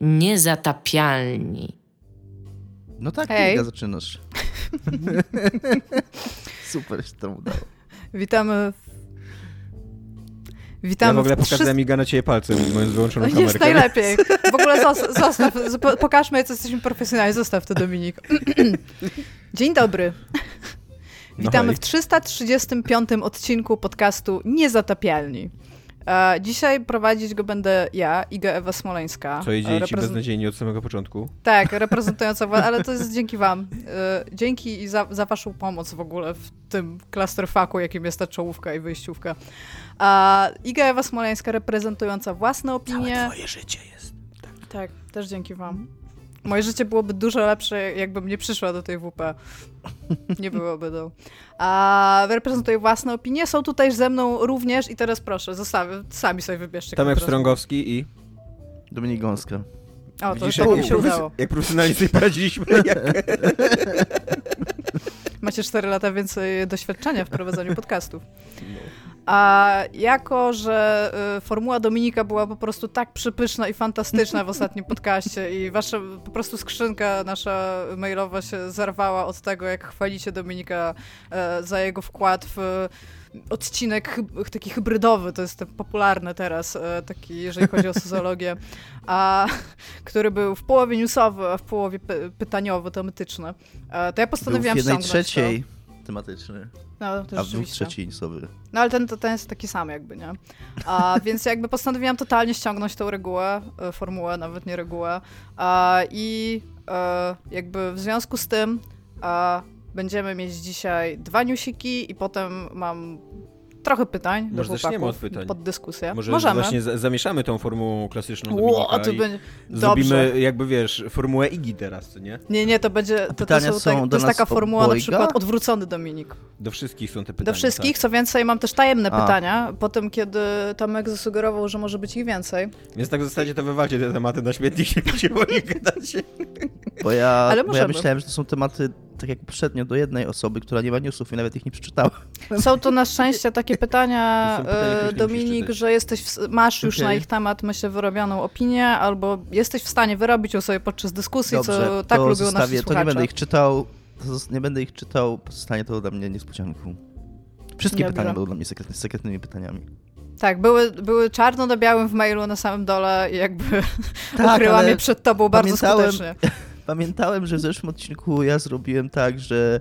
Niezatapialni. No tak, Hej. Kinga, zaczynasz. Super się to udało. Witamy. w- Ja Witamy w ogóle w trzy- pokazałem Miga na ciebie palcem, mając wyłączoną kamerkę. Jest najlepiej. W ogóle zos- zostaw, pokażmy, jak jesteśmy profesjonalni. Zostaw to, Dominik. Dzień dobry. Witamy hej. w 335 odcinku podcastu Niezatapialni. E, dzisiaj prowadzić go będę ja, Iga Ewa Smoleńska. Co idzie E, ci reprezent- beznadziejnie od samego początku? Tak, reprezentująca ale to jest dzięki wam. E, Dzięki i za, za waszą pomoc w ogóle w tym clusterfucku, jakim jest ta czołówka i wyjściówka. A Iga Ewa Smoleńska reprezentująca własne opinie. Twoje życie jest. Tak, też dzięki wam. Moje życie byłoby dużo lepsze, jakbym nie przyszła do tej WP. Nie byłoby to. A reprezentuję własne opinie. Są tutaj ze mną również i teraz proszę, zostawię, sami sobie wybierzcie. Tomek Strągowski i... Dominik Gąska. O, to, Widzisz, to jak, mi się udało. jak profesjonalnie sobie poradziliśmy. Jak... Macie 4 lata więcej doświadczenia w prowadzeniu podcastów. A jako, że y, formuła Dominika była po prostu tak przypyszna i fantastyczna w ostatnim podcaście i wasza po prostu skrzynka nasza mailowa się zerwała od tego, jak chwalicie Dominika e, za jego wkład w odcinek taki hybrydowy, to jest ten popularny teraz, e, taki jeżeli chodzi o socjologię, a, który był w połowie newsowy, a w połowie py- pytaniowy, tematyczny. E, to ja Był w postanowiłam jednej ściągnąć trzeciej tematyczny, To. No, to a w dwóch rzeczywiście. trzeciej sobie. No ale ten, ten jest taki sam jakby, nie? A, więc jakby postanowiłam totalnie ściągnąć tą regułę, e, formułę, nawet nie regułę. A, I e, jakby w związku z tym a, będziemy mieć dzisiaj dwa newsiki i potem mam trochę pytań do Może zaczniemy chłopaków od pytań. pod dyskusję. Może Możemy. właśnie za- zamieszamy tą formułą klasyczną Ło, Dominika to będzie... zrobimy Dobrze. jakby, wiesz, formułę Igi teraz, nie? Nie, nie, to będzie... To, to, pytania są, są tak, do to jest taka formuła na przykład odwrócony Dominik. Do wszystkich są te pytania. Do wszystkich, Tak. co więcej, mam też tajemne A. pytania, po tym kiedy Tomek zasugerował, że może być ich więcej. Więc tak w zasadzie to wywalcie te tematy na śmietnik i będziecie o nich gadać. Bo ja, Ale bo ja myślałem, że to są tematy, tak jak poprzednio, do jednej osoby, która nie ma newsów i nawet ich nie przeczytała. Są to na szczęście takie pytania, pytania, e, Dominik, że jesteś w, masz już Okej. na ich temat, myślę, wyrobioną opinię, albo jesteś w stanie wyrobić ją sobie podczas dyskusji, Dobrze, co tak lubią zostawię, nasi to nie słuchacze. będę ich czytał, nie będę ich czytał, pozostanie to dla mnie niespodzianką. Wszystkie Dobrze. pytania będą dla mnie sekretny, sekretnymi pytaniami. Tak, były, były czarno na białym w mailu na samym dole i jakby Tak, ukryłam je przed tobą bardzo skutecznie. Pamiętałem, że w zeszłym odcinku ja zrobiłem tak, że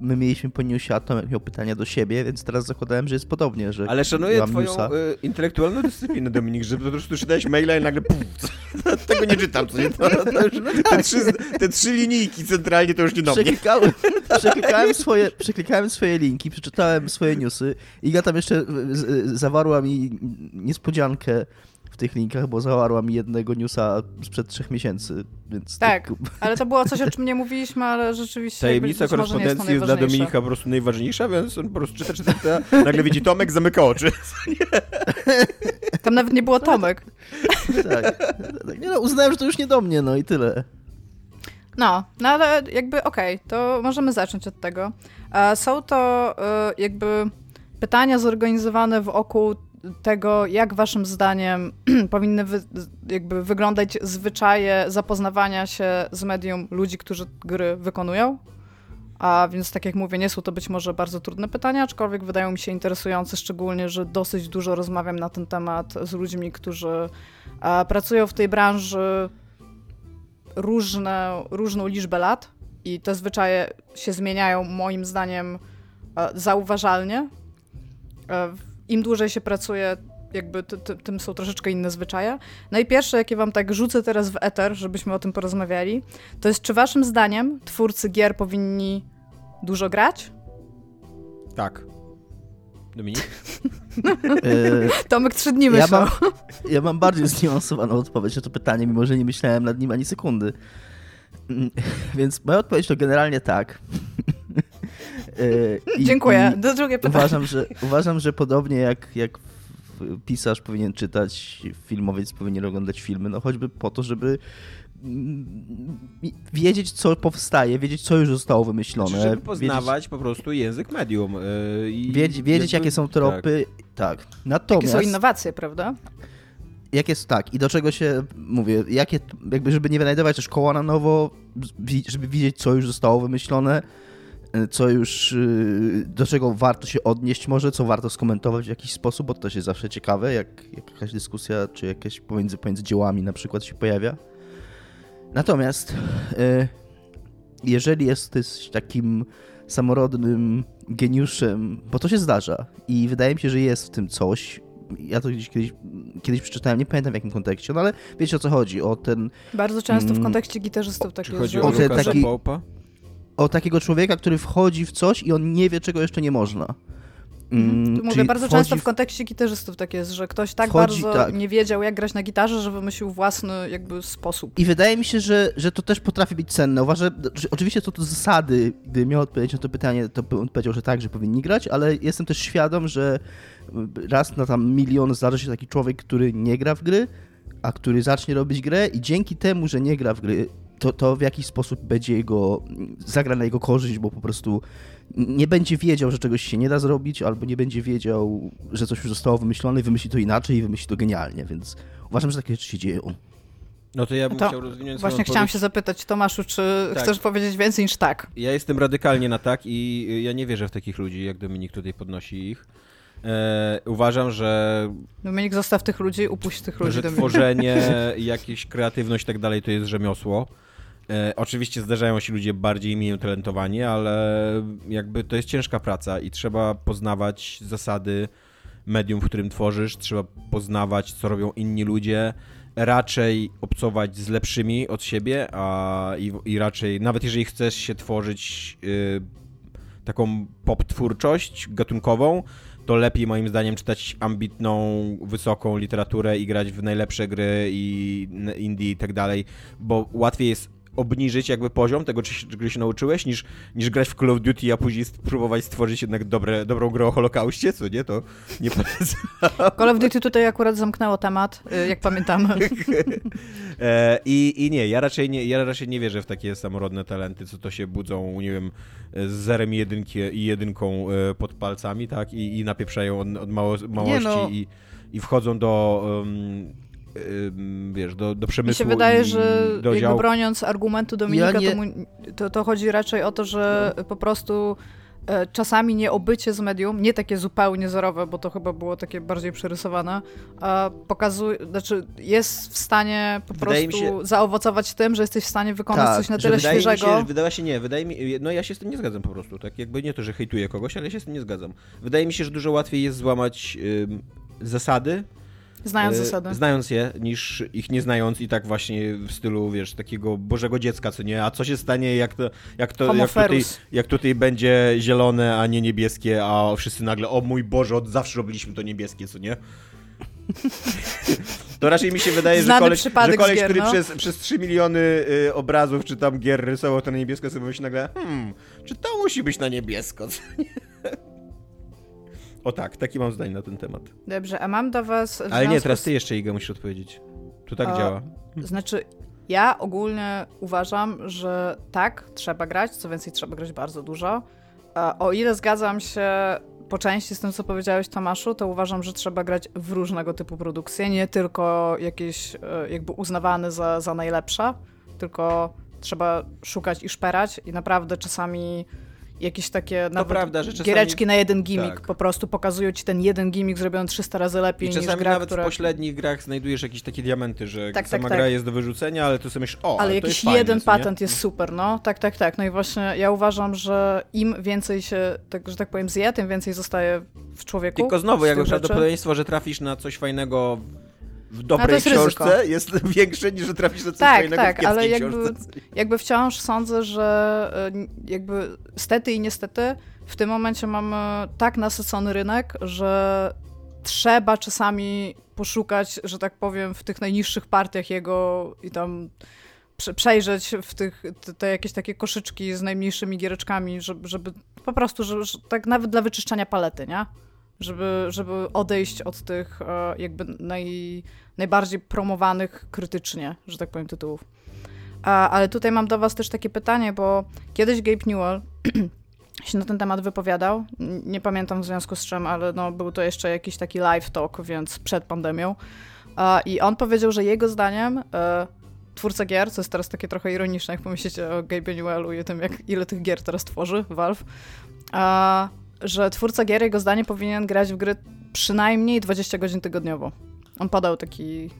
my mieliśmy po newsie, a Tomek miał pytania do siebie, więc teraz zakładałem, że jest podobnie, że Ale szanuję twoją newsa. y, intelektualną dyscyplinę, Dominik, że po prostu czytałeś maila i nagle puf, co, tego nie czytam, co nie? To, to już, te, trzy, te trzy linijki centralnie to już nie do mnie. Przeklikałem, przeklikałem, swoje, przeklikałem swoje linki, przeczytałem swoje newsy. Iga tam jeszcze z- z- zawarła mi niespodziankę tych linkach, bo zawarła mi jednego newsa sprzed trzech miesięcy, więc... Tak, ale to było coś, o czym nie mówiliśmy, ale rzeczywiście Tajemnica nie jest korespondencji jest dla. Dominika po prostu najważniejsza, więc on po prostu czyta, czyta, czyta, nagle widzi Tomek, zamyka oczy. Tam nawet nie było Tomek. Tak, tak. Nie no, uznałem, że to już nie do mnie, no i tyle. No, no ale jakby okej, to możemy zacząć od tego. E, Są to e, jakby pytania zorganizowane wokół tego, jak waszym zdaniem powinny wy, jakby wyglądać zwyczaje zapoznawania się z medium ludzi, którzy gry wykonują. A więc tak jak mówię, nie są to być może bardzo trudne pytania, aczkolwiek wydają mi się interesujące, szczególnie, że dosyć dużo rozmawiam na ten temat z ludźmi, którzy e, pracują w tej branży różne, różną liczbę lat i te zwyczaje się zmieniają moim zdaniem e, zauważalnie. Im dłużej się pracuje, jakby ty, ty, tym są troszeczkę inne zwyczaje. No i pierwsze, jakie wam tak rzucę teraz w eter, żebyśmy o tym porozmawiali, to jest czy waszym zdaniem twórcy gier powinni dużo grać? Tak. Dominik? E, Tomek trzy dni Ja myślał. mam, ja mam bardziej zniuansowaną odpowiedź na to pytanie, mimo że nie myślałem nad nim ani sekundy. Mm, Więc moja odpowiedź to generalnie tak. E, i- Dziękuję. i Do drugie pytanie. Uważam, że, uważam, że podobnie jak, jak pisarz powinien czytać, filmowiec powinien oglądać filmy, no choćby po to, żeby mm, wiedzieć, co powstaje, wiedzieć, co już zostało wymyślone. Znaczy, żeby wiedzieć- poznawać po prostu język medium. y, i Wiedzieć, wiedzieć jakby- jakie są tropy. Tak. Jakie Natomiast. są innowacje, prawda? jak jest tak i do czego się, mówię, jakie, jakby żeby nie wynajdować też koła na nowo, żeby widzieć, co już zostało wymyślone, co już, y, do czego warto się odnieść może, co warto skomentować w jakiś sposób, bo to jest zawsze ciekawe, jak, jak jakaś dyskusja, czy jakieś pomiędzy, pomiędzy dziełami na przykład się pojawia. Natomiast y, jeżeli jesteś takim samorodnym geniuszem, bo to się zdarza i wydaje mi się, że jest w tym coś, ja to gdzieś kiedyś, kiedyś przeczytałem, nie pamiętam w jakim kontekście, no ale wiecie o co chodzi, o ten... Bardzo często w mm, kontekście gitarzystów tak jest. Chodzi o, ten taki, o takiego człowieka, który wchodzi w coś i on nie wie, czego jeszcze nie można. Mm, Mówię, bardzo często w kontekście gitarzystów tak jest, że ktoś tak wchodzi, bardzo tak. nie wiedział, jak grać na gitarze, że wymyślił własny jakby sposób. I wydaje mi się, że, że to też potrafi być cenne. Uważam, że oczywiście to, to zasady, gdy miał odpowiedzieć na to pytanie, to bym powiedział, że tak, że powinni grać, ale jestem też świadom, że raz na tam milion zdarzy się taki człowiek, który nie gra w gry, a który zacznie robić grę i dzięki temu, że nie gra w gry, to, to w jakiś sposób będzie jego, zagra na jego korzyść, bo po prostu nie będzie wiedział, że czegoś się nie da zrobić, albo nie będzie wiedział, że coś już zostało wymyślone i wymyśli to inaczej i wymyśli to genialnie, więc uważam, że takie rzeczy się dzieją. No to ja bym to chciał rozwinąć Właśnie chciałam się zapytać, Tomaszu, czy tak. chcesz powiedzieć więcej niż tak? Ja jestem radykalnie na tak i ja nie wierzę w takich ludzi, jak Dominik tutaj podnosi ich. E, uważam, że. Dominik, zostaw tych ludzi, upuść tych ludzi. Że tworzenie, jakieś kreatywność i tak dalej to jest rzemiosło. E, oczywiście zdarzają się ludzie bardziej mniej talentowani, ale jakby to jest ciężka praca i trzeba poznawać zasady medium, w którym tworzysz, trzeba poznawać, co robią inni ludzie, raczej obcować z lepszymi od siebie, a i, i raczej, nawet jeżeli chcesz się tworzyć y, taką pop twórczość gatunkową, to lepiej moim zdaniem czytać ambitną, wysoką literaturę i grać w najlepsze gry i indie i tak dalej, bo łatwiej jest obniżyć jakby poziom tego, czego się nauczyłeś, niż, niż grać w Call of Duty, a później spróbować stworzyć jednak dobre, dobrą grę o Holokauście, co nie? To nie polecam. Call of Duty tutaj akurat zamknęło temat, y, jak pamiętam. E, I, I nie, ja raczej nie, ja raczej nie wierzę w takie samorodne talenty, co to się budzą, nie wiem, z zerem i, jedynki, i jedynką e, pod palcami, tak? I, i napieprzają od, od mało, małości no. i, i wchodzą do... Um, wiesz, do, do przemysłu. Mi się wydaje, że do jakby broniąc argumentu Dominika, ja nie... to, mu, to, to, chodzi raczej o to, że no. po prostu e, czasami nieobycie z medium, nie takie zupełnie zerowe, bo to chyba było takie bardziej przerysowane, pokazuje, znaczy jest w stanie po wydaje prostu się... zaowocować tym, że jesteś w stanie wykonać tak, coś na tyle wydaje świeżego. Mi się, wydaje się nie, wydaje mi, no ja się z tym nie zgadzam po prostu, tak jakby nie to, że hejtuję kogoś, ale ja się z tym nie zgadzam. Wydaje mi się, że dużo łatwiej jest złamać zasady, Znając e, zasady. Znając je, niż ich nie znając i tak właśnie w stylu, wiesz, takiego Bożego Dziecka, co nie? A co się stanie, jak to, jak to jak tutaj, jak tutaj będzie zielone, a nie niebieskie, a wszyscy nagle, o mój Boże, od zawsze robiliśmy to niebieskie, co nie? To raczej mi się wydaje, że koleś, że koleś gier, który no? przez, przez 3 miliony y, obrazów czy tam gier rysował to na niebiesko, sobie myśli nagle, hmm, czy to musi być na niebiesko, co nie? O tak, taki mam zdanie na ten temat. Dobrze, a mam do was... Ale nie, teraz ty jeszcze, Iga, musisz odpowiedzieć. Tu tak działa. Znaczy, ja ogólnie uważam, że tak, trzeba grać, co więcej, trzeba grać bardzo dużo. O ile zgadzam się po części z tym, co powiedziałeś Tomaszu, to uważam, że trzeba grać w różnego typu produkcje, nie tylko jakieś e, jakby uznawane za, za najlepsze, tylko trzeba szukać i szperać i naprawdę czasami jakieś takie to prawda, że czasami... giereczki na jeden gimmick tak. po prostu pokazują ci ten jeden gimmick zrobiony 300 razy lepiej I czasami niż gra, nawet która... w pośrednich grach znajdujesz jakieś takie diamenty, że tak, sama tak, gra tak. jest do wyrzucenia, ale to sobie myślisz, o, ale, ale jakiś jeden patent jest super, no. Tak, tak, tak. No i właśnie ja uważam, że im więcej się, tak, że tak powiem, zje, tym więcej zostaje w człowieku. Tylko znowu, jakby prawdopodobieństwo, że trafisz na coś fajnego w dobrej jest książce ryzyko. jest większe niż że trafisz na coś tak, fajnego tak, w ale jakby, jakby wciąż sądzę, że e, jakby stety i niestety w tym momencie mamy tak nasycony rynek, że trzeba czasami poszukać, że tak powiem, w tych najniższych partiach jego i tam przejrzeć w tych, te, te, jakieś takie koszyczki z najmniejszymi giereczkami, żeby, żeby po prostu, że, że tak nawet dla wyczyszczania palety, nie? Żeby, żeby odejść od tych e, jakby naj, najbardziej promowanych krytycznie, że tak powiem, tytułów. Ale tutaj mam do was też takie pytanie, bo kiedyś Gabe Newell się na ten temat wypowiadał. Nie pamiętam w związku z czym, ale no, był to jeszcze jakiś taki live talk, więc przed pandemią. I on powiedział, że jego zdaniem e, twórca gier, co jest teraz takie trochę ironiczne, jak pomyślicie o Gabe Newellu i o tym, jak, ile tych gier teraz tworzy Valve, że twórca gier, jego zdanie, powinien grać w gry przynajmniej 20 godzin tygodniowo. On podał taki,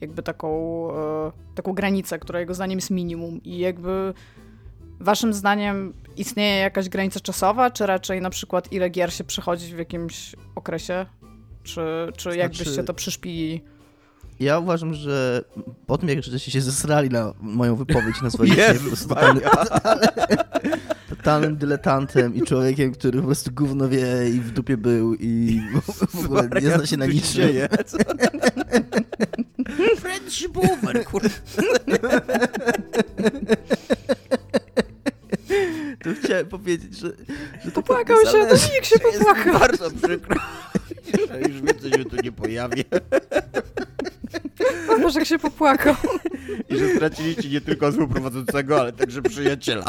jakby taką, e, taką granicę, która jego zdaniem jest minimum i jakby waszym zdaniem istnieje jakaś granica czasowa, czy raczej na przykład ile gier się przechodzi w jakimś okresie? Czy, czy znaczy... jakbyście to przyszpili? Ja uważam, że po tym, jak żeście się zesrali na moją wypowiedź, nazwaliście po prostu totalnym, totalnym dyletantem i człowiekiem, który po prostu gówno wie i w dupie był i w ogóle nie zna się na niczym. Friendship over, kurde. To chciałem powiedzieć, że... że Popłakał się, Dominik się popłakał. bardzo przykro. Już więcej się tu nie pojawię. Boże, się popłakał. I że straciliście nie tylko współprowadzącego, ale także przyjaciela.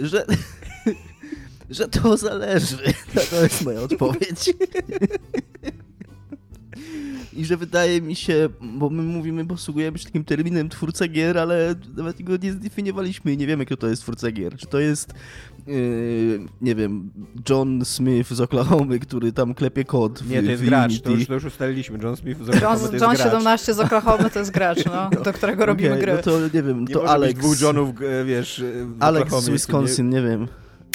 że, że to zależy. To jest moja odpowiedź. I że wydaje mi się, bo my mówimy, posługujemy się takim terminem twórca gier, ale nawet go nie zdefiniowaliśmy i nie wiemy, kto to jest twórca gier. Czy to jest, yy, nie wiem, John Smith z Oklahomy, który tam klepie kod w Nie, to jest gracz, to już, to już ustaliliśmy. John Smith z Oklahomy John, to jest John gracz. 17 z Oklahomy to jest gracz, no, do którego robimy okay, gry. No to nie wiem, nie to Alex... dwóch Johnów, wiesz, Alex z Wisconsin, nie... nie wiem.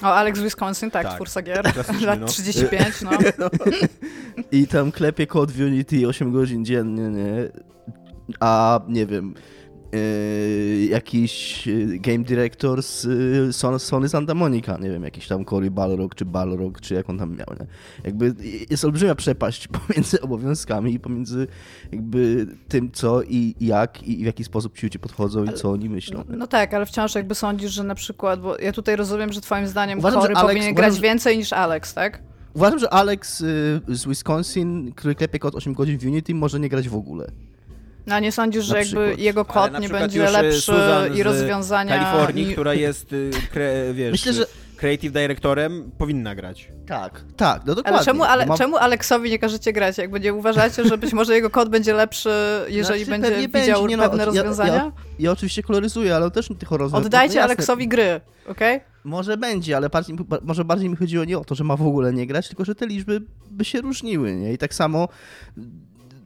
O, Alex Wisconsin, tak, tak. twórca gier. Lat no. 35, no. I tam klepie kod w Unity 8 godzin dziennie, nie? A nie wiem, yy, jakiś e, game director z yy, Sony Santa Monica, nie wiem, jakiś tam Cory Balrog czy Balrog, czy jak on tam miał, nie? Jakby jest olbrzymia przepaść pomiędzy obowiązkami i pomiędzy jakby tym, co i jak i w jaki sposób ci ludzie podchodzą i co oni myślą. No, no, tak, ale wciąż jakby sądzisz, że na przykład, bo ja tutaj rozumiem, że twoim zdaniem uważam, Cory Alex, powinien grać więcej niż Alex, tak? Uważam, że Alex y, z Wisconsin, który klepie kod 8 godzin w Unity, może nie grać w ogóle. No nie sądzisz, że jakby jego kod nie będzie y, lepszy i rozwiązania... Kalifornii, i... która jest, y, kre, wiesz, Myślę, że... creative directorem, powinna grać. Tak, tak, no dokładnie. Ale czemu, ale, mam... czemu Aleksowi nie każecie grać? Jakby nie uważacie, że być może jego kod będzie lepszy, jeżeli znaczy, będzie widział będzie, pewne no, rozwiązania? Ja, ja, ja, oczywiście koloryzuję, ale też tych rozwiązań. Oddajcie no, Aleksowi gry, okej? Okay? Może będzie, ale bardziej, może bardziej mi chodziło nie o to, że ma w ogóle nie grać, tylko że te liczby by się różniły, nie? I tak samo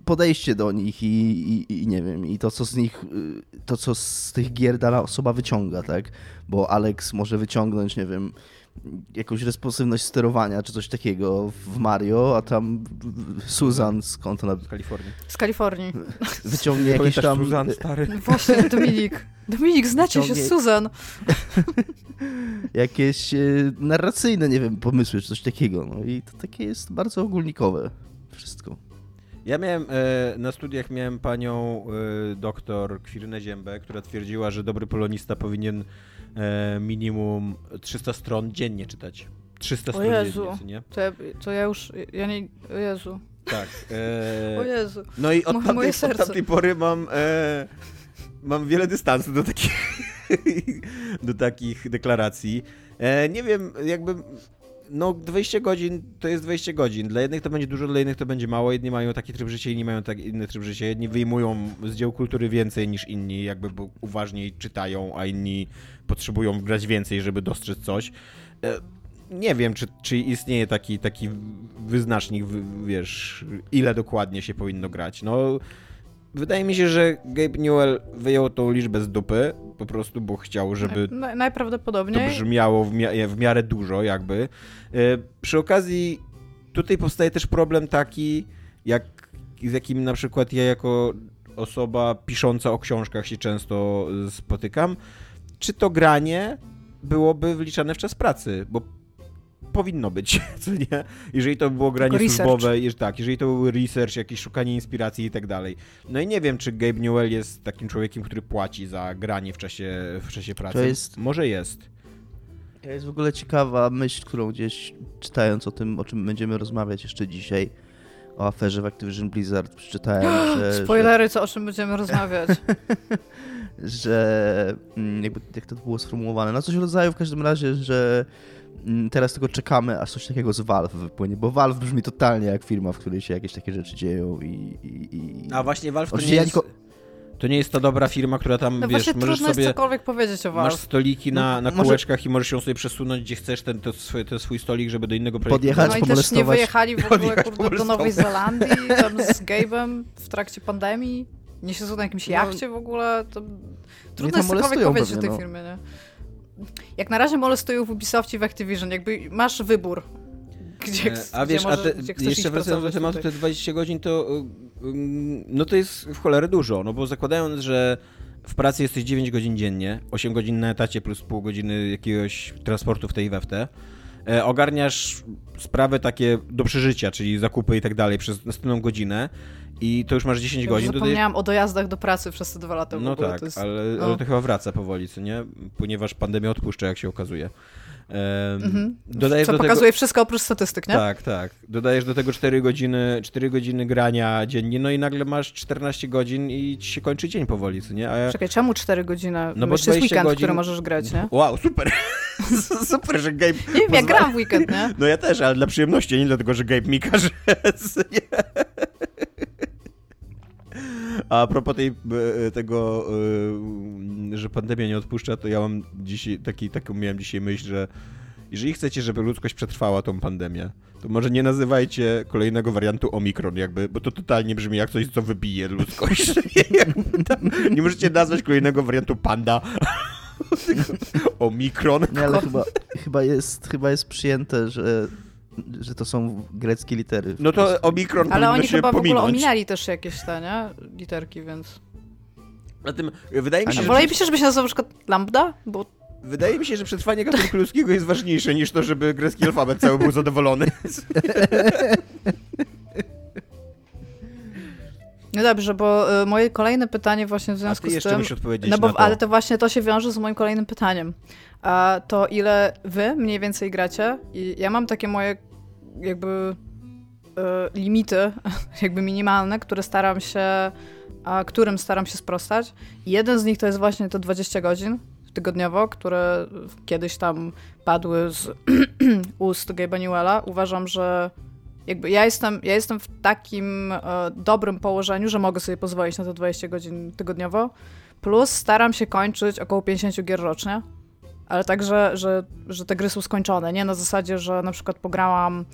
podejście do nich i, i, i, nie wiem, i to co z nich, y, to co z tych gier dana osoba wyciąga, tak? Bo Alex może wyciągnąć, nie wiem, jakąś responsywność sterowania czy coś takiego w Mario, a tam Susan skąd ona? Z Kalifornii. Z Kalifornii. Wyciągnie jakieś tam... Susan, stary. No właśnie, Dominik. Dominik, znacie wyciągnie... się z Susan. jakieś e, narracyjne, nie wiem, pomysły czy coś takiego. No i to takie jest bardzo ogólnikowe wszystko. Ja miałem, e, na studiach miałem panią e, doktor Kwirynę Ziębę, która twierdziła, że dobry polonista powinien e, minimum 300 stron dziennie czytać. 300 stron dziennie, nie? To ja, to ja już, ja nie, o Jezu. Tak. E, o Jezu. No i od tamtej, od tamtej pory mam, e, mam wiele dystansu do takich, do takich deklaracji. E, nie wiem, jakby no 20 godzin to jest 20 godzin. Dla jednych to będzie dużo, dla innych to będzie mało. Jedni mają taki tryb życia, inni mają tak inny tryb życia. Jedni wyjmują z dzieł kultury więcej niż inni, jakby uważniej czytają, a inni potrzebują grać więcej, żeby dostrzec coś. E, nie wiem, czy, czy istnieje taki, taki wyznacznik, wiesz, ile dokładnie się powinno grać. No, wydaje mi się, że Gabe Newell wyjął tą liczbę z dupy, po prostu, bo chciał, żeby Na, najprawdopodobniej to brzmiało w, mia w miarę dużo, jakby. E, przy okazji, tutaj powstaje też problem taki, jak, z jakim na przykład ja jako osoba pisząca o książkach się często spotykam. Czy to granie byłoby wliczane w czas pracy? Bo powinno być, co nie? Jeżeli to było granie Tylko służbowe, tak, jeżeli to był research, jakieś szukanie inspiracji i tak dalej. No i nie wiem, czy Gabe Newell jest takim człowiekiem, który płaci za granie w czasie, w czasie pracy. To jest... Może jest. To jest w ogóle ciekawa myśl, którą gdzieś czytając o tym, o czym będziemy rozmawiać jeszcze dzisiaj, o aferze w Activision Blizzard przeczytałem, że... Spoilery, co o czym będziemy rozmawiać. Że, że mm, jakby, jak to było sformułowane, no coś w rodzaju w każdym razie, że teraz tylko czekamy, aż coś takiego z Valve wypłynie, bo Valve brzmi totalnie jak firma, w której się jakieś takie rzeczy dzieją i... i, i... A właśnie Valve to Oczywiście nie, ja jest, niko- to nie jest ta dobra firma, która tam, No wiesz, właśnie możesz trudno jest sobie... cokolwiek powiedzieć o Masz Valve. stoliki na, na No, może- kółeczkach i możesz ją sobie przesunąć, gdzie chcesz, ten, to swój, ten swój stolik, żeby do innego projektu... Podjechać, No i też nie wyjechali w ogóle kurde, do. Nowej Zelandii tam z Gabe'em w trakcie pandemii. Nie siedzą na jakimś No, jachcie w ogóle. To... Trudno jest cokolwiek powiedzieć o pewnie, tej no. firmie, nie? Jak na razie molestują w Ubisoftie i w Activision. Jakby masz wybór. Gdzie, E, A gdzie, wiesz, a możesz, te, gdzie chcesz jeszcze wracając do tematu, te 20 godzin to y, no to jest w cholerę dużo, no bo zakładając, że w pracy jesteś 9 godzin dziennie, 8 godzin na etacie plus pół godziny jakiegoś transportu w tej we w te, e, ogarniasz sprawy takie do przeżycia, czyli zakupy i tak dalej przez następną godzinę i to już masz 10 Ja godzin. to Zapomniałam o dojazdach do pracy przez te dwa lata no ogóle. tak, to jest... ale, no. ale to chyba wraca powoli, co nie? Ponieważ pandemia odpuszcza, jak się okazuje. Em, Mhm. Dodajesz Co do tego... pokazuje wszystko oprócz statystyk, nie? Tak, tak. Dodajesz do tego 4 godziny, 4 godziny grania dziennie, no i nagle masz 14 godzin i ci się kończy dzień powoli, co nie? A. Czekaj, czemu 4 godziny? No bo jeszcze jest 20 weekend, godzin- który możesz grać, nie? Wow, super! super, że Gabe... Nie wiem, ja gram w weekend, nie? No ja też, ale dla przyjemności, nie dlatego, że Gabe mi każe. nie? A propos tej, e, tego, e, że pandemia nie odpuszcza, to ja mam dzisiaj, taki, taką miałem dzisiaj myśl, że jeżeli chcecie, żeby ludzkość przetrwała tą pandemię, to może nie nazywajcie kolejnego wariantu Omikron, jakby, bo to totalnie brzmi jak coś, co wybije ludzkość. Tam- nie możecie nazwać kolejnego wariantu Panda. Omikron. Nie, ale chyba, chyba, jest, chyba jest przyjęte, że, że to są greckie litery. No to Omikron Ale powinno oni się chyba w ogóle pominąć. ominęli też jakieś te, nie? Literki, więc... Na tym, wydaje mi A się, nie, że, Wolelibyście, żeby się nazywał na przykład Lambda? Bo wydaje mi się, że przetrwanie gatunku ludzkiego jest ważniejsze niż to, żeby grecki alfabet cały był zadowolony. No dobrze, bo y, moje kolejne pytanie właśnie w A związku ty z jeszcze tym... musisz odpowiedzieć No bo, to. ale to właśnie to się wiąże z moim kolejnym pytaniem. A to ile wy mniej więcej gracie? I ja mam takie moje jakby y, limity, jakby minimalne, które staram się, a, którym staram się sprostać. I jeden z nich to jest właśnie te 20 godzin tygodniowo, które kiedyś tam padły z ust Gabe'a Newella. Uważam, że jakby ja jestem, ja jestem w takim e, dobrym położeniu, że mogę sobie pozwolić na te 20 godzin tygodniowo. Plus staram się kończyć około 50 gier rocznie. Ale tak, że, że, że te gry są skończone. Nie na zasadzie, że na przykład pograłam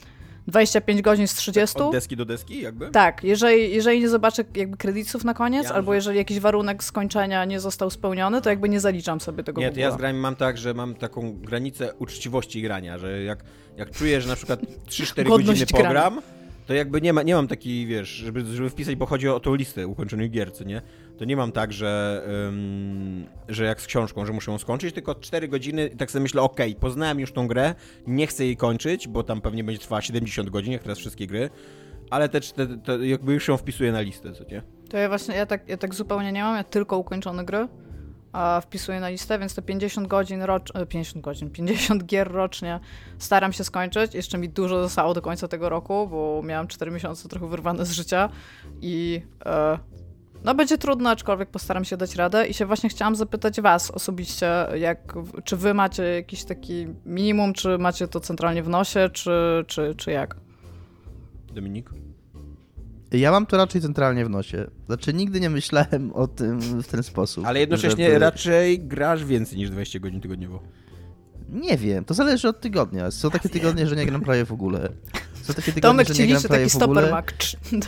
25 godzin z 30. Od deski do deski jakby? Tak, jeżeli, jeżeli nie zobaczę jakby kredytów na koniec, Ja albo może- jeżeli jakiś warunek skończenia nie został spełniony, to jakby nie zaliczam sobie tego Nie, to ja z graniem mam tak, że mam taką granicę uczciwości grania, że jak, jak czuję, że na przykład 3-4 Godność godziny pogram, to jakby nie, ma, nie mam takiej, wiesz, żeby, żeby wpisać, bo chodzi o tą listę ukończonych gier, co nie? To nie mam tak, że, ym, że jak z książką, że muszę ją skończyć, tylko 4 godziny i tak sobie myślę, okej, poznałem już tą grę, nie chcę jej kończyć, bo tam pewnie będzie trwała 70 godzin, jak teraz wszystkie gry, ale te, te, te jakby już ją wpisuję na listę, co nie? To ja właśnie, ja tak, ja tak zupełnie nie mam, ja tylko ukończone gry wpisuję na listę, więc te 50 godzin rocznie, 50 godzin, 50 gier rocznie staram się skończyć. Jeszcze mi dużo zostało do końca tego roku, bo miałam 4 miesiące trochę wyrwane z życia i e, no będzie trudno, aczkolwiek postaram się dać radę i się właśnie chciałam zapytać was osobiście, jak, czy wy macie jakiś taki minimum, czy macie to centralnie w nosie, czy, czy, czy jak? Dominik? Ja mam to raczej centralnie w nosie. Znaczy, nigdy nie myślałem o tym w ten sposób. Ale jednocześnie żeby- raczej grasz więcej niż 20 godzin tygodniowo. Nie wiem, to zależy od tygodnia. Są takie tygodnie, że nie gram prawie w ogóle. Są takie tygodnie, Tomek że nie gram prawie taki w ogóle.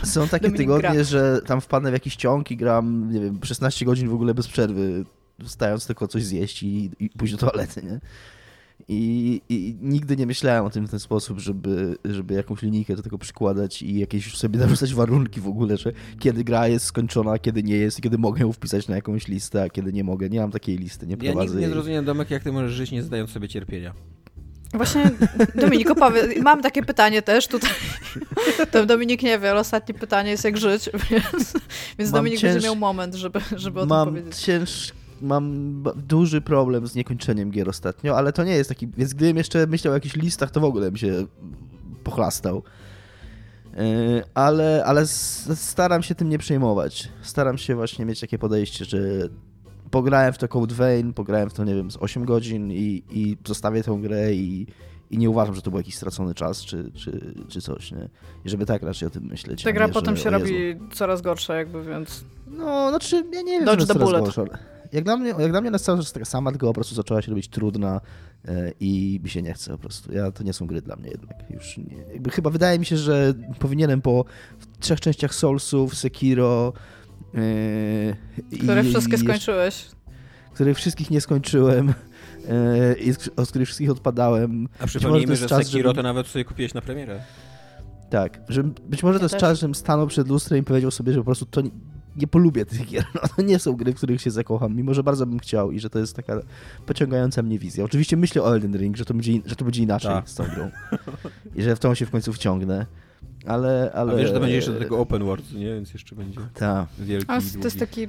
Są takie tygodnie, że tam wpadnę w jakiś ciąg i gram, nie wiem, 16 godzin w ogóle bez przerwy, wstając tylko coś zjeść i, i pójść do toalety, nie? I, I nigdy nie myślałem o tym w ten sposób, żeby, żeby jakąś linijkę do tego przykładać i jakieś sobie narzucać warunki w ogóle, że kiedy gra jest skończona, a kiedy nie jest i kiedy mogę ją wpisać na jakąś listę, a kiedy nie mogę. Nie mam takiej listy, nie Ja prowadzę nigdy nie zrozumiałem, Domek, jak ty możesz żyć nie zdając sobie cierpienia. Właśnie, Dominik, opowie, mam takie pytanie też tutaj. To Dominik nie wie, ale ostatnie pytanie jest jak żyć, więc, więc Dominik cięż- będzie miał moment, żeby, żeby o tym mam powiedzieć. cięż... Mam duży problem z niekończeniem gier ostatnio, ale to nie jest taki... Więc gdybym jeszcze myślał o jakichś listach, to w ogóle bym się pochlastał. ale, ale staram się tym nie przejmować. Staram się właśnie mieć takie podejście, że pograłem w to Code Vein, pograłem w to, nie wiem, z 8 godzin i, i zostawię tę grę i, i nie uważam, że to był jakiś stracony czas czy, czy, czy coś, nie? I żeby tak raczej o tym myśleć. Ta gra nie, potem że, się robi coraz gorsza jakby, więc... No, znaczy, ja nie wiem, Dodge że coraz bullet. gorsza. Jak dla mnie, jak dla mnie ona jest cały czas taka sama, tylko po prostu zaczęła się robić trudna e, i mi się nie chce po prostu. Ja, to nie są gry dla mnie jednak. Już nie, jakby chyba wydaje mi się, że powinienem po trzech częściach Soulsów, Sekiro... E, Które i, wszystkie skończyłeś. których wszystkich nie skończyłem e, i z- od których wszystkich odpadałem. A przypomnijmy, jest że czas, Sekiro żebym- to nawet sobie kupiłeś na premierę. Tak, że być może Ja to jest też. czas, żebym stanął przed lustrem i powiedział sobie, że po prostu to nie, polubię tych gier. No, to nie są gry, w których się zakocham, mimo że bardzo bym chciał i że to jest taka pociągająca mnie wizja. Oczywiście myślę o Elden Ring, że to będzie, in- że to będzie inaczej Tak. z tą grą i że w tą się w końcu wciągnę, ale... ale... A wiesz, że to będzie jeszcze do tego open world, nie? Więc jeszcze będzie Tak. wielki i to jest taki...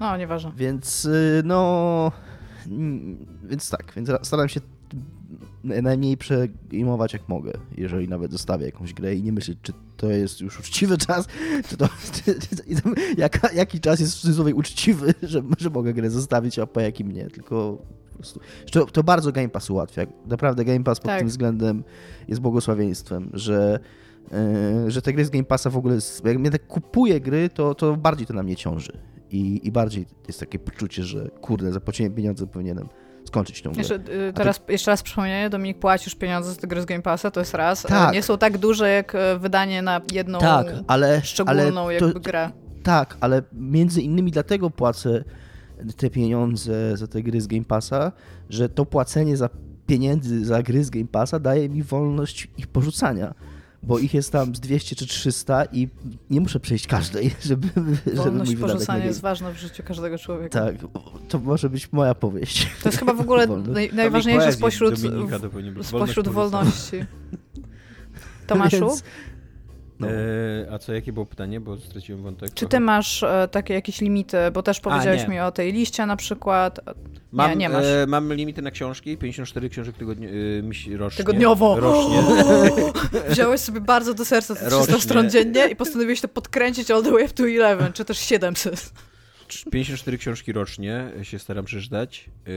No, nieważne. Więc y, no. Więc tak, więc ra- staram się najmniej przejmować jak mogę, jeżeli nawet zostawię jakąś grę i nie myśleć, czy to jest już uczciwy czas, czy to czy, czy, jaka, jaki czas jest w cudzysłowie uczciwy, że, że mogę grę zostawić, a po jakim nie, tylko po prostu. To, to bardzo Game Pass ułatwia. Naprawdę Game Pass pod Tak. tym względem jest błogosławieństwem, że e, że te gry z Game Passa w ogóle, jest- jak mnie tak kupuje gry, to, to bardziej to na mnie ciąży. I, I bardziej jest takie poczucie, że kurde, zapłaciłem pieniądze, powinienem skończyć tą grę. Jeszcze, y, teraz, jeszcze raz przypomnienie, Dominik, płacisz pieniądze za te gry z Game Passa, to jest raz. Tak. Nie są tak duże jak y, wydanie na jedną tak, ale, szczególną ale jakby to, grę. Tak, ale między innymi dlatego płacę te pieniądze za te gry z Game Passa, że to płacenie za pieniędzy za gry z Game Passa daje mi wolność ich porzucania. Bo ich jest tam z 200 czy 300 i nie muszę przejść każdej, żeby, żeby Wolność mój wydatek porzucania jest ważna w życiu każdego człowieka. Tak, to może być moja powieść. To jest chyba w ogóle naj, najważniejsze spośród, Dominika spośród wolności. Tomaszu, Więc- No. E, a co, jakie było pytanie, bo straciłem wątek. czy ty masz e, takie jakieś limity, bo też powiedziałeś nie. mi o tej liście na przykład. Mam, nie, nie masz. E, mam limity na książki, 54 książek tygodnio, e, rocznie. Tygodniowo. Rocznie. Wziąłeś sobie bardzo do serca te 300 Rocznie. stron dziennie i postanowiłeś to podkręcić all the way up to 11, czy też 700. 54 książki rocznie się staram przeczytać. E,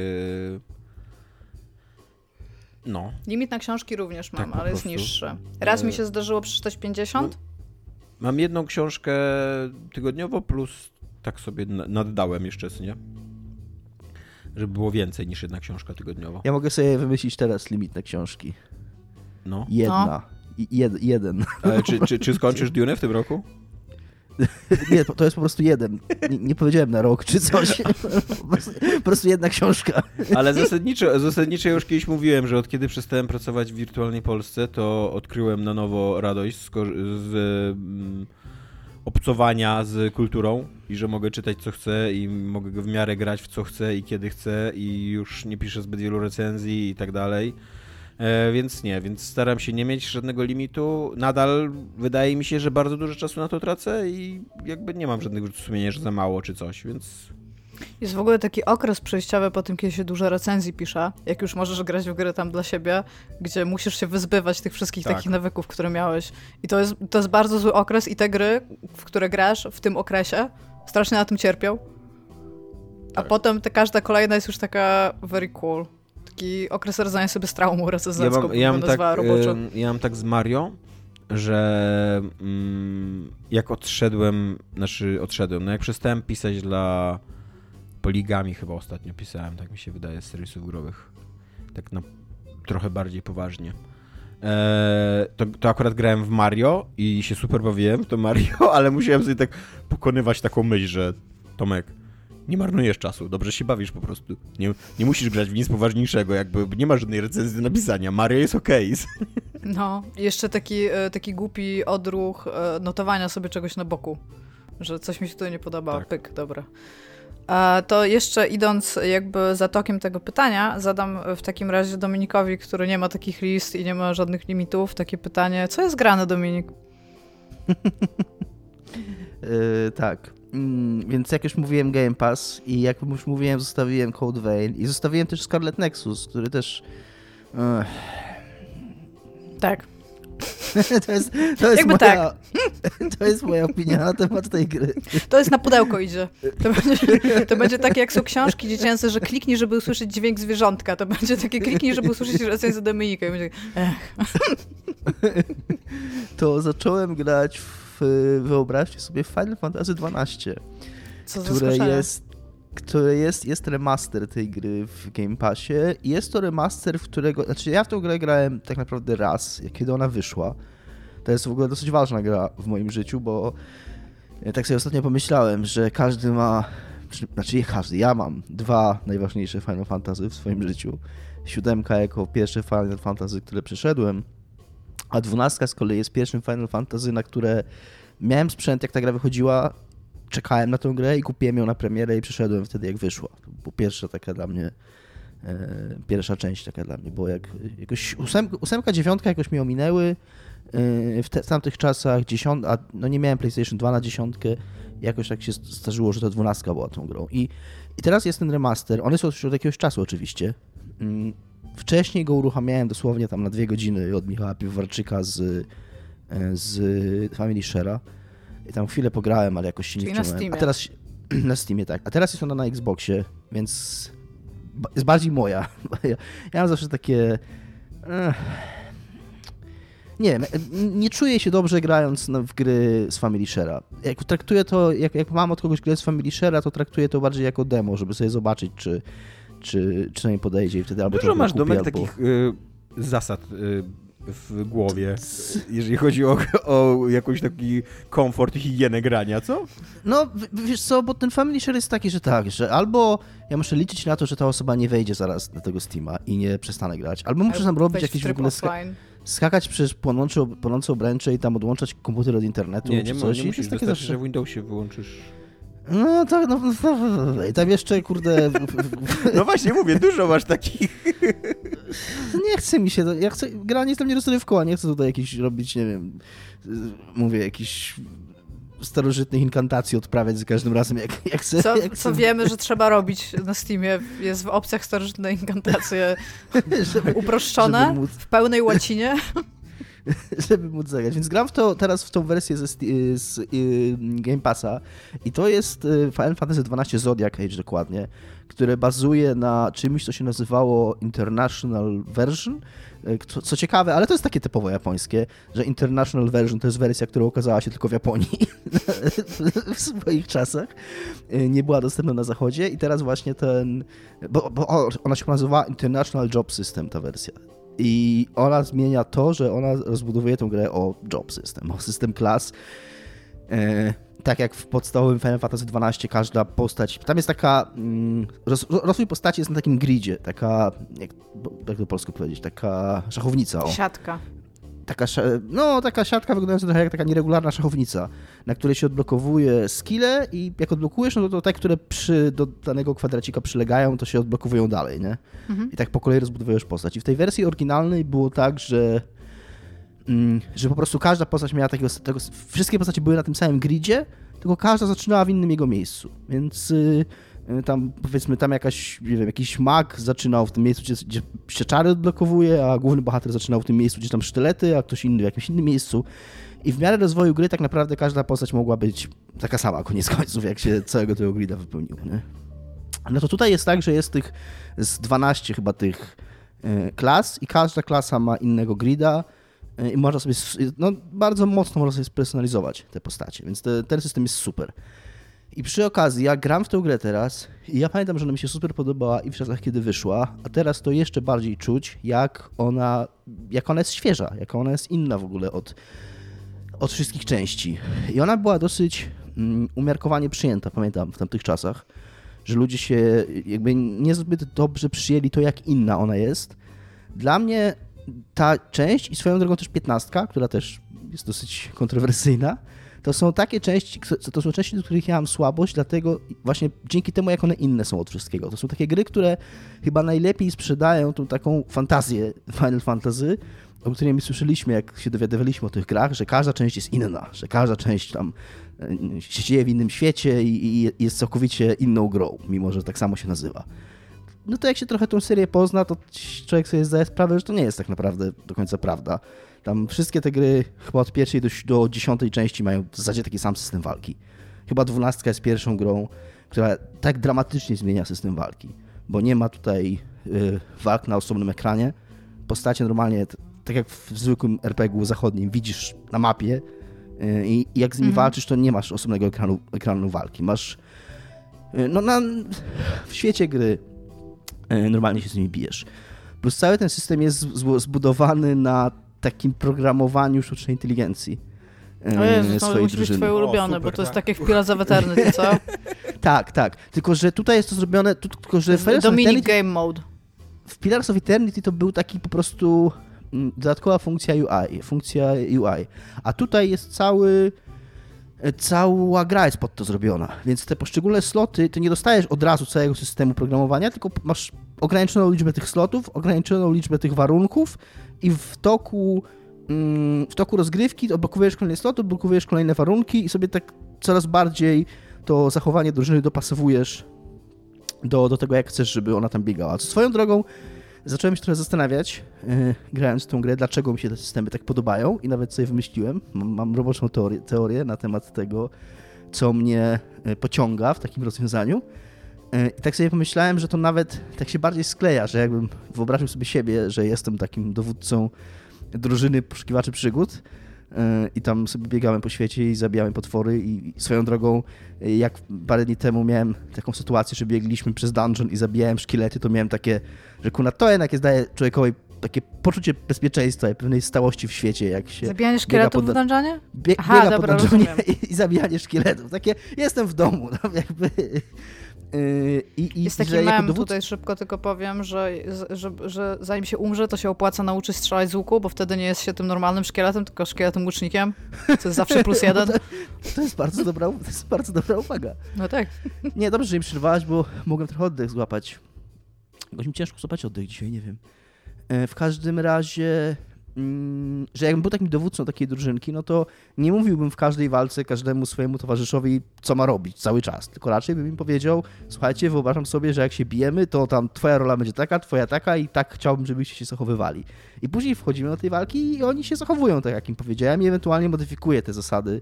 no. Limit na książki również mam, Tak, ale jest niższy. Raz mi E, się zdarzyło przeczytać 50, Mam jedną książkę tygodniowo, plus tak sobie na- naddałem jeszcze, nie? Żeby było więcej niż jedna książka tygodniowo. Ja mogę sobie wymyślić teraz limit na książki. No. Jedna. I, jed, jeden. Ale czy, czy, czy skończysz Dune w tym roku? Nie, to jest po prostu jeden. Nie, nie powiedziałem na rok czy coś. Po prostu, po prostu jedna książka. Ale zasadniczo, zasadniczo już kiedyś mówiłem, że od kiedy przestałem pracować w wirtualnej Polsce, to odkryłem na nowo radość z, z mm, obcowania z kulturą i że mogę czytać co chcę i mogę w miarę grać w co chcę i kiedy chcę i już nie piszę zbyt wielu recenzji i tak dalej. E, więc nie, więc staram się nie mieć żadnego limitu. Nadal wydaje mi się, że bardzo dużo czasu na to tracę i jakby nie mam żadnych wyrzutów sumienia, że za mało czy coś, więc Jest w ogóle taki okres przejściowy po tym, kiedy się dużo recenzji pisze, jak już możesz grać w gry tam dla siebie, gdzie musisz się wyzbywać tych wszystkich Tak. takich nawyków, które miałeś. I to jest, to jest bardzo zły okres i te gry, w które grasz w tym okresie, strasznie na tym cierpią. A Tak. potem ta każda kolejna jest już taka very cool. Taki okres radzenia sobie z traumą Ja recenzencką, mam, ja, mam tak, roboczo. ja mam tak z Mario, że mm, jak odszedłem, znaczy odszedłem, no jak przestałem pisać dla Poligami chyba ostatnio pisałem, tak mi się wydaje, z serwisów growych. Tak na trochę bardziej poważnie. Eee, to, to akurat grałem w Mario i się super bawiłem w to Mario, ale musiałem sobie tak pokonywać taką myśl, że Tomek, nie marnujesz czasu, dobrze się bawisz po prostu. Nie, nie musisz grać w nic poważniejszego, jakby nie ma żadnej recenzji do napisania. Mario jest okej. No, i jeszcze taki, e, taki głupi odruch e, notowania sobie czegoś na boku, że coś mi się tutaj nie podoba, Tak. pyk, dobra. A to jeszcze idąc jakby za tokiem tego pytania, zadam w takim razie Dominikowi, który nie ma takich list i nie ma żadnych limitów, takie pytanie, co jest grane, Dominik? Yy, tak. Mm, więc jak już mówiłem Game Pass i jak już mówiłem zostawiłem Code Vein i zostawiłem też Scarlet Nexus, który też... Ech, Tak. To jest, to jest, Jakby moja, tak. to jest moja opinia na temat tej gry. To jest na pudełko idzie. To będzie, to będzie takie, jak są książki dziecięce, że kliknij, żeby usłyszeć dźwięk zwierzątka. To będzie takie kliknij, żeby usłyszeć recenzję Dominika. I będzie, To zacząłem grać w, wyobraźcie sobie, Final Fantasy XII, co które jest, które jest, jest remaster tej gry w Game Passie. I Jest to remaster, w którego, znaczy ja w tą grę grałem tak naprawdę raz, kiedy ona wyszła. To jest w ogóle dosyć ważna gra w moim życiu, bo ja tak sobie ostatnio pomyślałem, że każdy ma, czy- znaczy nie każdy, ja mam dwa najważniejsze Final Fantasy w swoim życiu. Siódemka jako pierwsze Final Fantasy, które przeszedłem, a dwunastka z kolei jest pierwszym Final Fantasy, na które miałem sprzęt, jak ta gra wychodziła, czekałem na tę grę i kupiłem ją na premierę i przeszedłem wtedy, jak wyszła. To była pierwsza taka dla mnie, e, pierwsza część taka dla mnie, bo jak jakoś ósemka, ósemka dziewiątka jakoś mi ominęły e, w, te, w tamtych czasach, dziesiąt, a no nie miałem PlayStation 2 na dziesiątkę, jakoś tak się zdarzyło, że to dwunastka była tą grą. I, i teraz jest ten remaster, on jest już od jakiegoś czasu oczywiście. Wcześniej go uruchamiałem dosłownie tam na dwie godziny od Michała Piwowarczyka z, e, z Family Share'a. I tam chwilę pograłem, ale jakoś się nie Czyli na wciągnąłem. Steamie. A teraz na Steamie, tak. A teraz jest ona na Xboxie, więc jest bardziej moja. Ja, ja mam zawsze takie... Ech, nie wiem, nie czuję się dobrze grając na- w gry z Family Share'a. Jak traktuję to, jak, jak mam od kogoś grę z Family Share'a, to traktuję to bardziej jako demo, żeby sobie zobaczyć, czy, czy, czy to mi podejdzie i wtedy albo Dużo masz, kupię, Domek, albo... takich y, zasad y, w głowie, jeżeli chodzi o, o jakiś taki komfort i higienę grania, co? No, w- wiesz co, bo ten Family Share jest taki, że tak, że albo ja muszę liczyć na to, że ta osoba nie wejdzie zaraz na tego Steama i nie przestanę grać, albo muszę tam robić jakieś w ogóle offline. skakać przez płonące, płonące obręcze i tam odłączać komputer od internetu Nie, czy nie, coś. mo- I nie to musisz, takie wystarczy, zawsze... że w Windowsie wyłączysz. No tak, no, no, i tam jeszcze, kurde, No właśnie mówię, dużo masz takich. nie chce mi się, to- ja chcę, granie jest dla mnie rozrywką, a nie chcę tutaj jakiś robić, nie wiem, mówię, jakiś starożytnych inkantacji odprawiać za każdym razem, jak, jak chcę. Co, jak co wiemy, że trzeba robić na Steamie, jest w opcjach starożytne inkantacje żeby, uproszczone, żeby móc- w pełnej łacinie. żeby móc zagrać. Więc gram w to teraz w tą wersję ze, Sti- z y, Game Passa i to jest y, Final Fantasy XII Zodiac Age dokładnie, które bazuje na czymś, co się nazywało International Version. Y, Co, co ciekawe, ale to jest takie typowo japońskie, że International Version to jest wersja, która ukazała się tylko w Japonii w swoich czasach. Y, Nie była dostępna na zachodzie i teraz właśnie ten, bo, bo ona się nazywała International Job System, ta wersja. I ona zmienia to, że ona rozbudowuje tę grę o job system, o system klas. E, tak jak w podstawowym Final Fantasy XII każda postać, tam jest taka, mm, roz, rozwój postaci jest na takim gridzie, taka, jak, jak to polsko powiedzieć, taka szachownica, o Siatka. Taka, no, taka siatka wyglądająca trochę jak taka nieregularna szachownica, na której się odblokowuje skille i jak odblokujesz, no to, to te, które przy, do danego kwadracika przylegają, to się odblokowują dalej, nie? Mhm. I tak po kolei rozbudowujesz postać. I w tej wersji oryginalnej było tak, że mm, że po prostu każda postać miała takiego, tego, wszystkie postacie były na tym samym gridzie, tylko każda zaczynała w innym jego miejscu. Więc y, tam powiedzmy tam jakaś, nie wiem, jakiś mag zaczynał w tym miejscu, gdzie, gdzie się czary odblokowuje, a główny bohater zaczynał w tym miejscu, gdzie tam sztylety, a ktoś inny w jakimś innym miejscu. I w miarę rozwoju gry tak naprawdę każda postać mogła być taka sama koniec końców, jak się całego tego grida wypełniło, nie? No to tutaj jest tak, że jest tych z 12 chyba tych e, klas i każda klasa ma innego grida e, i można sobie, no bardzo mocno można sobie spersonalizować te postacie, więc te, ten system jest super. I przy okazji, ja gram w tę grę teraz i ja pamiętam, że ona mi się super podobała i w czasach, kiedy wyszła, a teraz to jeszcze bardziej czuć, jak ona, jak ona jest świeża, jak ona jest inna w ogóle od, od wszystkich części. I ona była dosyć mm, umiarkowanie przyjęta, pamiętam, w tamtych czasach, że ludzie się jakby niezbyt dobrze przyjęli to, jak inna ona jest. Dla mnie ta część i swoją drogą też piętnastka, która też jest dosyć kontrowersyjna, to są takie części, to są części, do których ja mam słabość, dlatego właśnie dzięki temu, jak one inne są od wszystkiego. To są takie gry, które chyba najlepiej sprzedają tą taką fantazję Final Fantasy, o której my słyszeliśmy, jak się dowiadywaliśmy o tych grach, że każda część jest inna, że każda część tam e, się dzieje w innym świecie i, i jest całkowicie inną grą, mimo że tak samo się nazywa. no to jak się trochę tą serię pozna, to człowiek sobie zdaje sprawę, że to nie jest tak naprawdę do końca prawda. Tam wszystkie te gry chyba od pierwszej do, do dziesiątej części mają w zasadzie taki sam system walki. Chyba dwunastka jest pierwszą grą, która tak dramatycznie zmienia system walki, bo nie ma tutaj y, walk na osobnym ekranie. Postacie normalnie, tak jak w zwykłym RPG-u zachodnim, widzisz na mapie y, i jak z nimi mhm. walczysz, to nie masz osobnego ekranu, ekranu walki. Masz y, no na, w świecie gry normalnie się z nimi bijesz. Plus cały ten system jest zbudowany na takim programowaniu sztucznej inteligencji. O Jezu, to musi być twoje ulubione, o, super, bo to jest tak. takie w Pillars of Eternity, co? tak, tak. Tylko, że tutaj jest to zrobione, tylko, że... Dominic Game Mode. W Pillars of Eternity to był taki po prostu mm, dodatkowa funkcja UI, funkcja UI. A tutaj jest cały cała gra jest pod to zrobiona, więc te poszczególne sloty, ty nie dostajesz od razu całego systemu programowania, tylko masz ograniczoną liczbę tych slotów, ograniczoną liczbę tych warunków i w toku Mm, w toku rozgrywki odblokowujesz kolejne sloty, odblokowujesz kolejne warunki i sobie tak coraz bardziej to zachowanie drużyny dopasowujesz do, do tego, jak chcesz, żeby ona tam biegała. Co swoją drogą zacząłem się trochę zastanawiać, yy, grając w tą grę, dlaczego mi się te systemy tak podobają i nawet sobie wymyśliłem, mam, mam roboczą teorię, teorię na temat tego, co mnie e, pociąga w takim rozwiązaniu. E, I tak sobie pomyślałem, że to nawet tak się bardziej skleja, że jakbym wyobraził sobie siebie, że jestem takim dowódcą drużyny poszukiwaczy przygód e, i tam sobie biegałem po świecie i zabijałem potwory i swoją drogą, e, jak parę dni temu miałem taką sytuację, że biegliśmy przez dungeon i zabijałem szkielety, to miałem takie, że kuna to jednak jest daje człowiekowi takie poczucie bezpieczeństwa i pewnej stałości w świecie, jak się... Zabijanie szkieletów w dungeonie? Bie, Aha, biega dobra, po dungeonie i, i, zabijanie szkieletów. Takie, jestem w domu, no, jakby... Yy, I, i, Jest taki że mem, dowód... tutaj szybko tylko powiem, że, że, że zanim się umrze, to się opłaca nauczyć strzelać z łuku, bo wtedy nie jest się tym normalnym szkieletem, tylko szkieletem łucznikiem, co jest zawsze plus jeden. to, to, jest bardzo dobra, to jest bardzo dobra uwaga. No tak. Nie, dobrze, że mi przerwałaś, bo mogłem trochę oddech złapać. Jakoś mi ciężko złapać oddech dzisiaj, nie wiem. E, w każdym razie że jakbym był takim dowódcą takiej drużynki, no to nie mówiłbym w każdej walce każdemu swojemu towarzyszowi, co ma robić cały czas, tylko raczej bym im powiedział, słuchajcie, wyobrażam sobie, że jak się bijemy, to tam twoja rola będzie taka, twoja taka i tak chciałbym, żebyście się zachowywali. I później wchodzimy do tej walki i oni się zachowują tak, jak im powiedziałem i ewentualnie modyfikuję te zasady,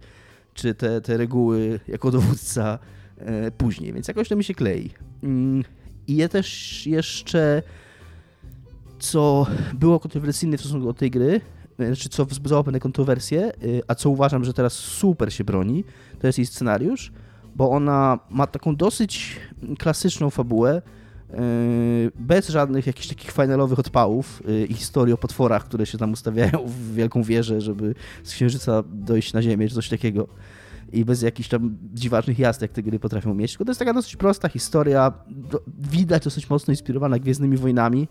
czy te, te reguły jako dowódca e, później, więc jakoś to mi się klei. Mm, I ja też jeszcze co było kontrowersyjne w stosunku do tej gry, znaczy co wzbudzało pewne kontrowersje, y, a co uważam, że teraz super się broni, to jest jej scenariusz, bo ona ma taką dosyć klasyczną fabułę, y, bez żadnych jakichś takich finalowych odpałów i historii o potworach, które się tam ustawiają w wielką wieżę, żeby z Księżyca dojść na Ziemię, czy coś takiego. I bez jakichś tam dziwacznych jazd, jak te gry potrafią mieć. Tylko to jest taka dosyć prosta historia, widać dosyć mocno inspirowana Gwiezdnymi Wojnami,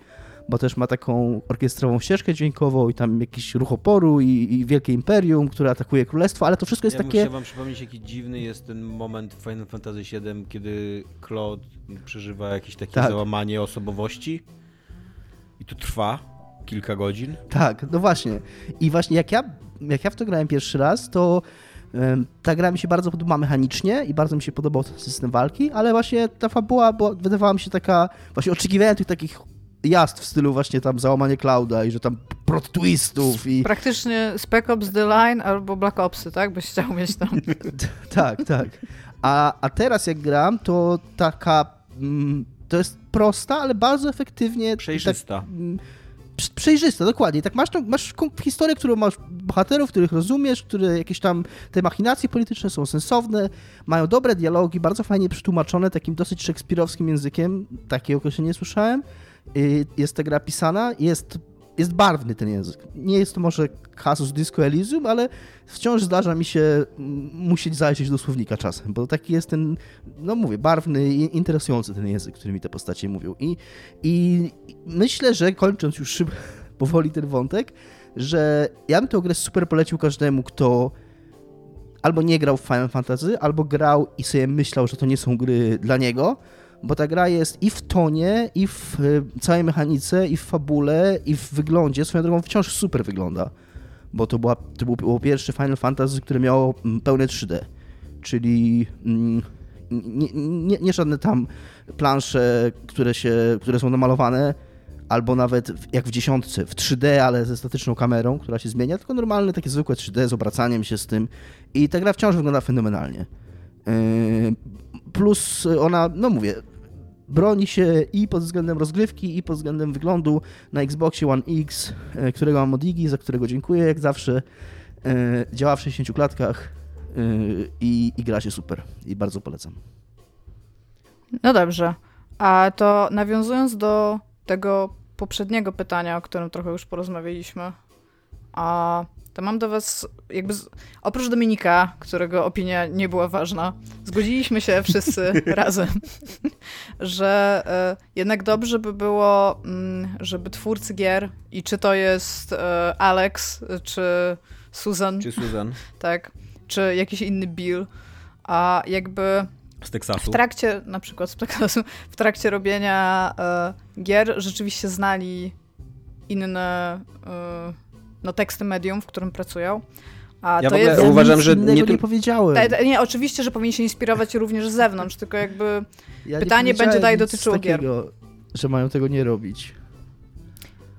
bo też ma taką orkiestrową ścieżkę dźwiękową i tam jakiś ruch oporu i, i wielkie imperium, które atakuje królestwo, ale to wszystko jest ja takie... Ja wam przypomnieć, jaki dziwny jest ten moment w Final Fantasy VII, kiedy Claude przeżywa jakieś takie tak. załamanie osobowości i to trwa kilka godzin. Tak, no właśnie. I właśnie jak ja, jak ja w to grałem pierwszy raz, to ta gra mi się bardzo podoba mechanicznie i bardzo mi się podobał ten system walki, ale właśnie ta fabuła bo wydawała mi się taka, właśnie oczekiwałem tych takich jazd w stylu właśnie tam załamanie Clouda i że tam prot twistów i... Praktycznie Spec Ops The Line albo Black Opsy, tak? Byś chciał mieć tam. tak, tak. A, a teraz jak gram, to taka... Mm, to jest prosta, ale bardzo efektywnie... Przejrzysta. Tak, mm, przejrzysta, dokładnie. Tak masz, masz historię, którą masz bohaterów, których rozumiesz, które jakieś tam te machinacje polityczne są sensowne, mają dobre dialogi, bardzo fajnie przetłumaczone takim dosyć szekspirowskim językiem. Takie określenie słyszałem. Y, jest ta gra pisana, jest, jest barwny ten język. Nie jest to może kasus Disco Elysium, ale wciąż zdarza mi się musieć zajrzeć do słownika czasem, bo taki jest ten, no mówię, barwny i interesujący ten język, który mi te postacie mówią. I, i myślę, że kończąc już szybko, powoli ten wątek, że ja bym tę grę super polecił każdemu, kto albo nie grał w Final Fantasy, albo grał i sobie myślał, że to nie są gry dla niego, bo ta gra jest i w tonie, i w e, całej mechanice, i w fabule, i w wyglądzie. Swoją drogą wciąż super wygląda, bo to, była, to było pierwsze Final Fantasy, które miało mm, pełne 3D, czyli mm, nie, nie, nie żadne tam plansze, które, się, które są namalowane, albo nawet jak w dziesiątce, w 3D, ale ze statyczną kamerą, która się zmienia, tylko normalne, takie zwykłe 3D z obracaniem się z tym. I ta gra wciąż wygląda fenomenalnie. Yy, Plus ona, no mówię, broni się i pod względem rozgrywki, i pod względem wyglądu na Xboxie One X, e, którego mam od Iggy, za którego dziękuję jak zawsze. E, Działa w 60 klatkach e, i, i gra się super. I bardzo polecam. No dobrze. A to nawiązując do tego poprzedniego pytania, o którym trochę już porozmawialiśmy, a to mam do was jakby z... oprócz Dominika, którego opinia nie była ważna, zgodziliśmy się wszyscy razem, że e, jednak dobrze by było, mm, żeby twórcy gier i czy to jest e, Alex, czy Susan, Czy Susan tak, czy jakiś inny Bill, a jakby z Teksasu? w trakcie, na przykład z Teksasu, w trakcie robienia e, gier rzeczywiście znali inne e, no, teksty medium, w którym pracują. A Ja to w ogóle jest... Ja uważam, że innego nie nie, tyl- powiedziałem. Ta- ta- Nie, oczywiście, że powinni się inspirować również z zewnątrz, tylko jakby Ja nie pytanie będzie dalej dotyczyło gier. Że mają tego nie robić.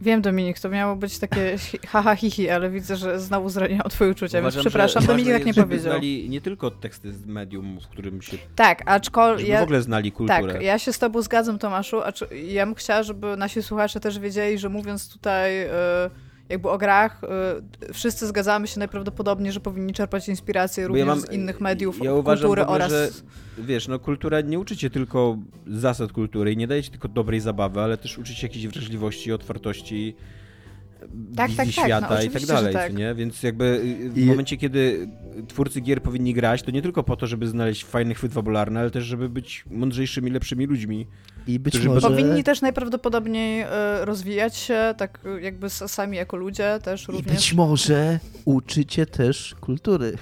wiem, Dominik, to miało być takie haha hihi, ale widzę, że znowu zraniłam twoje uczucia, więc Uważam, przepraszam, że Dominik tak nie powiedział. znali nie tylko teksty z medium, w którym się... Tak, aczkolwiek... Żeby w ogóle znali kulturę. Tak, ja się z tobą zgadzam, Tomaszu, a czy, ja bym chciała, żeby nasi słuchacze też wiedzieli, że mówiąc tutaj y, jakby o grach, y, wszyscy zgadzamy się najprawdopodobniej, że powinni czerpać inspirację również ja mam- z innych mediów, ja uważam kultury ogóle, oraz... że wiesz, no kultura nie uczy cię tylko zasad kultury i nie daje ci tylko dobrej zabawy, ale też uczy cię jakiejś wrażliwości, otwartości, Tak, wizji tak, tak, no świata i tak dalej, tak. nie? Więc jakby y, w I- momencie, kiedy twórcy gier powinni grać, to nie tylko po to, żeby znaleźć fajny chwyt fabularny, ale też, żeby być mądrzejszymi, lepszymi ludźmi. I być Którzy może... Powinni też najprawdopodobniej y, rozwijać się, tak y, jakby sami jako ludzie też I również. być może uczycie też kultury.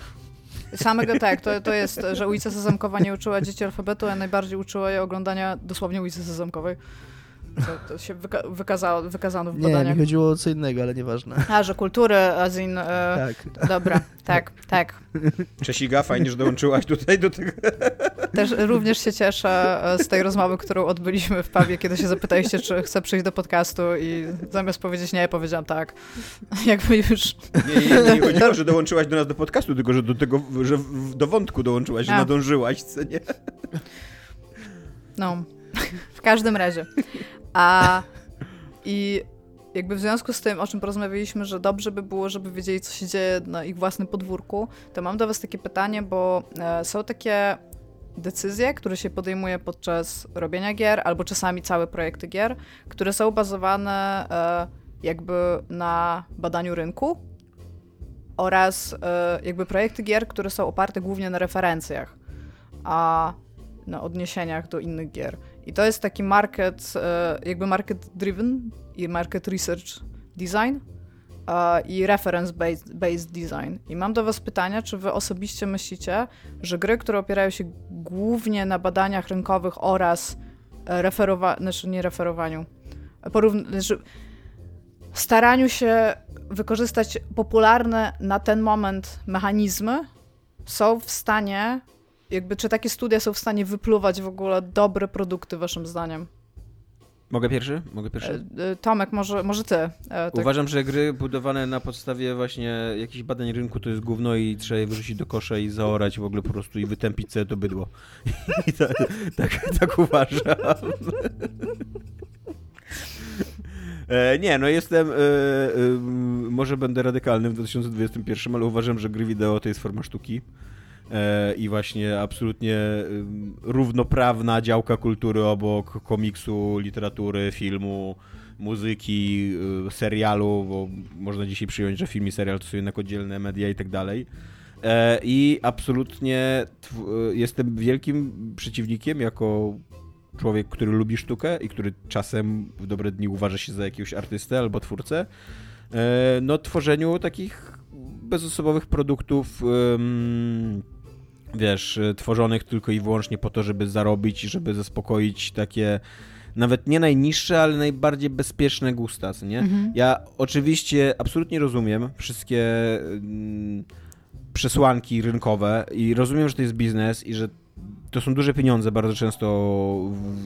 Samego tak, to, to jest, że ulica Sezamkowa nie uczyła dzieci alfabetu, a najbardziej uczyła je oglądania dosłownie ulicy Sezamkowej. To, to się wyka wykazało, wykazano w Nie, mi badaniach. chodziło o co innego, ale nieważne. A, że kultury, as in... E, Tak. Dobra, tak, tak. Czesiga, fajnie, że dołączyłaś tutaj do tego. Też również się cieszę e, z tej rozmowy, którą odbyliśmy w pubie, kiedy się zapytaliście, czy chcę przyjść do podcastu i zamiast powiedzieć nie, powiedziałam tak. Jakby już... Nie, nie, nie chodziło, że dołączyłaś do nas do podcastu, tylko że do tego, że w- do wątku dołączyłaś, że A. nadążyłaś, co nie? No, w każdym razie. A i jakby w związku z tym, o czym porozmawialiśmy, że dobrze by było, żeby wiedzieli, co się dzieje na ich własnym podwórku, to mam do was takie pytanie, bo e, są takie decyzje, które się podejmuje podczas robienia gier, albo czasami całe projekty gier, które są bazowane e, jakby na badaniu rynku oraz e, jakby projekty gier, które są oparte głównie na referencjach, a na odniesieniach do innych gier. I to jest taki market, e, jakby market driven i market research design e, i reference based, design. I mam do was pytania, czy wy osobiście myślicie, że gry, które opierają się głównie na badaniach rynkowych oraz referowaniu, znaczy nie referowaniu, porówn- znaczy staraniu się wykorzystać popularne na ten moment mechanizmy, są w stanie, jakby czy takie studia są w stanie wypluwać w ogóle dobre produkty, waszym zdaniem? Mogę pierwszy? Mogę E, pierwszy? e, Tomek, może, może ty. E, tak. Uważam, że gry budowane na podstawie właśnie jakichś badań rynku to jest gówno i trzeba je wyrzucić do kosza i zaorać w ogóle po prostu i wytępić sobie to bydło. I tak, tak, tak uważam. E, nie, no jestem, e, e, może będę radykalny w 2021, ale uważam, że gry wideo to jest forma sztuki. E, I właśnie absolutnie równoprawna działka kultury obok komiksu, literatury, filmu, muzyki, y, serialu, bo można dzisiaj przyjąć, że film i serial to są jednak oddzielne media i tak dalej. E, I absolutnie y, jestem wielkim przeciwnikiem jako człowiek, który lubi sztukę i który czasem w dobre dni uważa się za jakiegoś artystę albo twórcę, e, no tworzeniu takich bezosobowych produktów ym, wiesz, y, tworzonych tylko i wyłącznie po to, żeby zarobić i żeby zaspokoić takie nawet nie najniższe, ale najbardziej bezpieczne gusta, co nie? Mhm. Ja oczywiście absolutnie rozumiem wszystkie mm, przesłanki rynkowe i rozumiem, że to jest biznes i że to są duże pieniądze bardzo często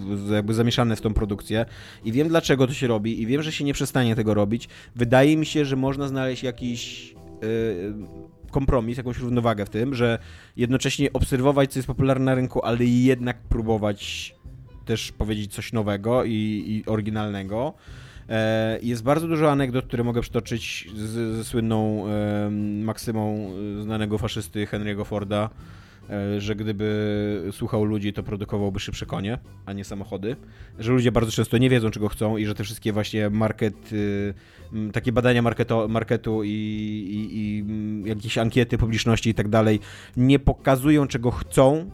w, jakby zamieszane w tą produkcję i wiem dlaczego to się robi i wiem, że się nie przestanie tego robić. Wydaje mi się, że można znaleźć jakiś yy, kompromis, jakąś równowagę w tym, że jednocześnie obserwować, co jest popularne na rynku, ale jednak próbować też powiedzieć coś nowego i, i oryginalnego. E, jest bardzo dużo anegdot, które mogę przytoczyć ze słynną e, maksymą znanego faszysty Henry'ego Forda, E, że gdyby słuchał ludzi, to produkowałby szybsze konie, a nie samochody. Że ludzie bardzo często nie wiedzą, czego chcą i że te wszystkie właśnie market, y, takie badania marketo, marketu i, i, i jakieś ankiety publiczności i tak dalej nie pokazują, czego chcą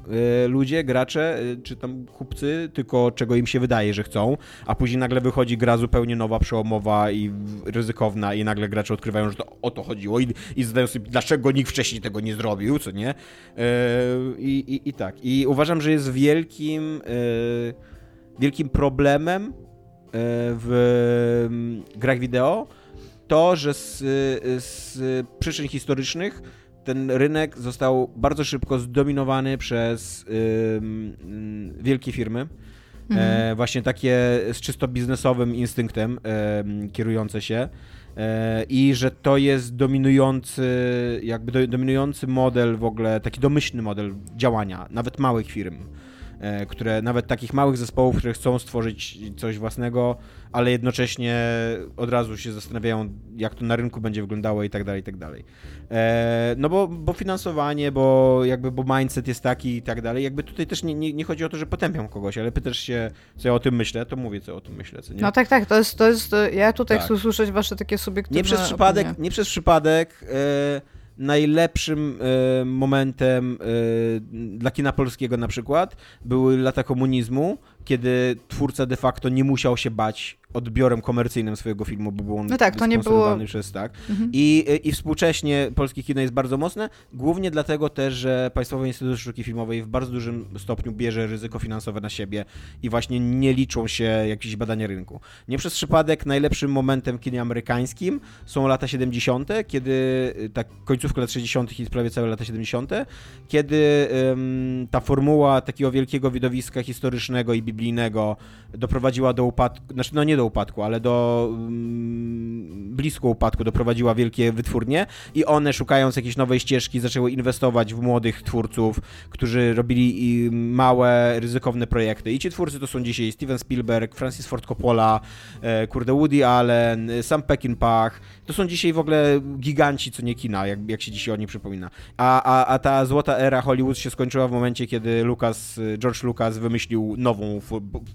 y, ludzie, gracze y, czy tam kupcy, tylko czego im się wydaje, że chcą, a później nagle wychodzi gra zupełnie nowa, przełomowa i ryzykowna i nagle gracze odkrywają, że to o to chodziło i, i zadają sobie, dlaczego nikt wcześniej tego nie zrobił, co nie? I, i, I tak. I uważam, że jest wielkim, e, wielkim problemem e, w mm, grach wideo to, że z, z przyczyn historycznych ten rynek został bardzo szybko zdominowany przez wielkie firmy. E, mhm. właśnie takie z czysto biznesowym instynktem kierujące się. E, i że to jest dominujący, jakby dominujący model w ogóle, taki domyślny model działania, nawet małych firm. E, które nawet takich małych zespołów, które chcą stworzyć coś własnego, ale jednocześnie od razu się zastanawiają, jak to na rynku będzie wyglądało i tak dalej, i tak dalej. E, no bo, bo finansowanie, bo jakby, bo mindset jest taki i tak dalej. Jakby tutaj też nie, nie, nie chodzi o to, że potępiam kogoś, ale pytasz się, co ja o tym myślę, to mówię, co o tym myślę, co nie? No tak, tak, to jest, to jest ja tutaj tak. chcę usłyszeć wasze takie subiektywne Nie przez przypadek, nie przez przypadek e, najlepszym e, momentem e, dla kina polskiego na przykład były lata komunizmu, kiedy twórca de facto nie musiał się bać odbiorem komercyjnym swojego filmu, bo był on no tak, to nie było... przez tak. Mhm. I, I współcześnie polskie kino jest bardzo mocne, głównie dlatego też, że Państwowy Instytut Sztuki Filmowej w bardzo dużym stopniu bierze ryzyko finansowe na siebie i właśnie nie liczą się jakieś badania rynku. Nie przez przypadek najlepszym momentem kinie amerykańskim są lata 70., kiedy tak końcówka lat 60. i prawie całe lata 70., kiedy um, ta formuła takiego wielkiego widowiska historycznego i biblijnego doprowadziła do upadku, znaczy no nie do upadku, ale do mm, blisko upadku doprowadziła wielkie wytwórnie i one szukając jakiejś nowej ścieżki zaczęły inwestować w młodych twórców, którzy robili małe, ryzykowne projekty. I ci twórcy to są dzisiaj Steven Spielberg, Francis Ford Coppola, e, kurde Woody Allen, Sam Peckinpah. To są dzisiaj w ogóle giganci, co nie kina, jak, jak się dzisiaj o nich przypomina. A, a, a ta złota era Hollywood się skończyła w momencie, kiedy Lucas, George Lucas wymyślił nową,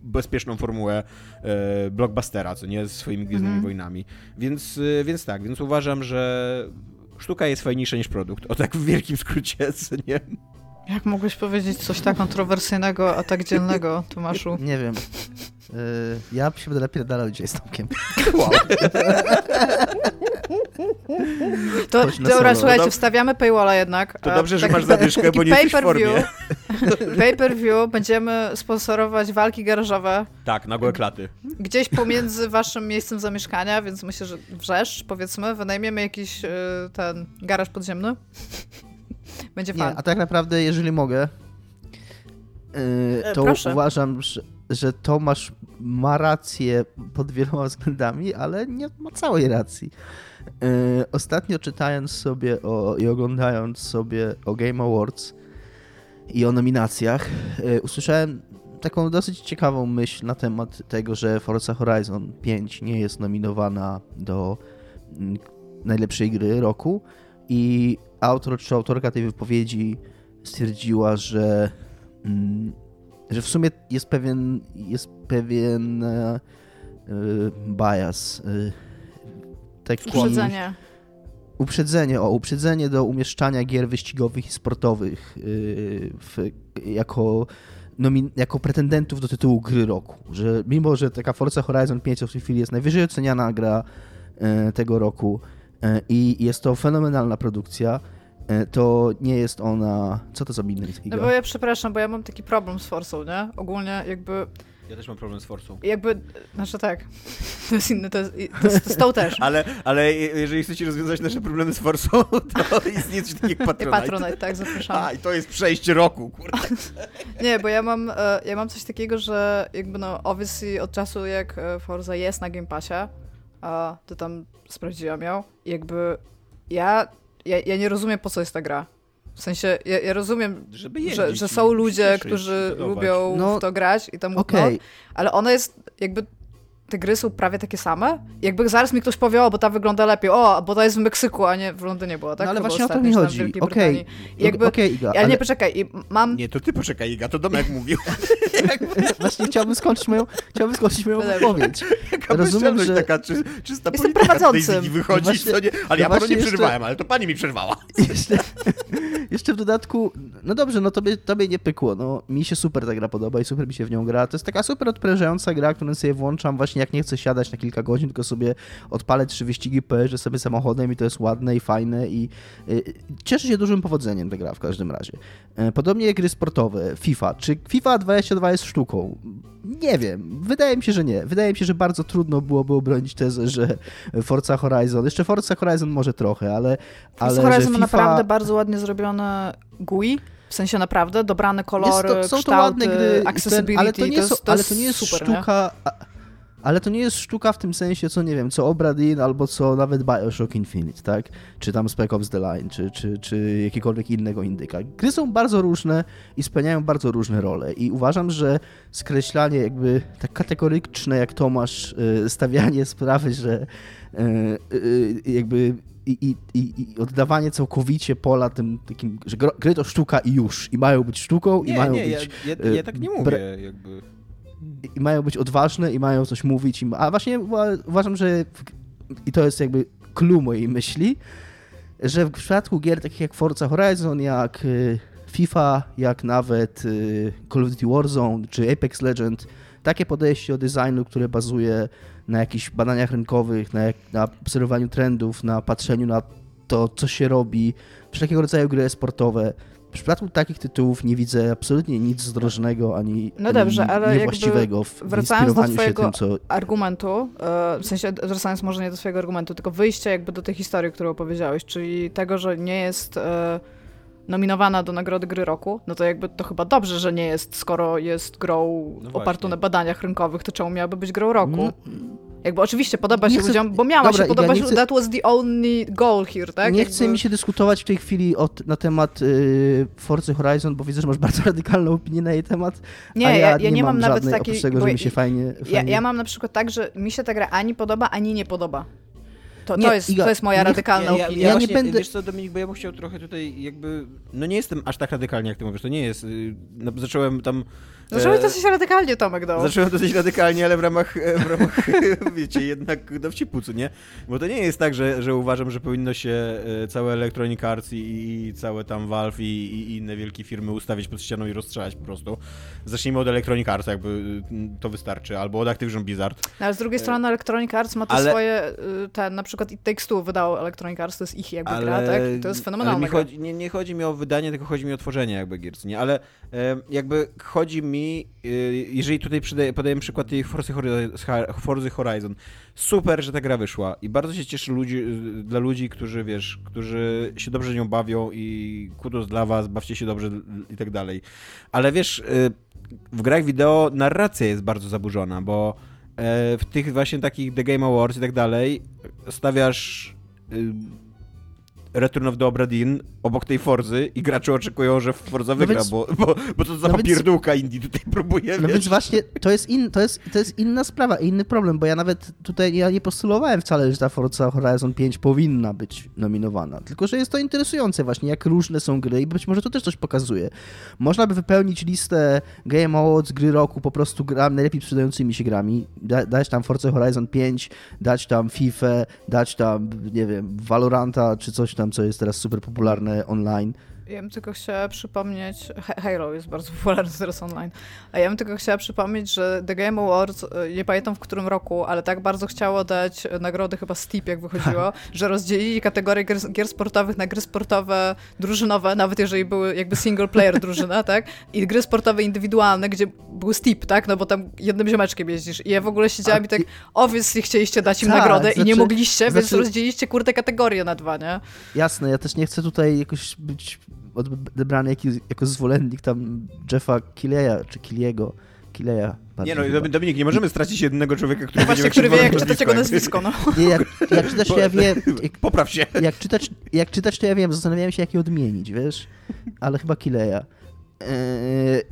bezpieczną formułę e, blockbustera, co nie z swoimi Gwiezdnymi mhm. Wojnami. Więc, y, więc tak, więc uważam, że sztuka jest fajniejsza niż produkt. O tak w wielkim skrócie, co nie? Jak mogłeś powiedzieć coś tak kontrowersyjnego, a tak dzielnego, Tomaszu? Nie wiem. Yy, ja się będę lepiej dalej dzisiaj z Tomkiem. Wow. To, dobra, słuchajcie, wstawiamy paywalla jednak. To dobrze, że masz zadyszkę, bo nie jesteś w formie. Pay per view będziemy sponsorować walki garażowe. Tak, nagłe klaty. Gdzieś pomiędzy waszym miejscem zamieszkania, więc myślę, że wrzeszcz, powiedzmy, wynajmiemy jakiś y, ten garaż podziemny. Będzie fajnie. A tak naprawdę, jeżeli mogę, yy, to Proszę. uważam, że, że Tomasz ma rację pod wieloma względami, ale nie ma całej racji. Yy, ostatnio czytając sobie o, i oglądając sobie o Game Awards, i o nominacjach, e, usłyszałem taką dosyć ciekawą myśl na temat tego, że Forza Horizon 5 nie jest nominowana do mm, najlepszej gry roku i autor czy autorka tej wypowiedzi stwierdziła, że, mm, że w sumie jest pewien, jest pewien e, e, bias. Taki, Uprzedzenie uprzedzenie, o, uprzedzenie do umieszczania gier wyścigowych i sportowych yy, w, jako, nomin, jako pretendentów do tytułu gry roku. Że mimo, że taka Forza Horizon 5 w tej chwili jest najwyżej oceniana gra yy, tego roku yy, i jest to fenomenalna produkcja, to nie jest ona... Co to za inny No bo ja przepraszam, bo ja mam taki problem z Forzą, nie? Ogólnie jakby Ja też mam problem z Forsą. Jakby, znaczy tak, to jest inny, to jest, to jest, to jest to też. Ale, ale jeżeli chcecie rozwiązać nasze problemy z Forsą, to istnieje coś takiego jak I Patronite. Patronite, tak, zapraszamy. A, i to jest przejście roku, kurde. Nie, bo ja mam, e, ja mam coś takiego, że jakby no obviously od czasu jak e, Forza jest na Game Passie, a to tam sprawdziłam ją, i jakby ja, ja, ja nie rozumiem po co jest ta gra. W sensie, ja, ja rozumiem, Żeby że, że są ludzie, którzy lubią No, w to grać i tam okay. ale ona jest jakby te gry są prawie takie same. Jakby zaraz mi ktoś powie, o, bo ta wygląda lepiej, o, bo ta jest w Meksyku, a nie w Londynie była, tak? No ale Chyba właśnie o to mi chodzi. Wielkiej Okej, Brytanii. I jakby, okej, Iga, ale, ale nie, poczekaj, i mam... Nie, to ty poczekaj, Iga, to Domek mówił. właśnie chciałbym skończyć moją, chciałbym skończyć moją wypowiedź. Rozumiem, że- taka czy, czysta Jestem prowadzącym. Wychodzi, Właśnie- co nie, ale ja no panu nie jeszcze- przerywałem, ale to pani mi przerwała. Jeszcze, jeszcze w dodatku, no dobrze, no tobie, tobie nie pykło, no mi się super ta gra podoba i super mi się w nią gra. To jest taka super odprężająca gra, którą sobie włączam właśnie jak nie chcę siadać na kilka godzin, tylko sobie odpalę trzy wyścigi, pojeżdżę sobie samochodem i to jest ładne i fajne i y, cieszy się dużym powodzeniem ta gra w każdym razie. E, Podobnie jak gry sportowe, FIFA. Czy FIFA 22 jest sztuką? Nie wiem. Wydaje mi się, że nie. Wydaje mi się, że bardzo trudno byłoby obronić tezę, że Forza Horizon, jeszcze Forza Horizon może trochę, ale, ale Ale Horizon FIFA... naprawdę bardzo ładnie zrobione GUI, w sensie naprawdę, dobrane kolory, Jest to, są kształty, to ładne gry, ten, accessibility, ale to nie, jest, jest, to ale to nie jest super, nie? sztuka. a- Ale to nie jest sztuka w tym sensie, co nie wiem, co Obradin albo co nawet Bioshock Infinite, tak? Czy tam Spec Ops The Line, czy, czy, czy jakiegokolwiek innego indyka. Gry są bardzo różne i spełniają bardzo różne role i uważam, że skreślanie jakby tak kategoryczne jak Tomasz, y, stawianie sprawy, że y, y, jakby i, i, i, i oddawanie całkowicie pola tym takim, że gry to sztuka i już, i mają być sztuką, i Nie, mają nie, ja, być ja, y, ja tak nie mówię, jakby. I mają być odważne i mają coś mówić. A właśnie uwa- uważam, że i to jest jakby clue mojej myśli, że w przypadku gier takich jak Forza Horizon, jak y, FIFA, jak nawet y, Call of Duty Warzone czy Apex Legend, takie podejście do designu, które bazuje na jakichś badaniach rynkowych, na, na obserwowaniu trendów, na patrzeniu na to, co się robi, wszelkiego rodzaju gry sportowe. W przypadku takich tytułów nie widzę absolutnie nic zdrożnego ani, No dobrze, ani ale niewłaściwego w wracając do twojego- się tym, co... argumentu, e, w sensie wracając może nie do swojego argumentu, tylko wyjście jakby do tej historii, którą opowiedziałeś, czyli tego, że nie jest e, nominowana do nagrody gry roku, no to jakby to chyba dobrze, że nie jest, skoro jest grą No opartą na badaniach rynkowych, to czemu miałaby być grą roku? No, Jakby oczywiście podoba Nie się chcę- ludziom, bo miała Dobra, się podobać, nie chcę- that was the only goal here, tak? nie Jakby- chce mi się dyskutować w tej chwili o, na temat y, Forcy Horizon, bo widzę, że masz bardzo radykalną opinię na jej temat. Nie, a ja, ja, ja nie mam nawet żadnej, takiej... tego, bo że mi się fajnie... Ja, fajnie... ja mam na przykład tak, że mi się ta gra ani podoba, ani nie podoba. To, Nie, to, jest, Iga, to jest moja nie- radykalna ja, ja, opinia. ja, Ja nie właśnie, będę- Wiesz co, Dominik, bo ja bym chciał trochę tutaj jakby... No nie jestem aż tak radykalnie, jak ty mówisz, to nie jest... y, No, zacząłem tam... Zacząłeś e, dosyć radykalnie, Tomek, no. Zacząłem dosyć radykalnie, ale w ramach, e, w ramach wiecie, jednak dowcipu, co nie? Bo to nie jest tak, że, że uważam, że powinno się e, całe Electronic Arts i, i całe tam Valve i, i inne wielkie firmy ustawić pod ścianą i rozstrzelać po prostu. Zacznijmy od Electronic Arts, jakby y, to wystarczy, albo od Activision Blizzard. No, ale z drugiej strony Electronic Arts ma tu ale- swoje, y, ten, na przykład It Takes Two wydało Electronic Arts, to jest ich jakby gra, tak? To jest ale chodzi, nie, nie chodzi mi o wydanie, tylko chodzi mi o tworzenie jakby gier, nie? Ale jakby chodzi mi, e, jeżeli tutaj podaję przykład tej Forza Horizon, super, że ta gra wyszła i bardzo się cieszę ludzi, dla ludzi, którzy, wiesz, którzy się dobrze nią bawią i kudos dla was, bawcie się dobrze i tak dalej. Ale wiesz, e, w grach wideo narracja jest bardzo zaburzona, bo e, w tych właśnie takich The Game Awards i tak dalej stawiasz y, Return of the Obra Dinn obok tej Forzy i gracze oczekują, że Forza wygra, więc- bo, bo, bo to za no popierdółka Indie tutaj próbuje, No wiesz. więc właśnie to jest, in, to, jest, to jest inna sprawa, inny problem, bo ja nawet tutaj ja nie postulowałem wcale, że ta Forza Horizon 5 powinna być nominowana, tylko że jest to interesujące właśnie, jak różne są gry i być może to też coś pokazuje. Można by wypełnić listę Game Awards, gry roku po prostu grami, najlepiej sprzedającymi się grami, da, dać tam Forza Horizon 5, dać tam FIFA, dać tam, nie wiem, Valoranta, czy coś tam, co jest teraz super popularne online Ja bym tylko chciała przypomnieć, Halo jest bardzo popularny teraz online, a ja bym tylko chciała przypomnieć, że The Game Awards, e, nie pamiętam w którym roku, ale tak bardzo chciało dać nagrody chyba Steep, jak wychodziło, że rozdzielili kategorię gier, gier, sportowych na gry sportowe drużynowe, nawet jeżeli były jakby single player drużyna, tak? I gry sportowe indywidualne, gdzie był Steep, tak? No bo tam jednym ziomeczkiem jeździsz. I ja w ogóle siedziałam i tak, obviously chcieliście dać im tak, nagrodę znaczy, i nie znaczy- mogliście, znaczy, więc rozdzieliliście kurde kategorie na dwa, nie? Jasne, ja też nie chcę tutaj jakoś być odebrany jako, jako zwolennik tam Jeffa Kileya, czy Kiliego. Kileya. Nie no, chyba. Dominik, nie możemy stracić jednego człowieka, który Właśnie, który wie, jak czytać jego nazwisko, no. Nie, jak, jak czytać, to ja wiem... Jak, Popraw się. Jak czytać, jak czytać, to ja wiem, zastanawiałem się, jak je odmienić, wiesz? Ale chyba Kileya.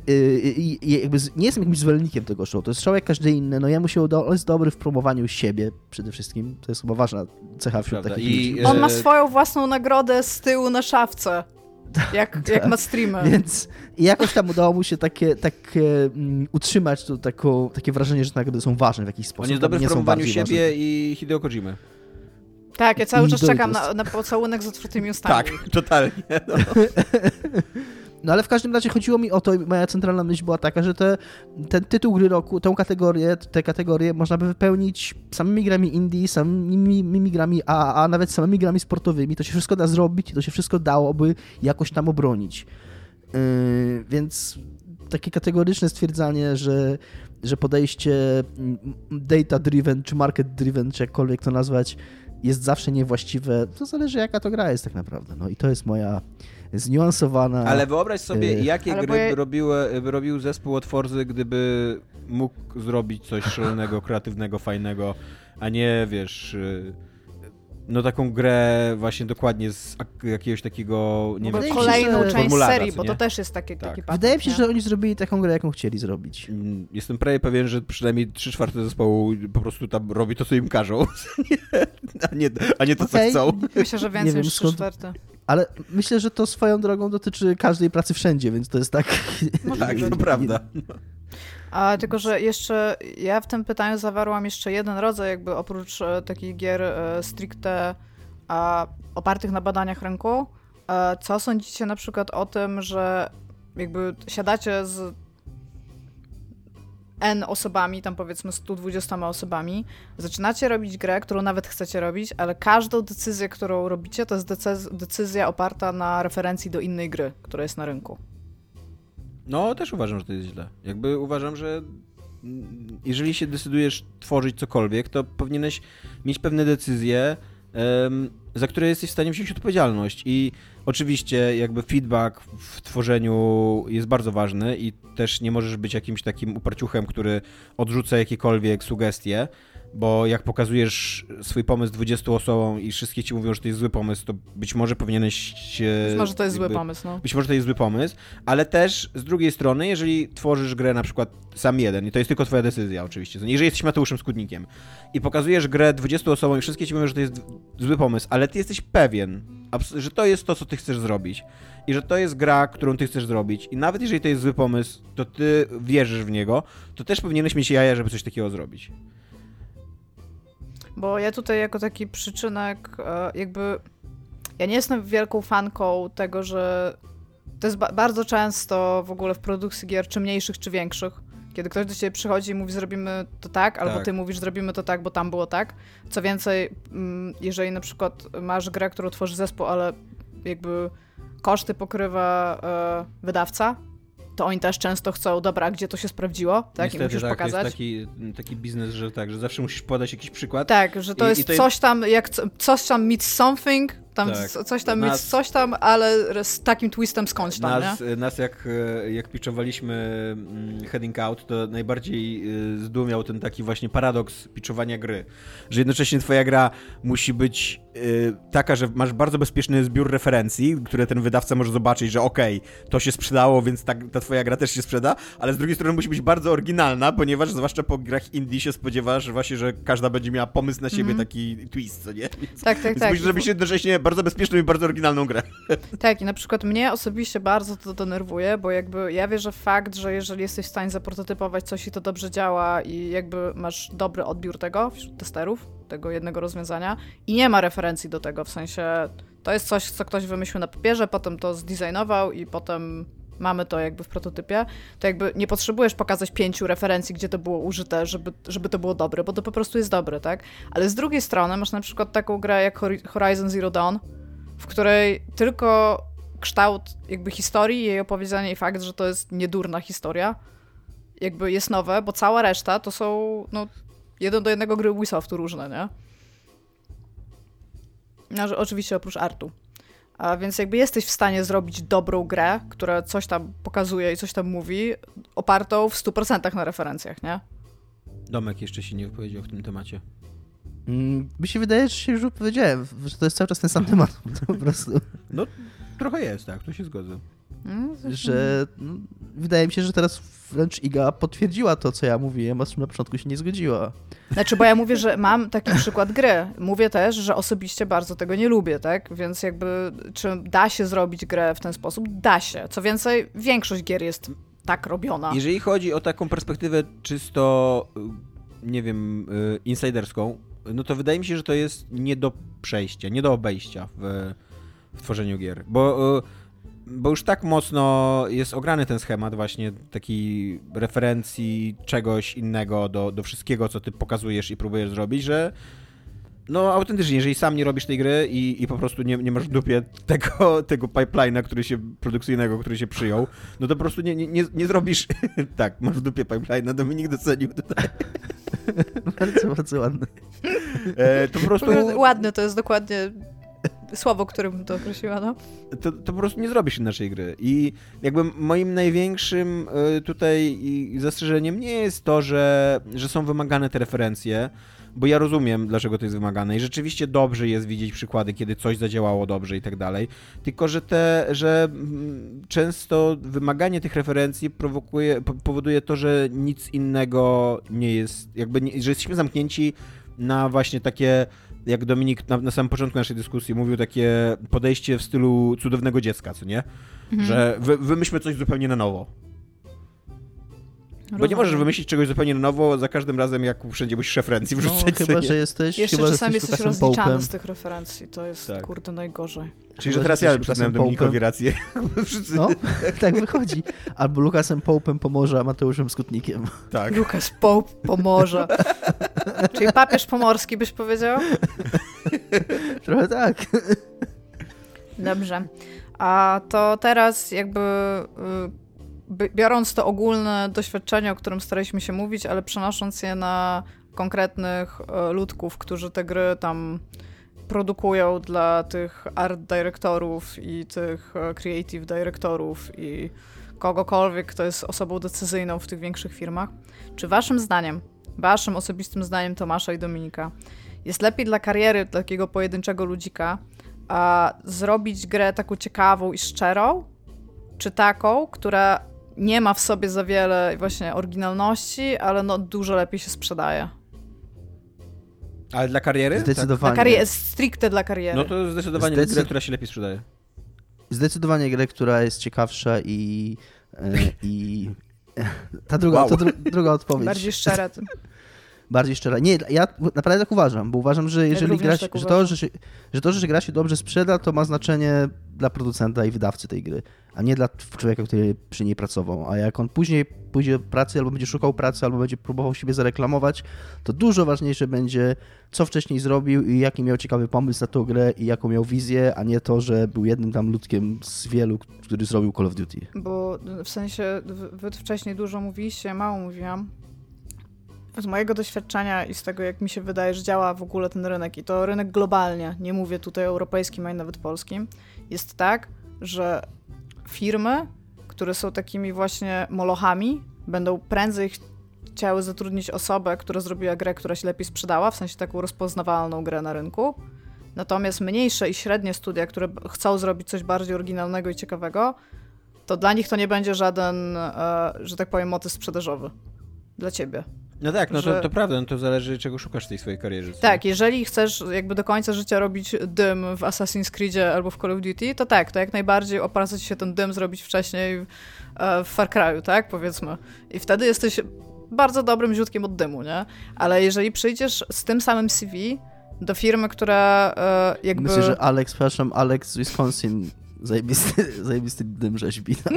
Yy, yy, jakby nie jestem jakimś zwolennikiem tego show, to jest show jak każdy inny, no jemu się udało, on jest dobry w promowaniu siebie przede wszystkim, to jest chyba ważna cecha wśród Prawda. takich I, ludzi. On ma swoją własną nagrodę z tyłu na szafce. Jak, tak. jak ma streamy. Więc jakoś tam udało mu się takie, takie um, utrzymać to taką, takie wrażenie, że nagrody są ważne w jakiś sposób. On jest dobry w promowaniu siebie ważne. i Hideo Kojimy. Tak, ja cały I czas czekam na, na pocałunek z otwartymi ustami. Tak, totalnie. No. No ale w każdym razie chodziło mi o to, moja centralna myśl była taka, że te, ten tytuł gry roku, tę kategorię, te kategorie można by wypełnić samymi grami indie, samymi grami AAA, nawet samymi grami sportowymi. To się wszystko da zrobić to się wszystko dałoby jakoś tam obronić. Yy, więc takie kategoryczne stwierdzanie, że, że podejście mm, data-driven czy market-driven, czy jakkolwiek to nazwać, jest zawsze niewłaściwe, to zależy jaka to gra jest tak naprawdę. No i to jest moja zniuansowana. Ale wyobraź sobie, y, jakie gry by, robiły, by robił zespół od Forzy, gdyby mógł zrobić coś szalonego, kreatywnego, fajnego, a nie, wiesz... Y, no taką grę właśnie dokładnie z jakiegoś takiego, nie wiem, kolejną część serii, bo to też jest taki, tak. taki patent, Wydaje mi się, nie? że oni zrobili taką grę, jaką chcieli zrobić. Mm, jestem prawie pewien, że przynajmniej 3 czwarte zespołu po prostu tam robi to, co im każą, a nie, a nie to, okay. co chcą. Myślę, że więcej niż 3 czwarte. Ale myślę, że to swoją drogą dotyczy każdej pracy wszędzie, więc to jest tak... tak, to prawda. A tylko, że jeszcze ja w tym pytaniu zawarłam jeszcze jeden rodzaj, jakby oprócz e, takich gier e, stricte opartych na badaniach rynku. E, co sądzicie na przykład o tym, że jakby siadacie z N osobami, tam powiedzmy 120 osobami, zaczynacie robić grę, którą nawet chcecie robić, ale każdą decyzję, którą robicie, to jest decyzja oparta na referencji do innej gry, która jest na rynku. No, też uważam, że to jest źle. Jakby uważam, że jeżeli się decydujesz tworzyć cokolwiek, to powinieneś mieć pewne decyzje, za które jesteś w stanie wziąć odpowiedzialność. I oczywiście jakby feedback w tworzeniu jest bardzo ważny i też nie możesz być jakimś takim uparciuchem, który odrzuca jakiekolwiek sugestie bo jak pokazujesz swój pomysł 20 osobom i wszystkie ci mówią, że to jest zły pomysł, to być może powinieneś się... Być może to jest jakby, zły pomysł, no. Być może to jest zły pomysł, ale też z drugiej strony, jeżeli tworzysz grę na przykład sam jeden i to jest tylko twoja decyzja oczywiście, jeżeli jesteś Mateuszem Skutnikiem i pokazujesz grę 20 osobom i wszystkie ci mówią, że to jest zły pomysł, ale ty jesteś pewien, że to jest to, co ty chcesz zrobić i że to jest gra, którą ty chcesz zrobić i nawet jeżeli to jest zły pomysł, to ty wierzysz w niego, to też powinieneś mieć jaja, żeby coś takiego zrobić. Bo ja tutaj jako taki przyczynek e, jakby... Ja nie jestem wielką fanką tego, że to jest ba bardzo często w ogóle w produkcji gier, czy mniejszych, czy większych, kiedy ktoś do ciebie przychodzi i mówi, zrobimy to tak, albo tak. ty mówisz, zrobimy to tak, bo tam było tak. Co więcej, mm, jeżeli na przykład masz grę, którą tworzy zespół, ale jakby koszty pokrywa e, wydawca, to oni też często chcą, dobra, gdzie to się sprawdziło, tak? Niestety, I musisz tak, pokazać. To jest taki, taki biznes, że tak, że zawsze musisz podać jakiś przykład. Tak, że to, i, jest, i to coś tam, jak coś tam meets something, tam tak. coś tam nas, coś tam, ale z takim twistem skądś tam, nas, nie? Nas jak, e, jak pitchowaliśmy mm, Heading Out, to najbardziej e, zdumiał ten taki właśnie paradoks pitchowania gry, że jednocześnie twoja gra musi być Y, taka, że masz bardzo bezpieczny zbiór referencji, które ten wydawca może zobaczyć, że okej, okay, to się sprzedało, więc ta, ta twoja gra też się sprzeda, ale z drugiej strony musi być bardzo oryginalna, ponieważ zwłaszcza po grach indie się spodziewasz właśnie, że każda będzie miała pomysł na siebie, mm -hmm. taki twist, co nie? Więc, tak, tak, więc tak. Musisz zrobić jednocześnie bardzo bezpieczną i bardzo oryginalną grę. Tak, i na przykład mnie osobiście bardzo to denerwuje, bo jakby ja wierzę w fakt, że jeżeli jesteś w stanie zaprototypować coś i to dobrze działa i jakby masz dobry odbiór tego wśród testerów, tego jednego rozwiązania i nie ma referencji do tego, w sensie To jest coś, co ktoś wymyślił na papierze, potem to zdesignował i potem mamy to jakby w prototypie, to jakby nie potrzebujesz pokazać pięciu referencji, gdzie to było użyte, żeby, żeby to było dobre, bo to po prostu jest dobre, tak? Ale z drugiej strony masz na przykład taką grę jak Horizon Zero Dawn, w której tylko kształt jakby historii, jej opowiedzenie i fakt, że to jest niedurna historia, jakby jest nowe, bo cała reszta to są no, jeden do jednego gry Ubisoftu różne, nie? No, oczywiście oprócz artu. A więc jakby jesteś w stanie zrobić dobrą grę, która coś tam pokazuje i coś tam mówi, opartą w 100% na referencjach, nie? Domek jeszcze się nie wypowiedział w tym temacie. Mm, mi się wydaje, że się już powiedziałem, że to jest cały czas ten sam temat. po prostu. No, trochę jest, tak, tu się zgodzę. No, że no, wydaje mi się, że teraz wręcz Iga potwierdziła to, co ja mówiłem, a z czym na początku się nie zgodziła. Znaczy, bo ja mówię, że mam taki przykład gry. Mówię też, że osobiście bardzo tego nie lubię, tak? Więc jakby, czy da się zrobić grę w ten sposób? Da się. Co więcej, większość gier jest tak robiona. Jeżeli chodzi o taką perspektywę czysto, nie wiem, y, insiderską, no to wydaje mi się, że to jest nie do przejścia, nie do obejścia w, w tworzeniu gier. Bo y, bo już tak mocno jest ograny ten schemat właśnie takiej referencji czegoś innego do, do wszystkiego, co ty pokazujesz i próbujesz zrobić, że no autentycznie, jeżeli sam nie robisz tej gry i, i po prostu nie, nie masz w dupie tego, tego pipeline'a, który się, produkcyjnego, który się przyjął, no to po prostu nie, nie, nie zrobisz, tak, masz w dupie pipeline'a, Dominik docenił tutaj. bardzo, bardzo ładny. E, to po prostu... Ładny, to jest dokładnie słowo, którym to określiła, no. To, to po prostu nie zrobisz naszej gry. I jakby moim największym y, tutaj zastrzeżeniem nie jest to, że, że są wymagane te referencje, bo ja rozumiem, dlaczego to jest wymagane i rzeczywiście dobrze jest widzieć przykłady, kiedy coś zadziałało dobrze i tak dalej, tylko że te, że mm, często wymaganie tych referencji prowokuje, powoduje to, że nic innego nie jest, jakby, nie, że jesteśmy zamknięci na właśnie takie jak Dominik na, na samym początku naszej dyskusji mówił, takie podejście w stylu cudownego dziecka, co nie? Mhm. Że wy, wymyślmy coś zupełnie na nowo. Bo nie możesz wymyślić czegoś zupełnie na nowo za każdym razem, jak wszędzie musisz referencji no, wrzucać. No, chyba, że jesteś Jeszcze chyba, czasami jesteś rozliczany z tych referencji. To jest, tak. kurde, najgorzej. Czyli, że teraz ja przyznałem Dominikowi rację. No, tak wychodzi. Albo Lukasem Połpem pomoże, a Mateuszem Skutnikiem. Tak. Lukas Pope pomoże. Czyli papież pomorski byś powiedział? Trochę tak. Dobrze. A to teraz jakby y, biorąc to ogólne doświadczenie, o którym staraliśmy się mówić, ale przenosząc je na konkretnych y, ludków, którzy te gry tam produkują dla tych art dyrektorów i tych e, creative dyrektorów i kogokolwiek, kto jest osobą decyzyjną w tych większych firmach. Czy waszym zdaniem, waszym osobistym zdaniem Tomasza i Dominika, jest lepiej dla kariery takiego pojedynczego ludzika a zrobić grę taką ciekawą i szczerą, czy taką, która nie ma w sobie za wiele właśnie oryginalności, ale no dużo lepiej się sprzedaje? Ale dla kariery? Zdecydowanie. Dla kariery, stricte dla kariery. No to zdecydowanie Zdecyd... gra, która się lepiej sprzedaje. Zdecydowanie gra, która jest ciekawsza i, e, i ta druga, wow. to dru, druga odpowiedź. Bardziej szczera. Bardziej szczera. Nie, ja naprawdę tak uważam, bo uważam, że jeżeli gra się, tak że, to, że, się, że to, że gra się dobrze sprzeda, to ma znaczenie dla producenta i wydawcy tej gry, a nie dla człowieka, który przy niej pracował. A jak on później pójdzie do pracy, albo będzie szukał pracy, albo będzie próbował siebie zareklamować, to dużo ważniejsze będzie, co wcześniej zrobił i jaki miał ciekawy pomysł na tą grę i jaką miał wizję, a nie to, że był jednym tam ludkiem z wielu, który zrobił Call of Duty. Bo w sensie wy wcześniej dużo mówiliście, mało mówiłam. Z mojego doświadczenia i z tego, jak mi się wydaje, że działa w ogóle ten rynek, i to rynek globalnie, nie mówię tutaj europejskim, a nawet polskim, jest tak, że firmy, które są takimi właśnie molochami, będą prędzej chciały zatrudnić osobę, która zrobiła grę, która się lepiej sprzedała, w sensie taką rozpoznawalną grę na rynku. Natomiast mniejsze i średnie studia, które chcą zrobić coś bardziej oryginalnego i ciekawego, to dla nich to nie będzie żaden, e, że tak powiem, motyw sprzedażowy. Dla ciebie. No tak, no że... to, to prawda, no to zależy czego szukasz w tej swojej karierze. Tak, jeżeli chcesz jakby do końca życia robić dym w Assassin's Creedzie albo w Call of Duty, to tak, to jak najbardziej opłaca ci się ten dym zrobić wcześniej e, w Far Cry'u, tak, powiedzmy. I wtedy jesteś bardzo dobrym źródłem od dymu, nie? Ale jeżeli przyjdziesz z tym samym CV do firmy, która e, jakby... Myślę, że Alex, przepraszam, Alex z Wisconsin zajebisty, zajebisty dym rzeźbi. Tam.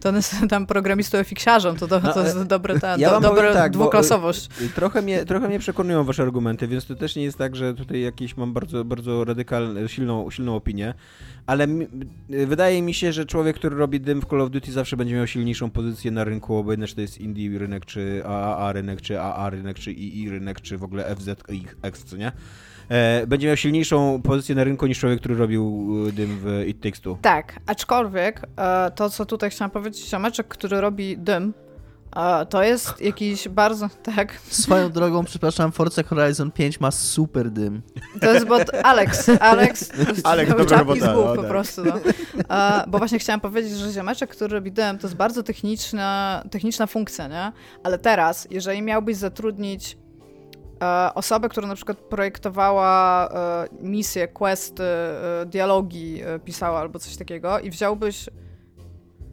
To on jest tam programistą fiksiarzem, to, to, to jest No, dobre, ta, ja do, powiem tak, bo, dwuklasowość. Trochę mnie, trochę mnie przekonują wasze argumenty, więc to też nie jest tak, że tutaj jakieś mam bardzo, bardzo radykalną, silną, silną opinię, ale mi, wydaje mi się, że człowiek, który robi dym w Call of Duty zawsze będzie miał silniejszą pozycję na rynku, obojętnie czy to jest indie rynek, czy AAA rynek, czy AA rynek, czy II rynek, czy w ogóle FZX, co nie? E, będzie miał silniejszą pozycję na rynku niż człowiek, który robił e, dym w It Takes Two. Tak, aczkolwiek e, to, co tutaj chciałam powiedzieć, ziomeczek, który robi dym, e, to jest jakiś bardzo, tak, Swoją drogą, przepraszam, Forza Horizon 5 ma super dym. to jest bot Alex, Alex, Alex, dobra czapki z robota, głów no po tak. prostu, no. E, bo właśnie chciałam powiedzieć, że ziomeczek, który robi dym, to jest bardzo techniczna, techniczna funkcja, nie? Ale teraz, jeżeli miałbyś zatrudnić e, osobę, która na przykład projektowała e, misje, questy, e, dialogi e, pisała albo coś takiego i wziąłbyś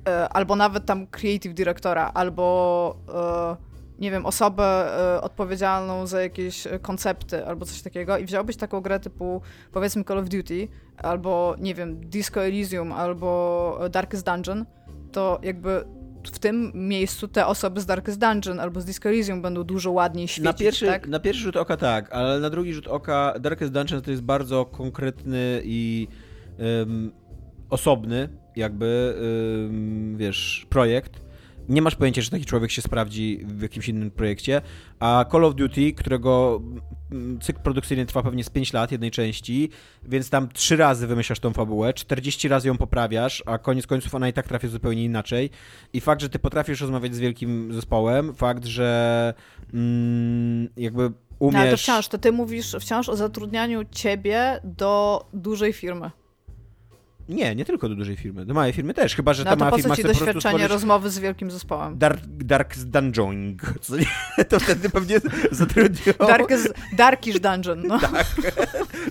e, albo nawet tam creative dyrektora, albo e, nie wiem, osobę e, odpowiedzialną za jakieś e, koncepty albo coś takiego i wziąłbyś taką grę typu powiedzmy Call of Duty, albo nie wiem, Disco Elysium, albo e, Darkest Dungeon, to jakby w tym miejscu te osoby z Darkest Dungeon albo z Disco Elysium będą dużo ładniej świecić, Na pierwszy, tak? na pierwszy rzut oka tak, ale na drugi rzut oka Darkest Dungeon to jest bardzo konkretny i em, osobny jakby, em, wiesz, projekt. Nie masz pojęcia, że taki człowiek się sprawdzi w jakimś innym projekcie, a Call of Duty, którego cykl produkcyjny trwa pewnie z 5 lat jednej części, więc tam trzy razy wymyślasz tą fabułę, 40 razy ją poprawiasz, a koniec końców ona i tak trafia zupełnie inaczej. I fakt, że ty potrafisz rozmawiać z wielkim zespołem, fakt, że mm, jakby umiesz... No, ale to wciąż, to ty mówisz wciąż o zatrudnianiu ciebie do dużej firmy. Nie, nie tylko do dużej firmy, do małej firmy też, chyba, że No ta mała firma chce po prostu doświadczenie stworzyć rozmowy z wielkim zespołem? Dark, dark Dungeoning, co nie? To wtedy pewnie zatrudnią... Darkest, Darkish Dungeon, no. Tak,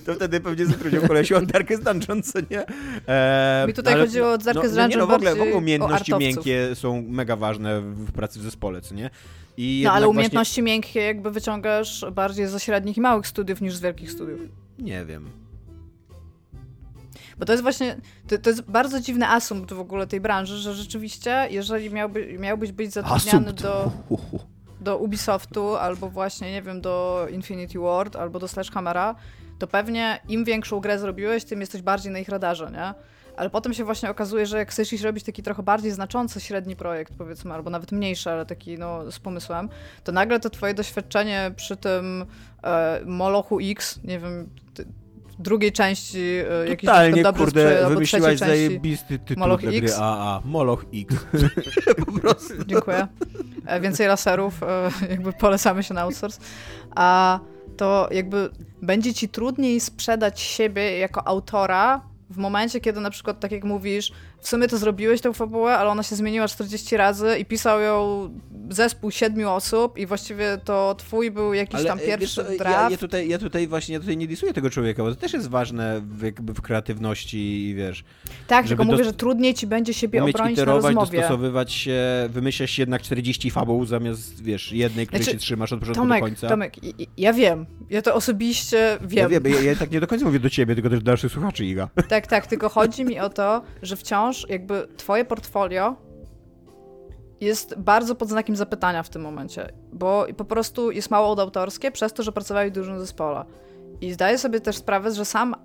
to wtedy pewnie zatrudnią kolesiu od Darkest Dungeon, co nie? Eee, Mi tutaj chodziło o Darkest no, no, nie, Dungeon no, w ogóle, w ogóle umiejętności miękkie są mega ważne w pracy w zespole, co nie? I No ale umiejętności miękkie jakby wyciągasz bardziej ze średnich i małych studiów niż z wielkich studiów. Właśnie, nie wiem. Bo to jest właśnie, to, to jest bardzo dziwny asumpt w ogóle tej branży, że rzeczywiście, jeżeli miałby, miałbyś być zatrudniany Asumpt. do, do Ubisoftu, albo właśnie, nie wiem, do Infinity Ward, albo do Sledgehammera, to pewnie im większą grę zrobiłeś, tym jesteś bardziej na ich radarze, nie? Ale potem się właśnie okazuje, że jak chcesz iść robić taki trochę bardziej znaczący średni projekt, powiedzmy, albo nawet mniejszy, ale taki no, z pomysłem, to nagle to twoje doświadczenie przy tym e, Molochu X, nie wiem, drugiej części e, jakiejś na Totalnie, Dobry kurde, Sprzyj, albo wymyśliłaś części. zajebisty tytuł Moloch dla gry X. AA. Moloch X. po prostu. Dziękuję. E, Więcej laserów, e, jakby polecamy się na outsource. A to jakby będzie ci trudniej sprzedać siebie jako autora w momencie, kiedy na przykład, tak jak mówisz, w sumie to zrobiłeś tę fabułę, ale ona się zmieniła 40 razy i pisał ją zespół siedmiu osób i właściwie to twój był jakiś tam e, wiesz pierwszy ja, draft. ja, tutaj, ja tutaj właśnie ja tutaj nie disuję tego człowieka, bo to też jest ważne w, jakby w kreatywności i wiesz, tak, tylko mówię, że trudniej ci będzie siebie obronić na iterować, rozmowie. dostosowywać się, wymyślać jednak 40 fabuł zamiast, wiesz, jednej, której Znaczy, się trzymasz od początku Tomek, do końca. Tomek, ja wiem. Ja to osobiście wiem. Ja wiem, ja, ja tak nie do końca mówię do ciebie, tylko też do naszych słuchaczy, Iga. Tak, tak, tylko chodzi mi o to, że wciąż jakby twoje portfolio jest bardzo pod znakiem zapytania w tym momencie, bo po prostu jest mało odautorskie przez to, że pracowali w dużym zespole. I zdaję sobie też sprawę, że sam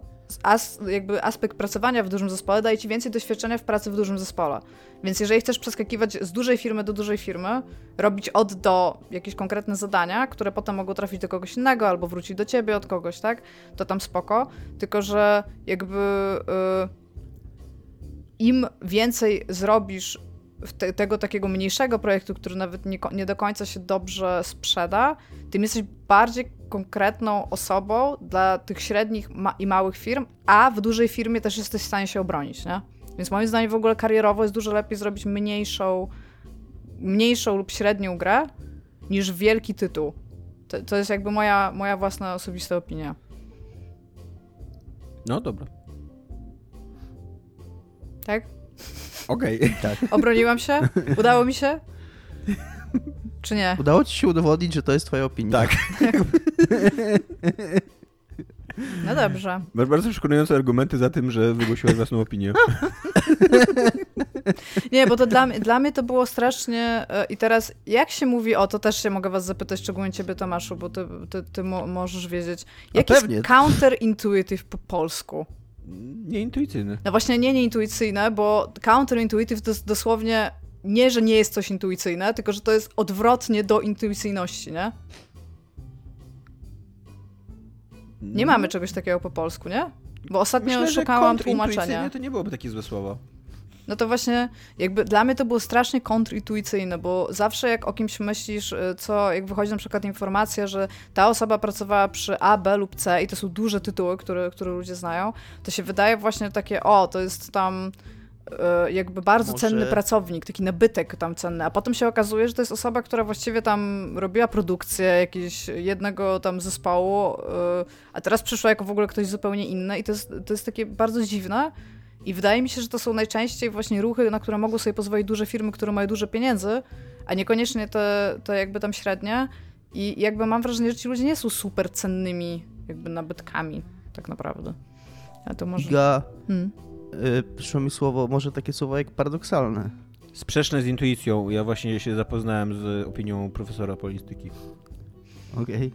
as, jakby aspekt pracowania w dużym zespole daje ci więcej doświadczenia w pracy w dużym zespole. Więc jeżeli chcesz przeskakiwać z dużej firmy do dużej firmy, robić od do jakieś konkretne zadania, które potem mogą trafić do kogoś innego albo wrócić do ciebie od kogoś, tak? To tam spoko. Tylko, że jakby y, im więcej zrobisz te, tego takiego mniejszego projektu, który nawet nie, nie do końca się dobrze sprzeda, tym jesteś bardziej konkretną osobą dla tych średnich ma- i małych firm, a w dużej firmie też jesteś w stanie się obronić, nie? Więc moim zdaniem w ogóle karierowo jest dużo lepiej zrobić mniejszą, mniejszą lub średnią grę niż wielki tytuł. To, to jest jakby moja, moja własna osobista opinia. No dobra. Tak? Okej. Tak. Obroniłam się? Udało mi się? Czy nie? Udało ci się udowodnić, że to jest twoja opinia. Tak. No dobrze. Masz bardzo przekonujące argumenty za tym, że wygłosiłaś własną opinię. Nie, bo to dla, mnie- dla mnie to było strasznie. e, I teraz, jak się mówi o to, też się mogę was zapytać, szczególnie ciebie, Tomaszu, bo ty, ty, ty mo, możesz wiedzieć. Jak jest pewnie. counterintuitive po polsku? Nieintuicyjny. No właśnie nie nieintuicyjne, bo counterintuitive to jest dosłownie nie, że nie jest coś intuicyjne, tylko że to jest odwrotnie do intuicyjności, nie? Nie mamy czegoś takiego po polsku, nie? Bo ostatnio Myślę, że szukałam kontrintuicyjnie tłumaczenia. to nie byłoby takie złe słowo. No to właśnie, jakby dla mnie to było strasznie kontrintuicyjne, bo zawsze jak o kimś myślisz, y, co, jak wychodzi na przykład informacja, że ta osoba pracowała przy A, B lub C i to są duże tytuły, które, które ludzie znają, to się wydaje właśnie takie, o, to jest tam y, jakby bardzo Może- cenny pracownik, taki nabytek tam cenny, a potem się okazuje, że to jest osoba, która właściwie tam robiła produkcję jakiegoś jednego tam zespołu, y, a teraz przyszła jako w ogóle ktoś zupełnie inny i to jest, to jest takie bardzo dziwne, i wydaje mi się, że to są najczęściej właśnie ruchy, na które mogą sobie pozwolić duże firmy, które mają dużo pieniędzy, a niekoniecznie te, te jakby tam średnie. I jakby mam wrażenie, że ci ludzie nie są super cennymi jakby nabytkami, tak naprawdę. A to może... Iga, Hmm. y, przyszło mi słowo, może takie słowo jak paradoksalne. Sprzeczne z intuicją. Ja właśnie się zapoznałem z opinią profesora polityki. Okej.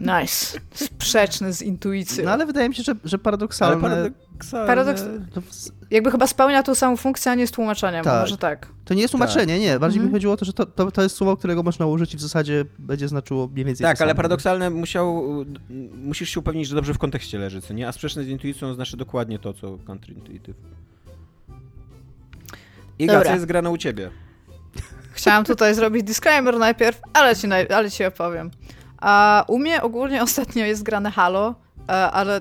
Nice. Sprzeczny z intuicją. No ale wydaje mi się, że, że paradoksalne... Ale paradoksalnie... Paradoks- Jakby chyba spełnia tą samą funkcję, a nie jest tłumaczeniem. Tak. Może tak. to nie jest tłumaczenie, nie. Bardziej Mhm. mi chodziło o to, że to, to, to jest słowo, którego można użyć i w zasadzie będzie znaczyło mniej więcej Tak, ale paradoksalne musiał, musisz się upewnić, że dobrze w kontekście leży, co nie? A sprzeczne z intuicją znaczy dokładnie to, co counterintuitive. Iga, Dobra. co jest grane u ciebie? Chciałam tutaj zrobić disclaimer najpierw, ale ci, naj... ale ci opowiem. A u mnie ogólnie ostatnio jest grane Halo, e, ale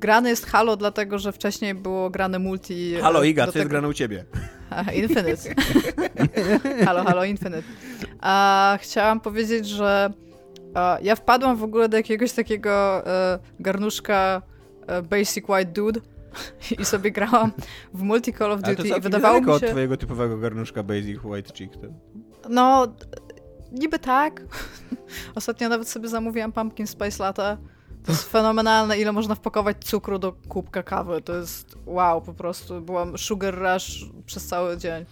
grane jest Halo dlatego, że wcześniej było grane multi. e, Halo Iga, co jest tego- grane u ciebie? Infinite. halo, halo, Infinite. A, chciałam powiedzieć, że a, ja wpadłam w ogóle do jakiegoś takiego e, garnuszka e, Basic White Dude i sobie grałam w multi Call of Duty i wydawało mi od się... twojego typowego garnuszka Basic White Chick. To... No, niby tak. Ostatnio nawet sobie zamówiłam pumpkin spice latte. To jest fenomenalne, ile można wpakować cukru do kubka kawy. To jest wow, po prostu. Byłam sugar rush przez cały dzień.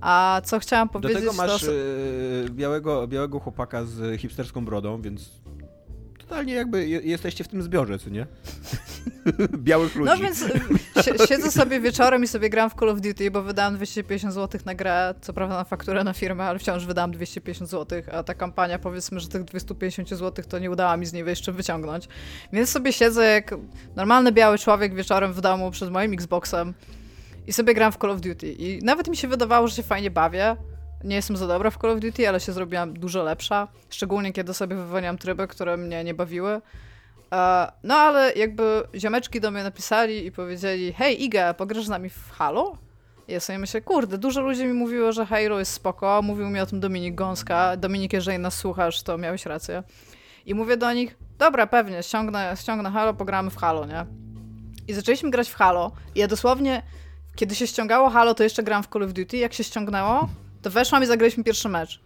A co chciałam Do powiedzieć, tego masz to... e, białego, białego chłopaka z hipsterską brodą, więc totalnie jakby je, jesteście w tym zbiorze, co nie? Białych ludzi. No więc si- siedzę sobie wieczorem i sobie gram w Call of Duty, bo wydałam 250 zł na grę, co prawda na fakturę na firmę, ale wciąż wydałam 250 zł, a ta kampania powiedzmy, że tych 250 zł to nie udało mi z niej jeszcze wyciągnąć. Więc sobie siedzę jak normalny biały człowiek wieczorem w domu przed moim Xboxem i sobie gram w Call of Duty. I nawet mi się wydawało, że się fajnie bawię. Nie jestem za dobra w Call of Duty, ale się zrobiłam dużo lepsza. Szczególnie kiedy sobie wywaliłam tryby, które mnie nie bawiły. E, No ale jakby ziomeczki do mnie napisali i powiedzieli hej Iga, pograsz z nami w Halo? I Ja sobie myślę, kurde, dużo ludzi mi mówiło, że Halo jest spoko, mówił mi o tym Dominik Gąska. Dominik, jeżeli nas słuchasz, to miałeś rację. I mówię do nich, dobra, pewnie, ściągnę, ściągnę Halo, pogramy w Halo, nie? I zaczęliśmy grać w Halo i ja dosłownie, kiedy się ściągało Halo, to jeszcze gram w Call of Duty, jak się ściągnęło, to weszłam i zagraliśmy pierwszy mecz.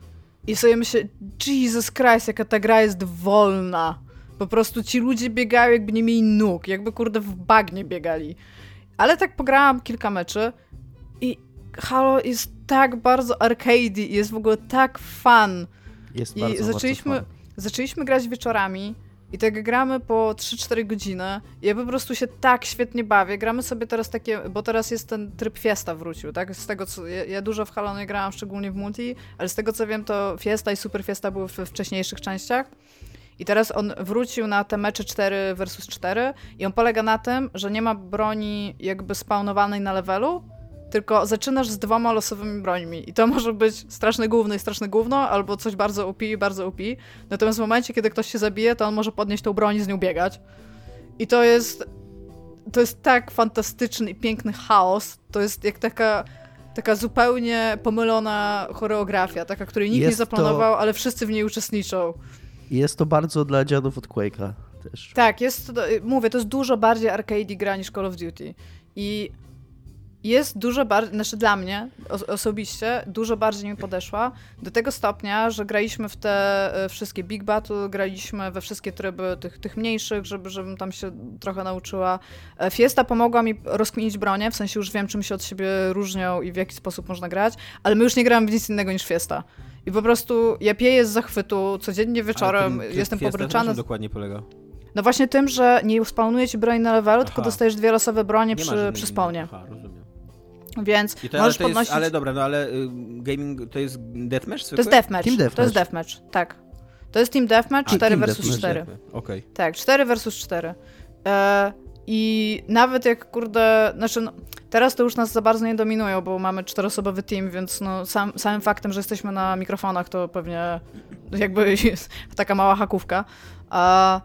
I sobie myślę, Jesus Christ, jaka ta gra jest wolna. Po prostu ci ludzie biegają jakby nie mieli nóg, jakby kurde w bagnie biegali. Ale tak pograłam kilka meczy i Halo jest tak bardzo arcade i jest w ogóle tak fun. Jest I bardzo, zaczęliśmy, bardzo zaczęliśmy grać wieczorami i tak gramy po 3-4 godziny. Ja po prostu się tak świetnie bawię. Gramy sobie teraz takie, bo teraz jest ten tryb Fiesta wrócił, tak? Z tego co, ja, ja dużo w Halo nie grałam, szczególnie w multi, ale z tego co wiem, to Fiesta i Super Fiesta były w wcześniejszych częściach. I teraz on wrócił na te mecze 4 versus 4 i on polega na tym, że nie ma broni jakby spawnowanej na levelu, tylko zaczynasz z dwoma losowymi brońmi. I to może być straszne gówno i straszne gówno, albo coś bardzo OP i bardzo OP. Natomiast w momencie, kiedy ktoś się zabije, to on może podnieść tą broń i z nią biegać. I to jest... To jest tak fantastyczny i piękny chaos. To jest jak taka... Taka zupełnie pomylona choreografia, taka, której nikt nie Jest to- zaplanował, ale wszyscy w niej uczestniczą. Jest to bardzo dla dziadów od Quake'a też. Tak, jest, to- mówię, to jest dużo bardziej arcade gra niż Call of Duty. I jest dużo bardziej, znaczy dla mnie os osobiście, dużo bardziej mi podeszła do tego stopnia, że graliśmy w te e, wszystkie Big Battle, graliśmy we wszystkie tryby tych, tych mniejszych, żeby, żebym tam się trochę nauczyła. E, Fiesta pomogła mi rozkminić bronię, w sensie już wiem, czym się od siebie różnią i w jaki sposób można grać, ale my już nie gramy w nic innego niż Fiesta. I po prostu ja pieję z zachwytu, codziennie wieczorem Ale ten jestem pobryczana. na czym dokładnie polega? No właśnie tym, że nie spawnuje ci broń na levelu, tylko dostajesz dwie losowe bronie Nie przy, przy spawnie. Aha, rozumiem. Więc I to, ale, możesz to jest, podnosić... ale dobra, no ale y, gaming to jest deathmatch To jest deathmatch. Team To jest deathmatch. deathmatch, tak. To jest team deathmatch A, 4 team versus deathmatch, 4. Okej. Tak, 4 versus 4. E, I nawet jak kurde, znaczy no, teraz to już nas za bardzo nie dominują, bo mamy czteroosobowy team, więc no, sam, samym faktem, że jesteśmy na mikrofonach, to pewnie jakby jest taka mała hakówka. A,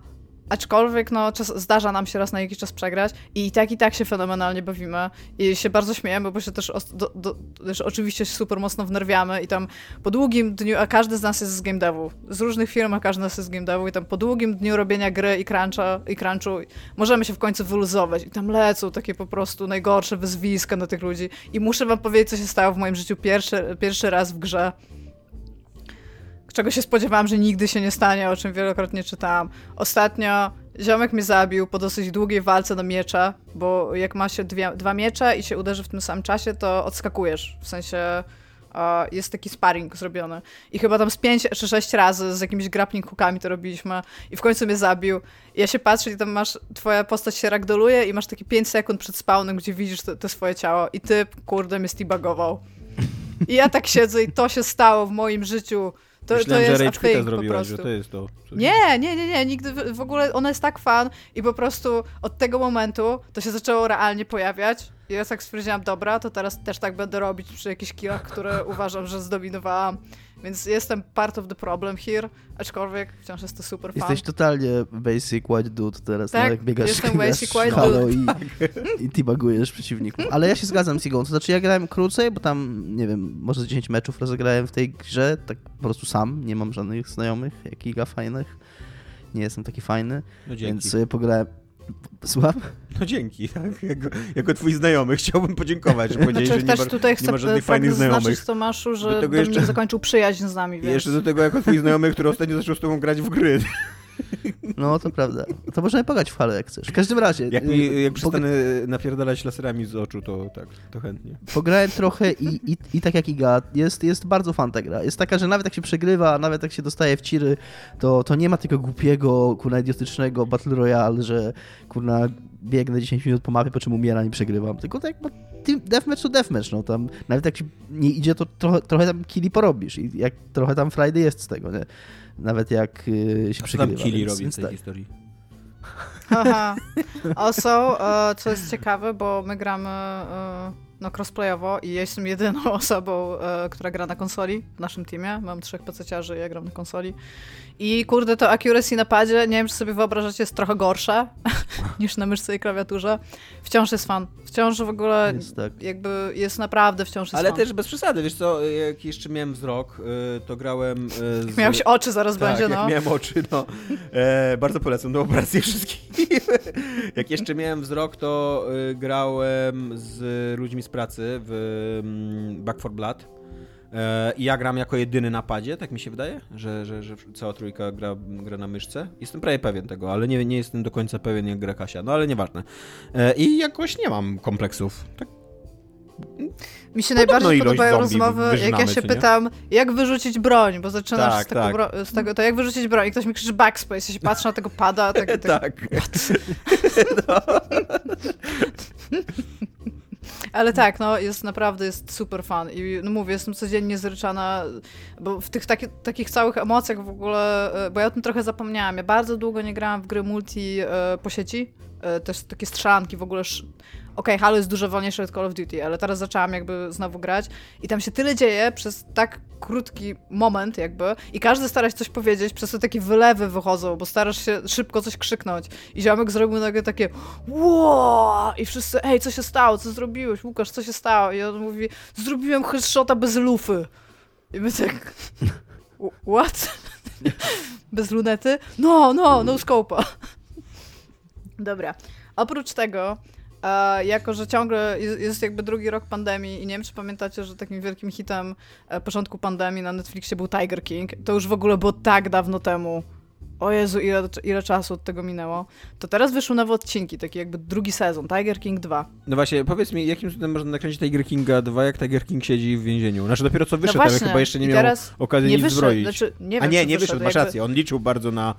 aczkolwiek no, czas, zdarza nam się raz na jakiś czas przegrać i, tak i tak się fenomenalnie bawimy i się bardzo śmiejemy, bo się też, os- do, do, też oczywiście super mocno wnerwiamy i tam po długim dniu, a każdy z nas jest z game devu, z różnych firm, a każdy z nas jest z game devu i tam po długim dniu robienia gry i cruncha, i crunchu możemy się w końcu wyluzować i tam lecą takie po prostu najgorsze wyzwiska na tych ludzi. I muszę wam powiedzieć, co się stało w moim życiu pierwszy, pierwszy raz w grze czego się spodziewałam, że nigdy się nie stanie, o czym wielokrotnie czytałam. Ostatnio ziomek mnie zabił po dosyć długiej walce na miecze, bo jak ma się dwie, dwa miecze i się uderzy w tym samym czasie, to odskakujesz. W sensie jest taki sparring zrobiony. I chyba tam z pięć czy sześć razy z jakimiś grappling hookami to robiliśmy i w końcu mnie zabił. I ja się patrzę i tam masz, twoja postać się ragdoluje i masz takie 5 sekund przed spawnem, gdzie widzisz to, to swoje ciało i ty, kurde, mnie steabagował. I ja tak siedzę i to się stało w moim życiu. To, Myślałem, to jest że Rage Quita zrobiłaś, że to jest to. Nie, nie, nie, nie, nigdy w- ogóle ona jest tak fan i po prostu od tego momentu to się zaczęło realnie pojawiać. I ja tak stwierdziłam, dobra, to teraz też tak będę robić przy jakichś killach, które uważam, że zdominowałam, więc jestem part of the problem here, aczkolwiek wciąż jest to super fan. Jesteś totalnie basic white dude teraz, Tak, no, jak biegasz, jestem basic white halo dude. i, i teabagujesz przeciwników. Ale ja się zgadzam z Igą, to znaczy ja grałem krócej, bo tam, nie wiem, może z 10 meczów rozegrałem w tej grze, tak po prostu sam, nie mam żadnych znajomych, jak Iga fajnych, nie jestem taki fajny, No dzięki. więc sobie pograłem... Słucham? No dzięki, tak? Jako, jako twój znajomy chciałbym podziękować, że powiedziałeś, Znaczy, że nie też ma, tutaj nie chcę ma żadnych tak fajnych zaznaczyć znajomych. Tomaszu, Do że tego Dominik jeszcze- zakończył przyjaźń z nami, więc... jeszcze do tego jako twój znajomy, który ostatnio zaczął z tobą grać w gry. No, to prawda. To możemy pograć w Halo, jak chcesz. W każdym razie... Jak, y, mi, jak pogra- przestanę napierdalać laserami z oczu, to tak, to chętnie. Pograłem trochę i, i, i tak jak Iga, jest, jest bardzo fan ta gra. Jest taka, że nawet jak się przegrywa, nawet jak się dostaje w ciry, to, to nie ma tego głupiego, kurna idiotycznego Battle Royale, że kurna biegnę 10 minut po mapie, po czym umieram i przegrywam. Tylko tak, bo deathmatch to deathmatch, no tam nawet jak ci nie idzie, to trochę, trochę tam killi porobisz i jak trochę tam Friday jest z tego, nie? Nawet jak y, się A przegrywa. tam Kili więc- robi w więc tej tak. historii? Aha. Also, e, co jest ciekawe, bo my gramy e, no, crossplayowo i ja jestem jedyną osobą, e, która gra na konsoli w naszym teamie. Mam trzech pececiarzy, ja gram na konsoli. I kurde, to accuracy na padzie, nie wiem, czy sobie wyobrażacie, jest trochę gorsze niż na myszce i klawiaturze. Wciąż jest fan. Wciąż w ogóle Jest tak. jakby jest naprawdę wciąż jest Ale fan. też bez przesady, wiesz co, jak jeszcze miałem wzrok, y, to grałem y, z... Miałeś oczy zaraz tak, będzie, jak no. miałem oczy, no. E, bardzo polecam do operacji wszystkim. jak jeszcze miałem wzrok, to y, grałem z ludźmi z pracy w mm, Back 4 Blood. E, I ja gram jako jedyny na padzie, tak mi się wydaje, że, że, że cała trójka gra, gra na myszce. Jestem prawie pewien tego, ale nie, nie jestem do końca pewien jak gra Kasia, no ale nieważne. E, I jakoś nie mam kompleksów. Tak Mi się Podobno najbardziej podobają rozmowy, jak ja się pytam, jak wyrzucić broń, bo zaczynasz Tak, z, tego, tak. bro- z tego, to jak wyrzucić broń i ktoś mi krzyczy backspace, ja się patrzę na tego pada, tak, tak. tak. Ale tak, no jest naprawdę, jest super fan i no mówię, jestem codziennie zryczana, bo w tych taki, takich całych emocjach w ogóle, e, bo ja o tym trochę zapomniałam, ja bardzo długo nie grałam w gry multi e, po sieci, e, też takie strzelanki w ogóle, okej, Halo jest dużo wolniejsze od Call of Duty, ale teraz zaczęłam jakby znowu grać i tam się tyle dzieje przez tak krótki moment jakby i każdy stara się coś powiedzieć, przez to takie wylewy wychodzą, bo starasz się szybko coś krzyknąć i ziomek zrobił nagle takie wow i wszyscy, ej, co się stało, co zrobiłeś, Łukasz, co się stało i on mówi, zrobiłem headshota bez lufy i my tak what? bez lunety? No, no, no scope'a. Dobra. Oprócz tego jako, że ciągle jest, jakby drugi rok pandemii i nie wiem, czy pamiętacie, że takim wielkim hitem e, początku pandemii na Netflixie był Tiger King. To już w ogóle było tak dawno temu. O Jezu, ile, ile czasu od tego minęło. To teraz wyszły nowe odcinki, taki jakby drugi sezon, Tiger King 2. No właśnie, powiedz mi, jakim cudem można nakręcić Tiger Kinga 2, jak Tiger King siedzi w więzieniu? Znaczy dopiero co wyszedł, no ale chyba jeszcze nie miał okazji nie nic wyszedł, zbroić. Znaczy, nie wiem, A nie, nie wyszedł, wyszedł, masz jakby... rację, on liczył bardzo na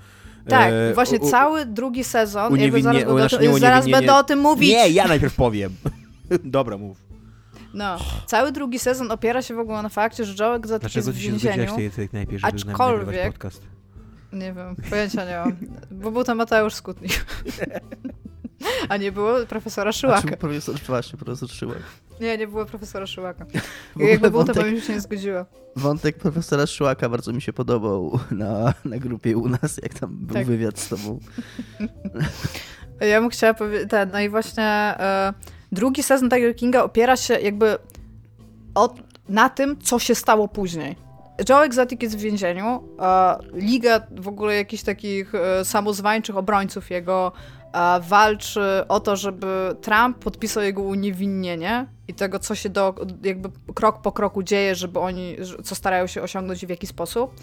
tak, e, właśnie u, cały drugi sezon, uniewinnie, zaraz, będę, znaczy, zaraz będę o tym mówić. Nie, ja najpierw powiem. Dobra, mów. No, cały drugi sezon opiera się w ogóle na fakcie, że Joe Exotic Dlaczego jest w więzieniu. Tej, tej najpierw, żeby aczkolwiek, podcast? Nie wiem, pojęcia nie mam. Bo był tam Mateusz Skutnik. A nie było profesora Szyłaka. Profesor, właśnie, profesor Szyłak. Nie, nie było profesora Szyłaka. Jakby był, to bym się nie zgodziła. Wątek profesora Szyłaka bardzo mi się podobał na, na grupie u nas, jak tam był tak. wywiad z tobą. Ja bym chciała powiedzieć, no i właśnie e, drugi sezon Tiger Kinga opiera się jakby od, na tym, co się stało później. Joe Exotic jest w więzieniu, a liga w ogóle jakichś takich e, samozwańczych obrońców jego walczy o to, żeby Trump podpisał jego uniewinnienie i tego, co się do, jakby krok po kroku dzieje, żeby oni, co starają się osiągnąć i w jaki sposób.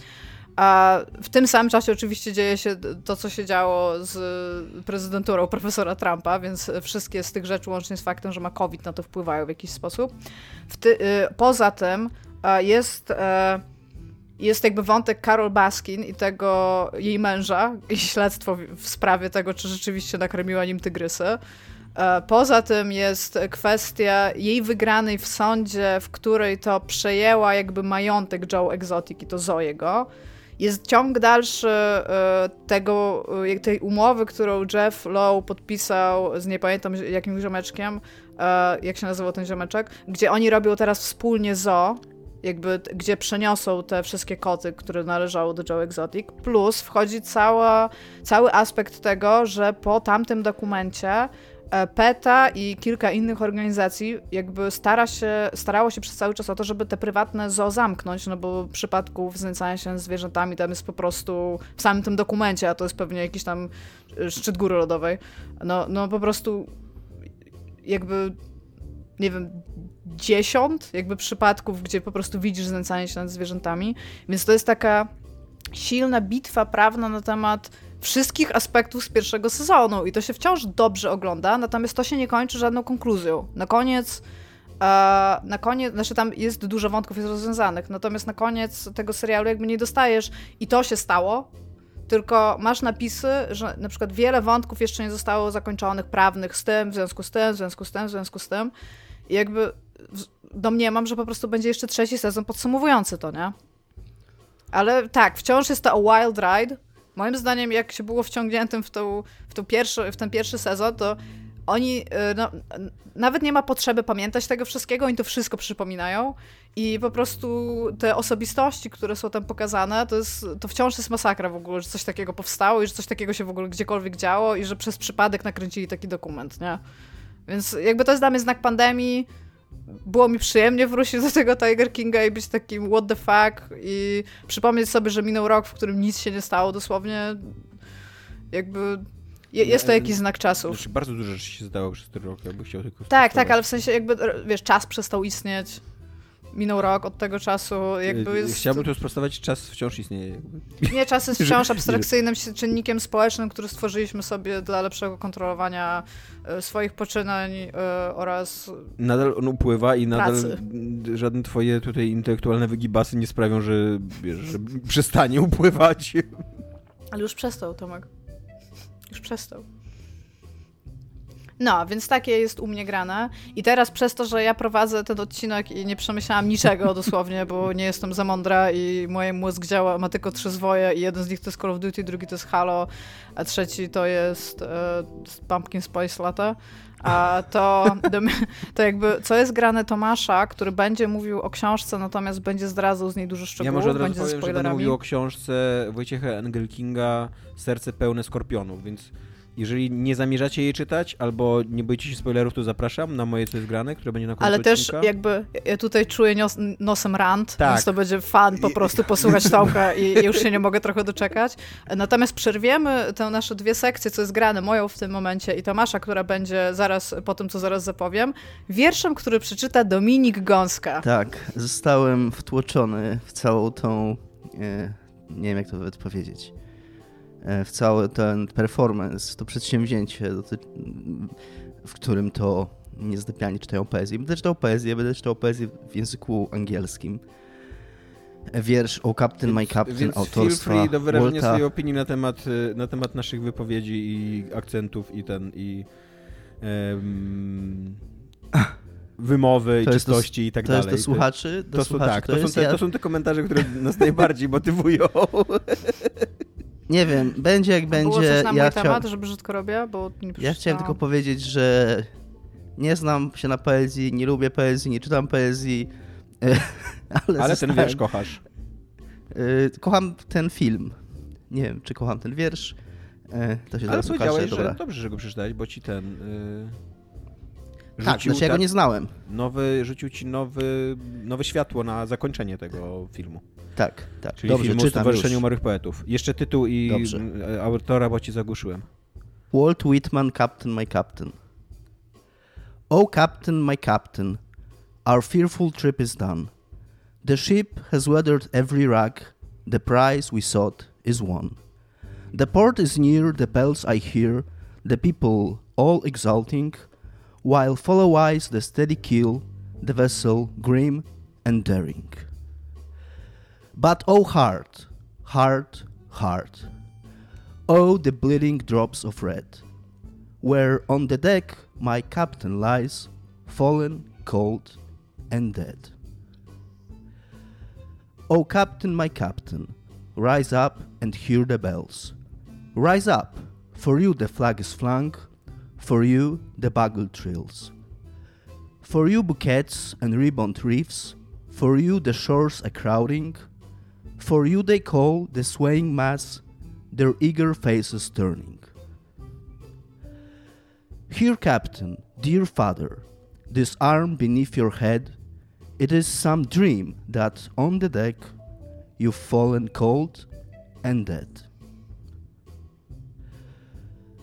A w tym samym czasie oczywiście dzieje się to, co się działo z prezydenturą profesora Trumpa, więc wszystkie z tych rzeczy, łącznie z faktem, że ma COVID, na to wpływają w jakiś sposób. Ty, y, poza tym jest e, jest jakby wątek Carol Baskin i tego jej męża i śledztwo w sprawie tego, czy rzeczywiście nakarmiła nim tygrysy. E, poza tym jest kwestia jej wygranej w sądzie, w której to przejęła jakby majątek Joe Exotic i to Zoego. Jest ciąg dalszy e, tego, e, tej umowy, którą Jeff Lowe podpisał z nie pamiętam jakim ziomeczkiem, jak się nazywał ten ziomeczek, gdzie oni robią teraz wspólnie zoo jakby gdzie przeniosą te wszystkie koty, które należały do Joe Exotic, plus wchodzi cała, cały aspekt tego, że po tamtym dokumencie e, PETA i kilka innych organizacji jakby stara się, starało się przez cały czas o to, żeby te prywatne zoo zamknąć, no bo przypadków znęcania się z zwierzętami tam jest po prostu w samym tym dokumencie, a to jest pewnie jakiś tam e, szczyt góry lodowej, no, no po prostu jakby nie wiem, dziesiąt jakby przypadków, gdzie po prostu widzisz znęcanie się nad zwierzętami. Więc to jest taka silna bitwa prawna na temat wszystkich aspektów z pierwszego sezonu i to się wciąż dobrze ogląda, natomiast to się nie kończy żadną konkluzją. Na koniec na koniec, znaczy tam jest dużo wątków jest rozwiązanych, natomiast na koniec tego serialu jakby nie dostajesz i to się stało, tylko masz napisy, że na przykład wiele wątków jeszcze nie zostało zakończonych, prawnych z tym, w związku z tym, w związku z tym, w związku z tym. I jakby domniemam, że po prostu będzie jeszcze trzeci sezon podsumowujący to, nie? Ale tak, wciąż jest to a wild ride. Moim zdaniem, jak się było wciągniętym w, tą, w, tą pierwszy, w ten pierwszy sezon, to oni, y, no, nawet nie ma potrzeby pamiętać tego wszystkiego, oni to wszystko przypominają i po prostu te osobistości, które są tam pokazane, to, jest, to wciąż jest masakra w ogóle, że coś takiego powstało i że coś takiego się w ogóle gdziekolwiek działo i że przez przypadek nakręcili taki dokument, nie? Więc jakby to jest dla mnie znak pandemii. Było mi przyjemnie wrócić do tego Tiger Kinga i być takim what the fuck i przypomnieć sobie, że minął rok, w którym nic się nie stało dosłownie. Jakby jest to jakiś znak czasów. Znaczy, bardzo dużo rzeczy się zdało przez ten rok, jakby chciał tylko Tak, tak, ale w sensie jakby, wiesz, czas przestał istnieć minął rok od tego czasu, jakby jest... Chciałbym tu sprostować, czas wciąż istnieje. Jakby. Nie, czas jest wciąż abstrakcyjnym czynnikiem społecznym, który stworzyliśmy sobie dla lepszego kontrolowania e, swoich poczynań oraz Nadal on upływa i nadal pracy. żadne twoje tutaj intelektualne wygibasy nie sprawią, że, wiesz, że przestanie upływać. Ale już przestał, Tomek. Już przestał. No, więc takie jest u mnie grane. I teraz przez to, że ja prowadzę ten odcinek i nie przemyślałam niczego dosłownie, bo nie jestem za mądra i mój mózg działa, ma tylko trzy zwoje i jeden z nich to jest Call of Duty, drugi to jest Halo, a trzeci to jest e, Pumpkin Spice Latte. A to, to jakby, co jest grane Tomasza, który będzie mówił o książce, natomiast będzie zdradzał z niej dużo szczegółów, ja może od będzie powiem, że będę mówił o książce Wojciecha Engelkinga Serce pełne skorpionów, więc Jeżeli nie zamierzacie jej czytać, albo nie boicie się spoilerów, to zapraszam na moje co jest grane, które będzie na końcu Ale też odcinka. jakby ja tutaj czuję nios, nosem rant, Tak. więc to będzie fan po prostu posłuchać Tomka i już się nie mogę trochę doczekać. Natomiast przerwiemy te nasze dwie sekcje, co jest grane, moją w tym momencie i Tomasza, która będzie zaraz po tym, co zaraz zapowiem, wierszem, który przeczyta Dominik Gąska. Tak, zostałem wtłoczony w całą tą, e, nie wiem jak to nawet powiedzieć, w cały ten performance, to przedsięwzięcie, w którym to niezdypianie czytają poezję. Będę czytał poezję, będę czytał poezję w języku angielskim. E, Wiersz o Captain My Captain Więc feel autorstwa free do wyrażenia Walta. swojej opinii na temat, y, na temat naszych wypowiedzi i akcentów i ten i em, wymowy i To jest czystości i tak To jest dalej. do słuchaczy? Do to, są, słuchaczy tak, to, jest, są te, ja, to są te komentarze, które nas najbardziej motywują. Nie wiem, będzie jak Było będzie. coś na mój ja, temat, że brzydko robię, bo nie ja chciałem tylko powiedzieć, że nie znam się na poezji, nie lubię poezji, nie czytam poezji, ale, Ale ten wiersz kochasz. Y, Kocham ten film. Nie wiem, czy kocham ten wiersz. Y, To się Ale powiedziałeś, dobra. że dobrze, że go przeczytałeś, bo ci ten... Y, Tak, znaczy ja go tak- nie znałem. nowy, rzucił ci nowy, nowe światło na zakończenie tego filmu. Tak, tak. Czyli Dobrze, film o czytam Stowarzyszeniu już. Umarłych Poetów. Jeszcze tytuł i Dobrze. e, autora, bo ci zagłuszyłem. Walt Whitman, Captain, my Captain. Oh, Captain, my Captain, our fearful trip is done. The ship has weathered every rack, the prize we sought is won. The port is near, the bells I hear, the people all exulting, while follow eyes the steady keel, the vessel grim and daring. But oh, heart, heart, heart. Oh, the bleeding drops of red, where on the deck my captain lies, fallen, cold, and dead. O captain, my captain, rise up and hear the bells. Rise up, for you the flag is flung, for you the bugle trills. For you bouquets and ribboned reefs, for you the shores a crowding, for you they call the swaying mass their eager faces turning. Here, Captain, dear father, this arm beneath your head, it is some dream that on the deck you've fallen cold and dead.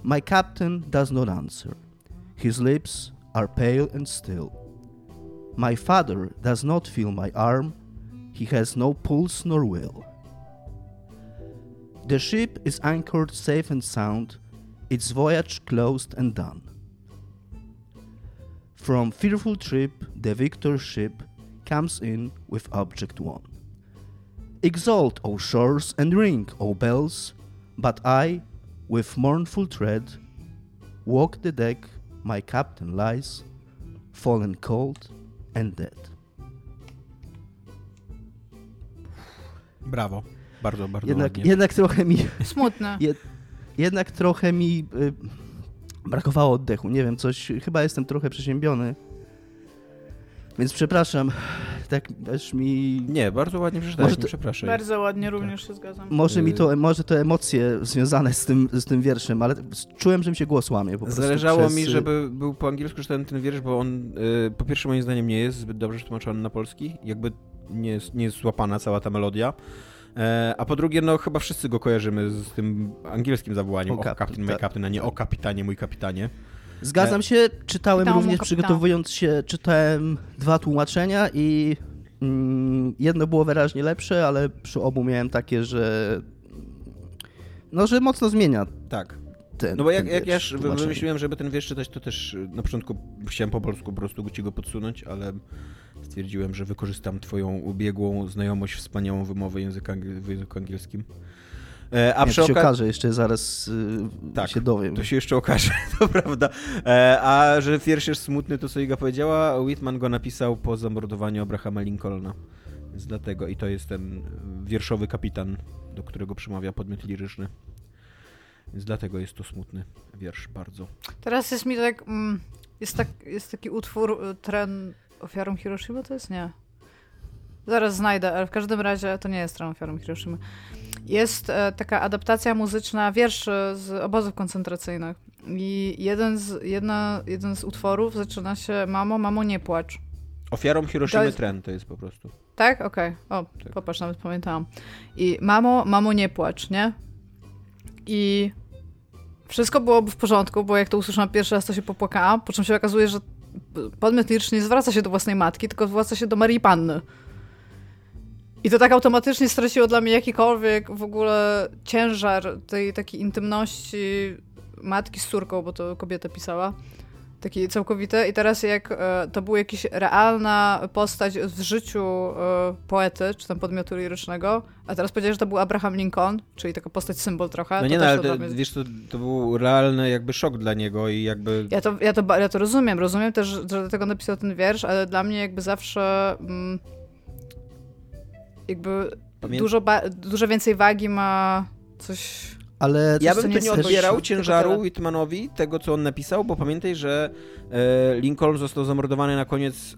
My captain does not answer. His lips are pale and still. My father does not feel my arm. He has no pulse nor will. The ship is anchored safe and sound, its voyage closed and done. From fearful trip, the victor ship comes in with object won. Exalt, O shores, and ring, O bells, but I, with mournful tread, walk the deck, my captain lies, fallen cold and dead. Brawo. Bardzo, bardzo Jednak, ładnie. jednak trochę mi Smutne. Je- jednak trochę mi y, brakowało oddechu. Nie wiem, coś. Chyba jestem trochę przeziębiony. Więc przepraszam. Tak też mi. Nie, bardzo ładnie przeczytałeś, to- przepraszaj. Bardzo ładnie również się zgadzam. Może mi Y- to, może to emocje związane z tym, z tym wierszem, ale czułem, że mi się głos łamie po prostu. Zależało przez, mi, y, żeby był po angielsku czytany ten wiersz, bo on y, po pierwsze moim zdaniem nie jest zbyt dobrze przetłumaczony na polski, jakby nie jest, nie jest złapana cała ta melodia. E, a po drugie, no chyba wszyscy go kojarzymy z tym angielskim zawołaniem O Captain, my tak. Captain, a nie o kapitanie, mój kapitanie. Zgadzam się, czytałem również przygotowując się, czytałem dwa tłumaczenia i mm, jedno było wyraźnie lepsze, ale przy obu miałem takie, że no, że mocno zmienia Tak. ten No bo jak, jak ja wymyśliłem, żeby ten wiersz czytać, to też y, na początku chciałem po polsku po prostu ci go podsunąć, ale stwierdziłem, że wykorzystam twoją ubiegłą znajomość, wspaniałą wymowę języka, w języku angielskim. E, a Nie, przy to się okaże, jeszcze zaraz y, Tak, się dowiem. To się jeszcze okaże, to prawda. E, a że wiersz jest smutny, to co Iga powiedziała, Whitman go napisał po zamordowaniu Abrahama Lincolna. Więc dlatego i to jest ten wierszowy kapitan, do którego przemawia podmiot liryczny. Więc dlatego jest to smutny wiersz bardzo. Teraz jest mi tak, mm, jest, tak jest taki utwór, y, tren ofiarą Hiroshima, to jest nie. Zaraz znajdę, ale w każdym razie to nie jest ofiarą Hiroshima. jest e, taka adaptacja muzyczna wierszy z obozów koncentracyjnych. I jeden z, jedna, jeden z utworów zaczyna się Mamo, mamo, nie płacz. Ofiarą Hiroshimy jest- Tren to jest po prostu. Tak? Okej. O, Tak. popatrz, nawet pamiętałam. I mamo, mamo, nie płacz, nie? I wszystko byłoby w porządku, bo jak to usłyszałam pierwszy raz, to się popłakałam, po czym się okazuje, że podmiot liryczny nie zwraca się do własnej matki, tylko zwraca się do Marii Panny. I to tak automatycznie straciło dla mnie jakikolwiek w ogóle ciężar tej takiej intymności matki z córką, bo to kobieta pisała. Taki całkowite. I teraz jak e, to była jakaś realna postać w życiu e, poety, czy tam podmiotu lirycznego, a teraz powiedziałeś, że to był Abraham Lincoln, czyli taka postać symbol trochę. No nie, no, ale to mnie- wiesz, to, to był realny jakby szok dla niego i jakby... ja to, ja, to, ja to rozumiem. Rozumiem też, że dlatego napisał ten wiersz, ale dla mnie jakby zawsze mm, jakby Pamię- dużo, dużo więcej wagi ma coś... Ale Ja bym nie tu nie odbierał tylko ciężaru. Whitmanowi tego, co on napisał, bo pamiętaj, że e, Lincoln został zamordowany na koniec e,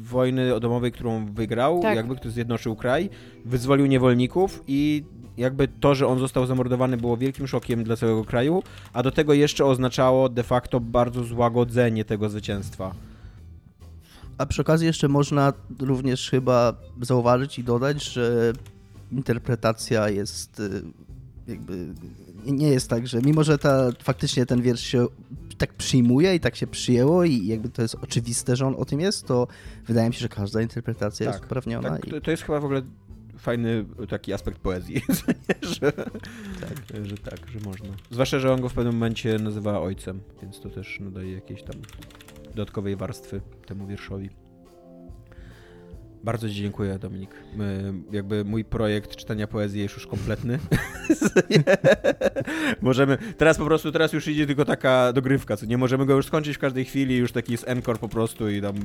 wojny domowej, którą wygrał, Tak. jakby który zjednoczył kraj, wyzwolił niewolników i jakby to, że on został zamordowany było wielkim szokiem dla całego kraju, a do tego jeszcze oznaczało de facto bardzo złagodzenie tego zwycięstwa. A przy okazji jeszcze można również chyba zauważyć i dodać, że interpretacja jest y, jakby nie- jest tak, że mimo, że ta, faktycznie ten wiersz się tak przyjmuje i tak się przyjęło i jakby to jest oczywiste, że on o tym jest, to wydaje mi się, że każda interpretacja jest Tak, uprawniona. Tak, i... to, jest chyba w ogóle fajny taki aspekt poezji? Że, tak. że tak, że można. Zwłaszcza, że on go w pewnym momencie nazywa ojcem, więc to też nadaje jakiejś tam dodatkowej warstwy temu wierszowi. Bardzo Ci dziękuję, Dominik. My, jakby mój projekt czytania poezji jest już kompletny. możemy, teraz po prostu, teraz już idzie tylko taka dogrywka, co nie możemy go już skończyć w każdej chwili, już taki jest encore po prostu i tam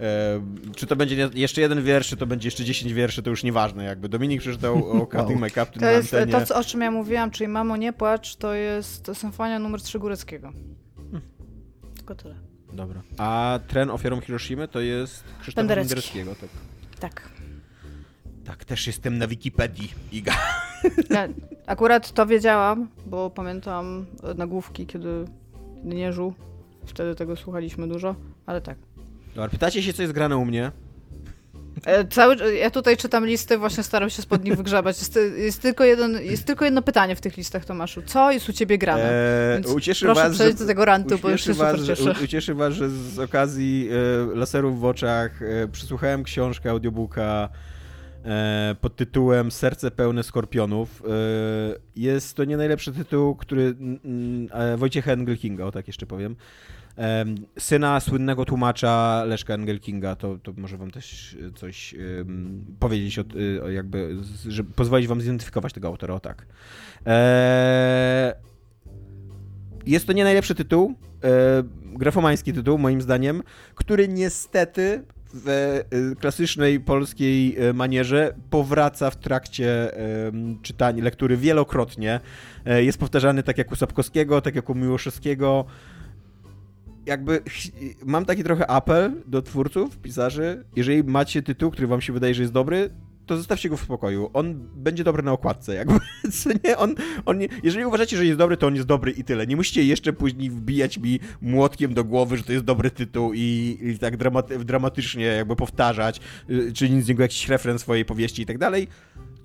e, czy to będzie nie- jeszcze jeden wiersz, czy to będzie jeszcze 10 wierszy, to już nieważne jakby. Dominik przeczytał o Cutting My Captain To na jest antenie. to, co, o czym ja mówiłam, czyli Mamo, nie płacz, to jest symfonia numer 3 Góreckiego. Tylko tyle. Dobra. A tren ofiarą Hiroshimy to jest Penderecki. Pendereckiego, tak. Tak. Tak, też jestem na Wikipedii, Iga. Ja akurat to wiedziałam, bo pamiętam nagłówki, kiedy kiedy nie żył. Wtedy tego słuchaliśmy dużo, ale tak. Dobra, pytacie się, co jest grane u mnie? E, Cały, ja tutaj czytam listy, właśnie staram się spod nich wygrzebać. Jest, jest, tylko jeden, jest tylko jedno pytanie w tych listach, Tomaszu. Co jest u ciebie grane? Eee, Więc ucieszy proszę was, przejść że, do tego rantu, bo już się super was, że, cieszę. u, ucieszy was, że z okazji e, laserów w oczach e, przysłuchałem książkę, audiobooka e, pod tytułem Serce pełne skorpionów. E, jest to nie najlepszy tytuł, który e, Wojciecha Engelkinga, o tak jeszcze powiem. Syna słynnego tłumacza Leszka Engelkinga, to, to może wam też e, coś em, powiedzieć, o, e, jakby, pozwolić wam zidentyfikować tego autora, o tak. Eee, jest to nie najlepszy tytuł, e, grafomański tytuł moim zdaniem, który niestety w e, klasycznej polskiej e, manierze powraca w trakcie czytania, lektury wielokrotnie. E, jest powtarzany tak jak u Sapkowskiego, tak jak u Miłoszewskiego. Jakby mam taki trochę apel do twórców, pisarzy. Jeżeli macie tytuł, który wam się wydaje, że jest dobry, to zostawcie go w spokoju. On będzie dobry na okładce, jakby, co nie? On, on nie, jeżeli uważacie, że jest dobry, to on jest dobry i tyle. Nie musicie jeszcze później wbijać mi młotkiem do głowy, że to jest dobry tytuł i, i tak dramaty, dramatycznie jakby powtarzać, y, czynić z niego jakiś referenc swojej powieści i tak dalej.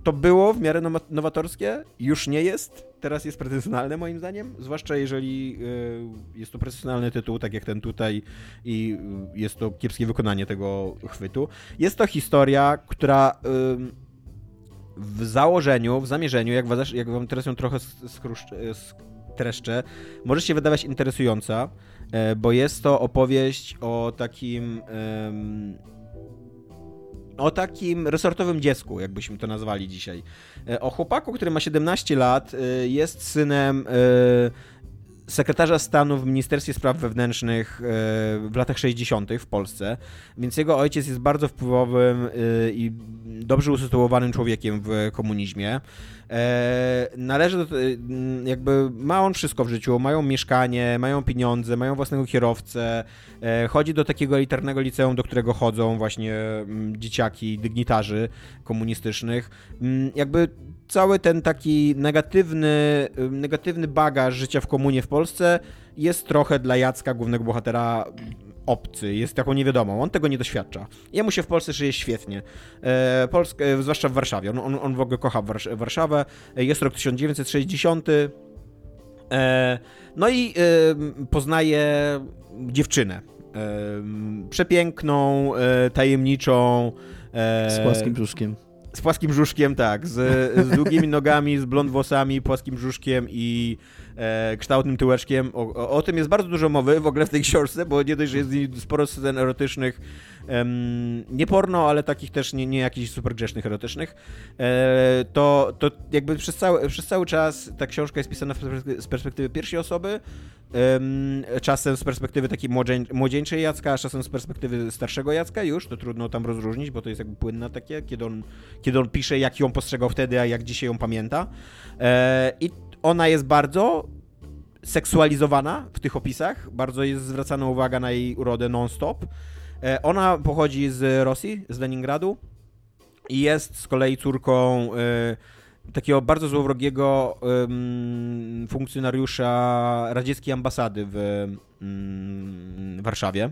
To było w miarę nowa- nowatorskie, już nie jest. Teraz jest pretensjonalne moim zdaniem, zwłaszcza jeżeli y, jest to pretensjonalny tytuł, tak jak ten tutaj i y, jest to kiepskie wykonanie tego chwytu. Jest to historia, która w założeniu, w zamierzeniu, jak, was, jak wam teraz ją trochę skruszczę- streszczę, może się wydawać interesująca, e, bo jest to opowieść o takim o takim resortowym dziecku, jakbyśmy to nazwali dzisiaj. E, O chłopaku, który ma 17 lat, e, jest synem e, sekretarza stanu w Ministerstwie Spraw Wewnętrznych e, w latach 60. w Polsce, więc jego ojciec jest bardzo wpływowym e, i dobrze usytuowanym człowiekiem w komunizmie. E, Należy do, jakby ma on wszystko w życiu, mają mieszkanie, mają pieniądze, mają własnego kierowcę, chodzi do takiego elitarnego liceum, do którego chodzą właśnie dzieciaki, dygnitarzy komunistycznych. Jakby cały ten taki negatywny, negatywny bagaż życia w komunie w Polsce jest trochę dla Jacka, głównego bohatera, obcy, jest taką niewiadomą. On tego nie doświadcza. Jemu się w Polsce żyje świetnie. E, Polskę, e, zwłaszcza w Warszawie. On, on, on w ogóle kocha Wars Warszawę. Jest rok 1960. E, no i poznaje dziewczynę. Przepiękną, tajemniczą. Z płaskim brzuszkiem. Z płaskim brzuszkiem, tak. Z, z długimi nogami, z blond włosami, płaskim brzuszkiem i e, kształtnym tyłeczkiem. O, o, o, tym jest bardzo dużo mowy w ogóle w tej książce, bo nie dość, że jest sporo scen erotycznych, em, nie porno, ale takich też nie, nie jakichś super grzesznych erotycznych, e, to, to jakby przez cały, przez cały czas ta książka jest pisana z perspektywy pierwszej osoby, czasem z perspektywy takiej młodzieńczej Jacka, a czasem z perspektywy starszego Jacka już, to trudno tam rozróżnić, bo to jest jakby płynne takie, kiedy on, kiedy on pisze, jak ją postrzegał wtedy, a jak dzisiaj ją pamięta. E, I ona jest bardzo seksualizowana w tych opisach, bardzo jest zwracana uwaga na jej urodę non-stop. E, ona pochodzi z Rosji, z Leningradu i jest z kolei córką e, takiego bardzo złowrogiego funkcjonariusza radzieckiej ambasady w um, Warszawie.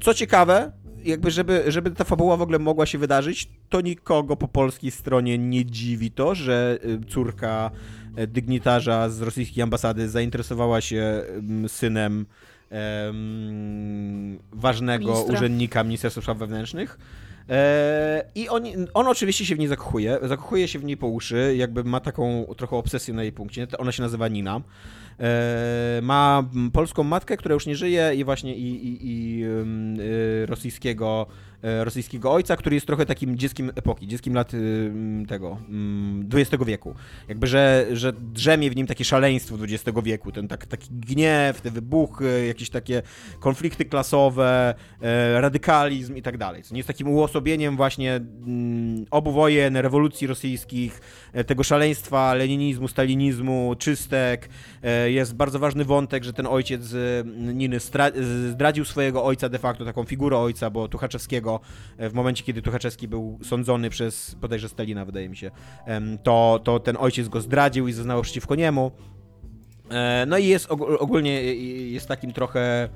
Co ciekawe, jakby żeby, żeby ta fabuła w ogóle mogła się wydarzyć, to nikogo po polskiej stronie nie dziwi to, że y, córka e, dygnitarza z rosyjskiej ambasady zainteresowała się synem um, ważnego Ministra. urzędnika Ministerstwa Spraw Wewnętrznych E, I on, on oczywiście się w niej zakochuje, zakochuje się w niej po uszy, jakby ma taką trochę obsesję na jej punkcie. Ona się nazywa Nina. E, ma polską matkę, która już nie żyje i właśnie i, i, i y, rosyjskiego rosyjskiego ojca, który jest trochę takim dzieckiem epoki, dzieckiem lat y, tego XX wieku. Jakby, że, że drzemie w nim takie szaleństwo XX wieku, ten tak, taki gniew, te wybuchy, jakieś takie konflikty klasowe, e, radykalizm i tak dalej. Co nie jest takim uosobieniem właśnie obu wojen, rewolucji rosyjskich, e, tego szaleństwa, leninizmu, stalinizmu, czystek. Jest bardzo ważny wątek, że ten ojciec Niny zdradził swojego ojca de facto, taką figurę ojca, bo Tuchaczewskiego E, w momencie, kiedy Tuchaczewski był sądzony przez, bodajże Stalina, wydaje mi się, to, to ten ojciec go zdradził i zeznał przeciwko niemu. E, no i jest ogólnie jest takim trochę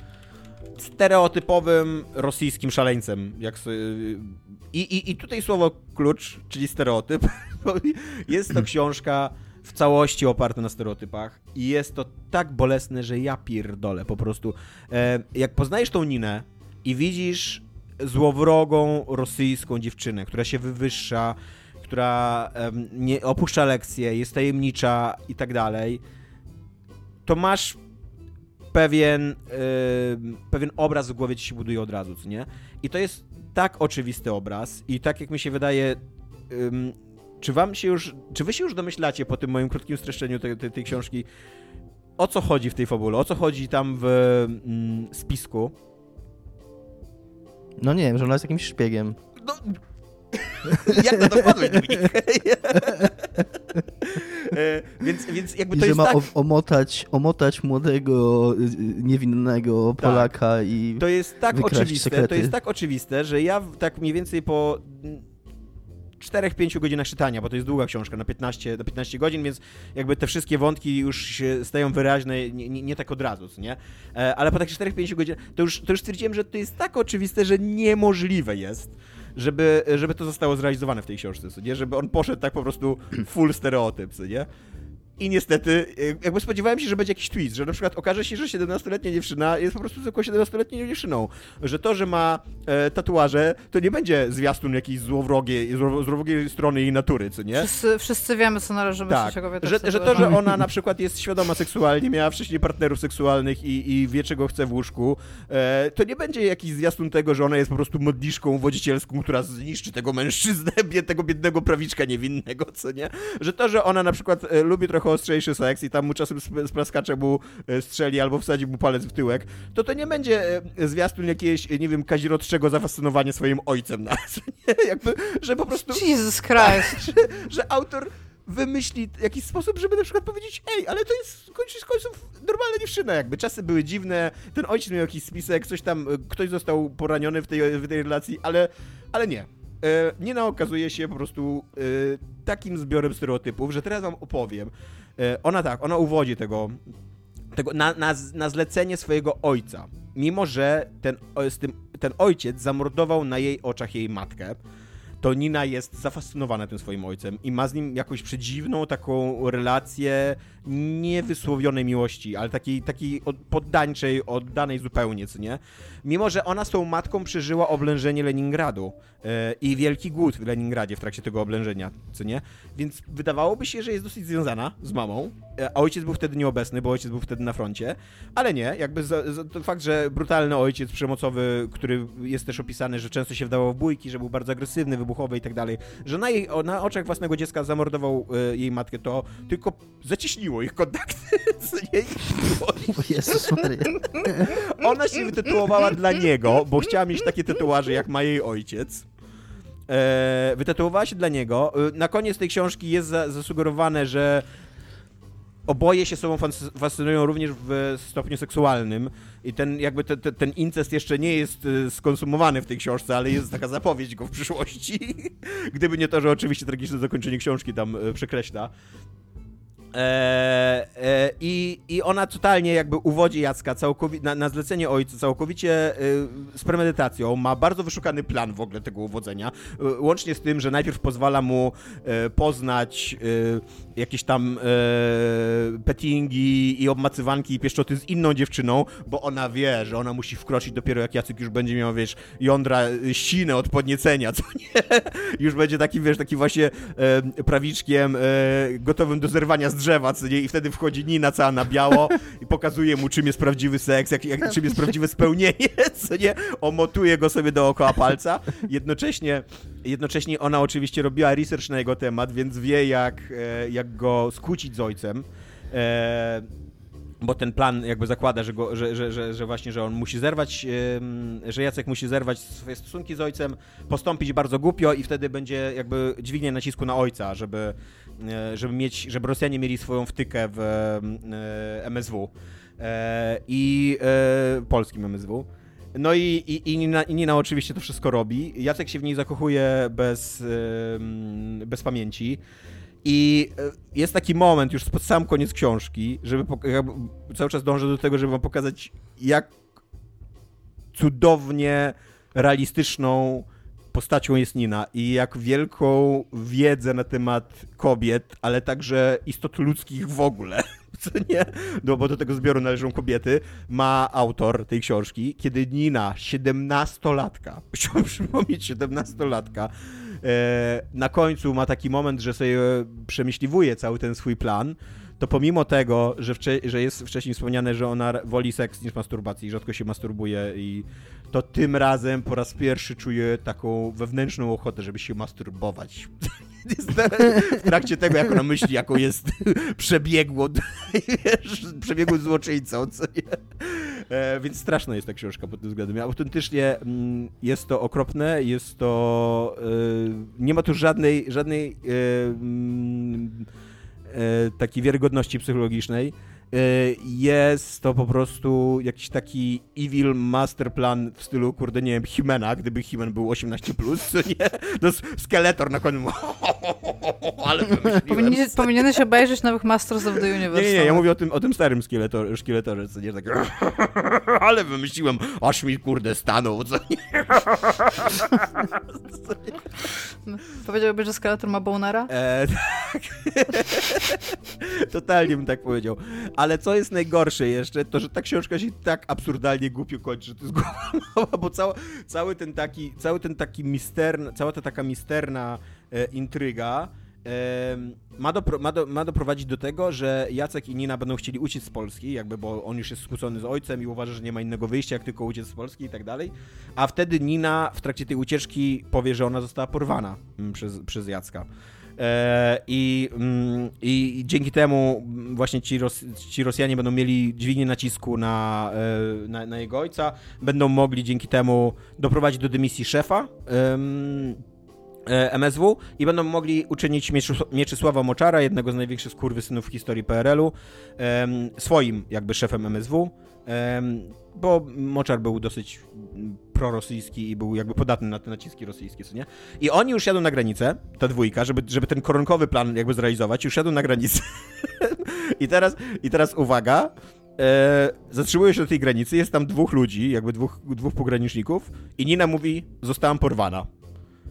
stereotypowym rosyjskim szaleńcem. Jak sobie... I, i, I tutaj słowo klucz, czyli stereotyp, jest to książka w całości oparta na stereotypach i jest to tak bolesne, że ja pierdolę po prostu. E, jak poznajesz tą Ninę i widzisz złowrogą rosyjską dziewczynę, która się wywyższa, która um, nie opuszcza lekcje, jest tajemnicza i tak dalej, to masz pewien, yy, pewien obraz w głowie ci się buduje od razu, co nie? I to jest tak oczywisty obraz i tak jak mi się wydaje, yy, czy wam się już, czy wy się już domyślacie po tym moim krótkim streszczeniu tej, tej, tej książki, o co chodzi w tej fabule, o co chodzi tam w mm, spisku, no nie wiem, że ona jest jakimś szpiegiem. No, jak na to wpadłeś, e, więc, więc jakby to I że ma tak... omotać, omotać młodego, y, niewinnego tak. Polaka tak. i To jest tak oczywiste, sekrety. to jest tak oczywiste, że ja tak mniej więcej po 4-5 godzinach czytania, bo to jest długa książka, na 15, na 15 godzin, więc jakby te wszystkie wątki już się stają wyraźne, nie, nie, nie tak od razu, nie? E, ale po takich 4-5 godzinach, to już, to już stwierdziłem, że to jest tak oczywiste, że niemożliwe jest, żeby, żeby to zostało zrealizowane w tej książce, nie? Żeby on poszedł tak po prostu full stereotyp, nie? I niestety, jakby spodziewałem się, że będzie jakiś twist, że na przykład okaże się, że 17-letnia dziewczyna jest po prostu zwykłą 17-letnią dziewczyną. Że to, że ma e, tatuaże, to nie będzie zwiastun jakiejś złowrogiej, złowrogiej strony jej natury, co nie? Wszyscy, wszyscy wiemy, co należy myśleć tak, że, że to, że ona na przykład jest świadoma seksualnie, miała wcześniej partnerów seksualnych i, i wie, czego chce w łóżku, e, to nie będzie jakiś zwiastun tego, że ona jest po prostu modliszką wodzicielską, która zniszczy tego mężczyznę, tego biednego prawiczka niewinnego, co nie? Że to, że ona na przykład e, lubi trochę ostrzejszy seks i tam mu czasem spraskacze mu e, strzeli albo wsadzi mu palec w tyłek, to to nie będzie e, zwiastun jakiegoś, nie wiem, kazirodczego zafascynowania swoim ojcem nas. Jakby, że po prostu... Jesus Christ. że, że autor wymyśli jakiś sposób, żeby na przykład powiedzieć, ej, ale to jest z końców normalna dziewczyna, jakby czasy były dziwne, ten ojciec miał jakiś spisek, coś tam, e, ktoś został poraniony w tej, w tej relacji, ale, ale nie. E, Nina okazuje się po prostu e, takim zbiorem stereotypów, że teraz wam opowiem. E, ona tak, ona uwodzi tego, tego na, na, na zlecenie swojego ojca. Mimo, że ten, tym, ten ojciec zamordował na jej oczach jej matkę, to Nina jest zafascynowana tym swoim ojcem i ma z nim jakąś przedziwną taką relację niewysłowionej miłości, ale takiej, takiej od- poddańczej, oddanej zupełnie, co nie? Mimo, że ona tą matką przeżyła oblężenie Leningradu e, i wielki głód w Leningradzie w trakcie tego oblężenia, co nie? Więc wydawałoby się, że jest dosyć związana z mamą, e, a ojciec był wtedy nieobecny, bo ojciec był wtedy na froncie, ale nie, jakby za, za, to fakt, że brutalny ojciec przemocowy, który jest też opisany, że często się wdawał w bójki, że był bardzo agresywny, wybuchowy i tak dalej, że na, jej, na oczach własnego dziecka zamordował e, jej matkę, to tylko zacieśniło ich kontakty, co nie? O Jezus Maria. Ona się wytytułowała dla niego, bo chciała mieć takie tatuaże, jak ma jej ojciec. E, wytatuowała się dla niego. E, Na koniec tej książki jest za, zasugerowane, że oboje się sobą fas- fascynują również w stopniu seksualnym i ten jakby te, te, ten incest jeszcze nie jest e, skonsumowany w tej książce, ale jest taka zapowiedź go w przyszłości. Gdyby nie to, że oczywiście tragiczne zakończenie książki tam e, przekreśla. E, e, i, I ona totalnie jakby uwodzi Jacka na, na zlecenie ojca całkowicie e, z premedytacją. Ma bardzo wyszukany plan w ogóle tego uwodzenia. E, łącznie z tym, że najpierw pozwala mu e, poznać jakieś tam pettingi i obmacywanki i pieszczoty z inną dziewczyną, bo ona wie, że ona musi wkroczyć dopiero jak Jacek już będzie miał, wiesz, jądra sine od podniecenia, co nie? już będzie taki, wiesz, taki właśnie prawiczkiem gotowym do zerwania z drzewa, co nie? I wtedy wchodzi Nina cała na biało i pokazuje mu, czym jest prawdziwy seks, jak, jak, czym jest prawdziwe spełnienie, co nie? Omotuje go sobie dookoła palca. Jednocześnie, jednocześnie ona oczywiście robiła research na jego temat, więc wie, jak, e, jak go skłócić z ojcem. E, bo ten plan jakby zakłada, że, go, że, że, że, że właśnie, że on musi zerwać, że Jacek musi zerwać swoje stosunki z ojcem, postąpić bardzo głupio i wtedy będzie jakby dźwignię nacisku na ojca, żeby, żeby mieć, żeby Rosjanie mieli swoją wtykę w e, MSW e, i e, polskim MSW. No i, i, i, Nina, i Nina oczywiście to wszystko robi. Jacek się w niej zakochuje bez, bez pamięci. I e, jest taki moment już pod sam koniec książki, żeby cały czas dążę do tego, żeby wam pokazać, jak cudownie realistyczną postacią jest Nina i jak wielką wiedzę na temat kobiet, ale także istot ludzkich w ogóle, co nie? No bo do tego zbioru należą kobiety, ma autor tej książki, kiedy Nina, 17-latka, chciałbym przypomnieć 17-latka, e, na końcu ma taki moment, że sobie przemyśliwuje cały ten swój plan, to pomimo tego, że, że jest wcześniej wspomniane, że ona woli seks niż masturbacji rzadko się masturbuje i to tym razem po raz pierwszy czuje taką wewnętrzną ochotę, żeby się masturbować. W trakcie tego, jak ona myśli, jaką jest przebiegłą, wiesz, złoczyńcą, co nie? E, więc straszna jest ta książka pod tym względem. Autentycznie mm, jest to okropne, jest to... E, nie ma tu żadnej, żadnej e, mm, e, takiej wiarygodności psychologicznej. E, Jest to po prostu jakiś taki evil masterplan w stylu, kurde, nie wiem, Himena, gdyby Himen był 18+, plus, nie? No, s- skeletor na koniu, ale. Powinien, powinieneś obejrzeć nowych Masters of the Universe. nie, nie, ja mówię o tym, o tym starym szkieletor, szkieletorze, co nie, tak ale wymyśliłem, aż mi, kurde, stanął, co nie? Powiedziałbyś, że Skeletor ma bonera? E, tak. Totalnie bym tak powiedział. Ale co jest najgorsze jeszcze, to że ta książka się tak absurdalnie głupio kończy, że to jest głowa bo cała, cały ten taki, cały ten taki misterna, cała ta taka misterna e, intryga ma, dopro, ma, do, ma doprowadzić do tego, że Jacek i Nina będą chcieli uciec z Polski, jakby, bo on już jest skłócony z ojcem i uważa, że nie ma innego wyjścia, jak tylko uciec z Polski i tak dalej. A wtedy Nina w trakcie tej ucieczki powie, że ona została porwana mm, przez, przez Jacka. E, I, mm, I dzięki temu właśnie ci, Ros ci Rosjanie będą mieli dźwignię nacisku na, e, na, na jego ojca, będą mogli dzięki temu doprowadzić do dymisji szefa em, e, MSW i będą mogli uczynić Mieczys- Mieczysława Moczara, jednego z największych skurwysynów w historii PRL-u, swoim jakby szefem MSW, bo Moczar był dosyć prorosyjski i był jakby podatny na te naciski rosyjskie, co nie? I oni już jadą na granicę, ta dwójka, żeby, żeby ten koronkowy plan jakby zrealizować, już jadą na granicę. I teraz, I teraz uwaga, e, się do tej granicy, jest tam dwóch ludzi, jakby dwóch, dwóch pograniczników i Nina mówi, zostałam porwana.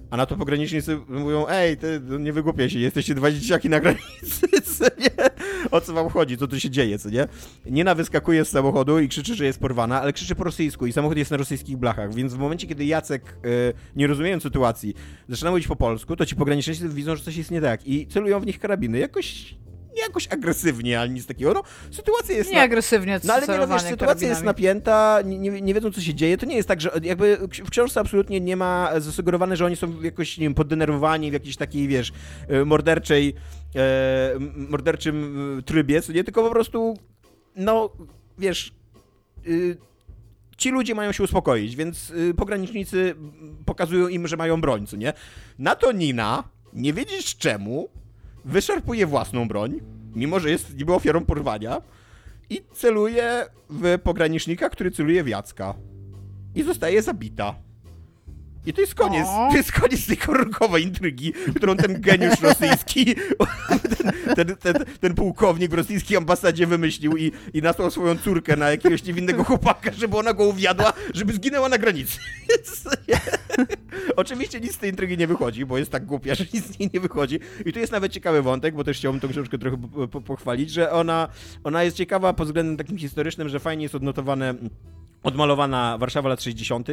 A na to pogranicznicy mówią, ej, ty nie wygłupiaj się, jesteście dwa dzieciaki na granicy, co nie? O co wam chodzi, co tu się dzieje, co nie? Nina wyskakuje z samochodu i krzyczy, że jest porwana, ale krzyczy po rosyjsku i samochód jest na rosyjskich blachach, więc w momencie, kiedy Jacek, y, nie rozumiejąc sytuacji, zaczyna mówić po polsku, to ci pogranicznicy widzą, że coś jest nie tak i celują w nich karabiny. Jakoś nie jakoś agresywnie, ale nic takiego. No, sytuacja jest... Nie na... agresywnie, No ale nie, no, wiesz, sytuacja jest napięta, nie, nie, nie, wiedzą, co się dzieje. To nie jest tak, że jakby w książce absolutnie nie ma zasugerowane, że oni są jakoś, nie wiem, poddenerwowani w jakiejś takiej, wiesz, e, morderczej, e, morderczym e, trybie, co nie? Tylko po prostu, no, wiesz... Y, ci ludzie mają się uspokoić, więc y, pogranicznicy pokazują im, że mają broń, co nie? Na to Nina, nie wiedzieć czemu, wyszarpuje własną broń, mimo że jest niby ofiarą porwania, i celuje w pogranicznika, który celuje w Jacka. I zostaje zabita. I to jest koniec. O. To jest koniec tej koronkowej intrygi, którą ten geniusz rosyjski, ten, ten, ten, pułkownik w rosyjskiej ambasadzie wymyślił i, i nasłał swoją córkę na jakiegoś niewinnego chłopaka, żeby ona go uwiadła, żeby zginęła na granicy. Oczywiście nic z tej intrygi nie wychodzi, bo jest tak głupia, że nic z niej nie wychodzi. I tu jest nawet ciekawy wątek, bo też chciałbym tą książkę trochę pochwalić, że ona, ona jest ciekawa pod względem takim historycznym, że fajnie jest odnotowane odmalowana Warszawa lat 60.,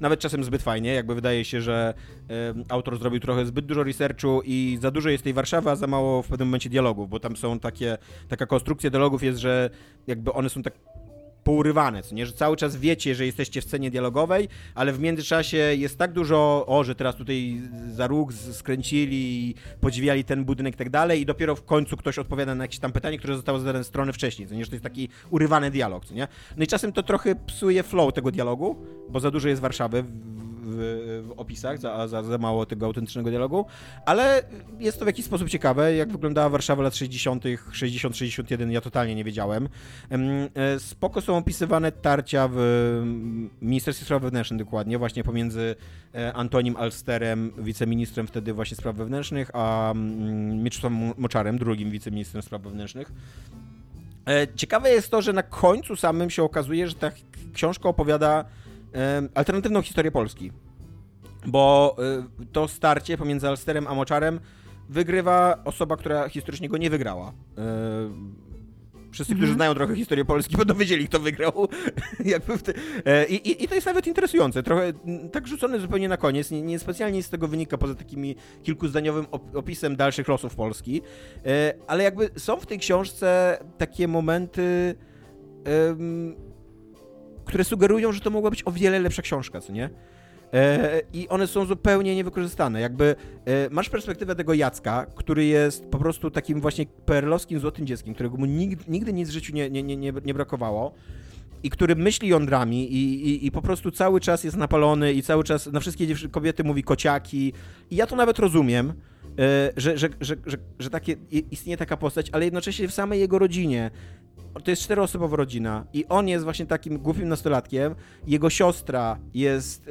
nawet czasem zbyt fajnie, jakby wydaje się, że autor zrobił trochę zbyt dużo researchu i za dużo jest tej Warszawy, a za mało w pewnym momencie dialogów, bo tam są takie, taka konstrukcja dialogów jest, że jakby one są tak pourywane, co nie, że cały czas wiecie, że jesteście w scenie dialogowej, ale w międzyczasie jest tak dużo, o, że teraz tutaj za róg skręcili, podziwiali ten budynek i tak dalej i dopiero w końcu ktoś odpowiada na jakieś tam pytanie, które zostało zadane strony wcześniej, co nie, że to jest taki urywany dialog, co nie. No i czasem to trochę psuje flow tego dialogu, bo za dużo jest Warszawy w, w opisach, za, za, za, mało tego autentycznego dialogu, ale jest to w jakiś sposób ciekawe, jak wyglądała Warszawa lat 60., 60-61, ja totalnie nie wiedziałem. E, spoko są opisywane tarcia w Ministerstwie Spraw Wewnętrznych dokładnie, właśnie pomiędzy e, Antonim Alsterem, wiceministrem wtedy właśnie spraw wewnętrznych, a mm, Mieczysławem Moczarem, drugim wiceministrem spraw wewnętrznych. E, ciekawe jest to, że na końcu samym się okazuje, że ta książka opowiada alternatywną historię Polski. Bo y, to starcie pomiędzy Alsterem a Moczarem wygrywa osoba, która historycznie go nie wygrała. Y, wszyscy, którzy mhm. znają trochę historię Polski, będą wiedzieli, kto wygrał. te... E, I, i, I, to jest nawet interesujące. Trochę tak rzucone zupełnie na koniec. Nie, nie specjalnie z tego wynika, poza takimi kilkuzdaniowym opisem dalszych losów Polski. E, ale jakby są w tej książce takie momenty które sugerują, że to mogła być o wiele lepsza książka, co nie? E, I one są zupełnie niewykorzystane. Jakby e, masz perspektywę tego Jacka, który jest po prostu takim właśnie perlowskim złotym dzieckiem, którego mu nigdy, nigdy nic w życiu nie, nie, nie, nie brakowało i który myśli jądrami i, i, i, po prostu cały czas jest napalony i cały czas na wszystkie kobiety mówi kociaki. I ja to nawet rozumiem, że, że, że, że, że takie, istnieje taka postać, ale jednocześnie w samej jego rodzinie to jest czteroosobowa rodzina i on jest właśnie takim głupim nastolatkiem. Jego siostra jest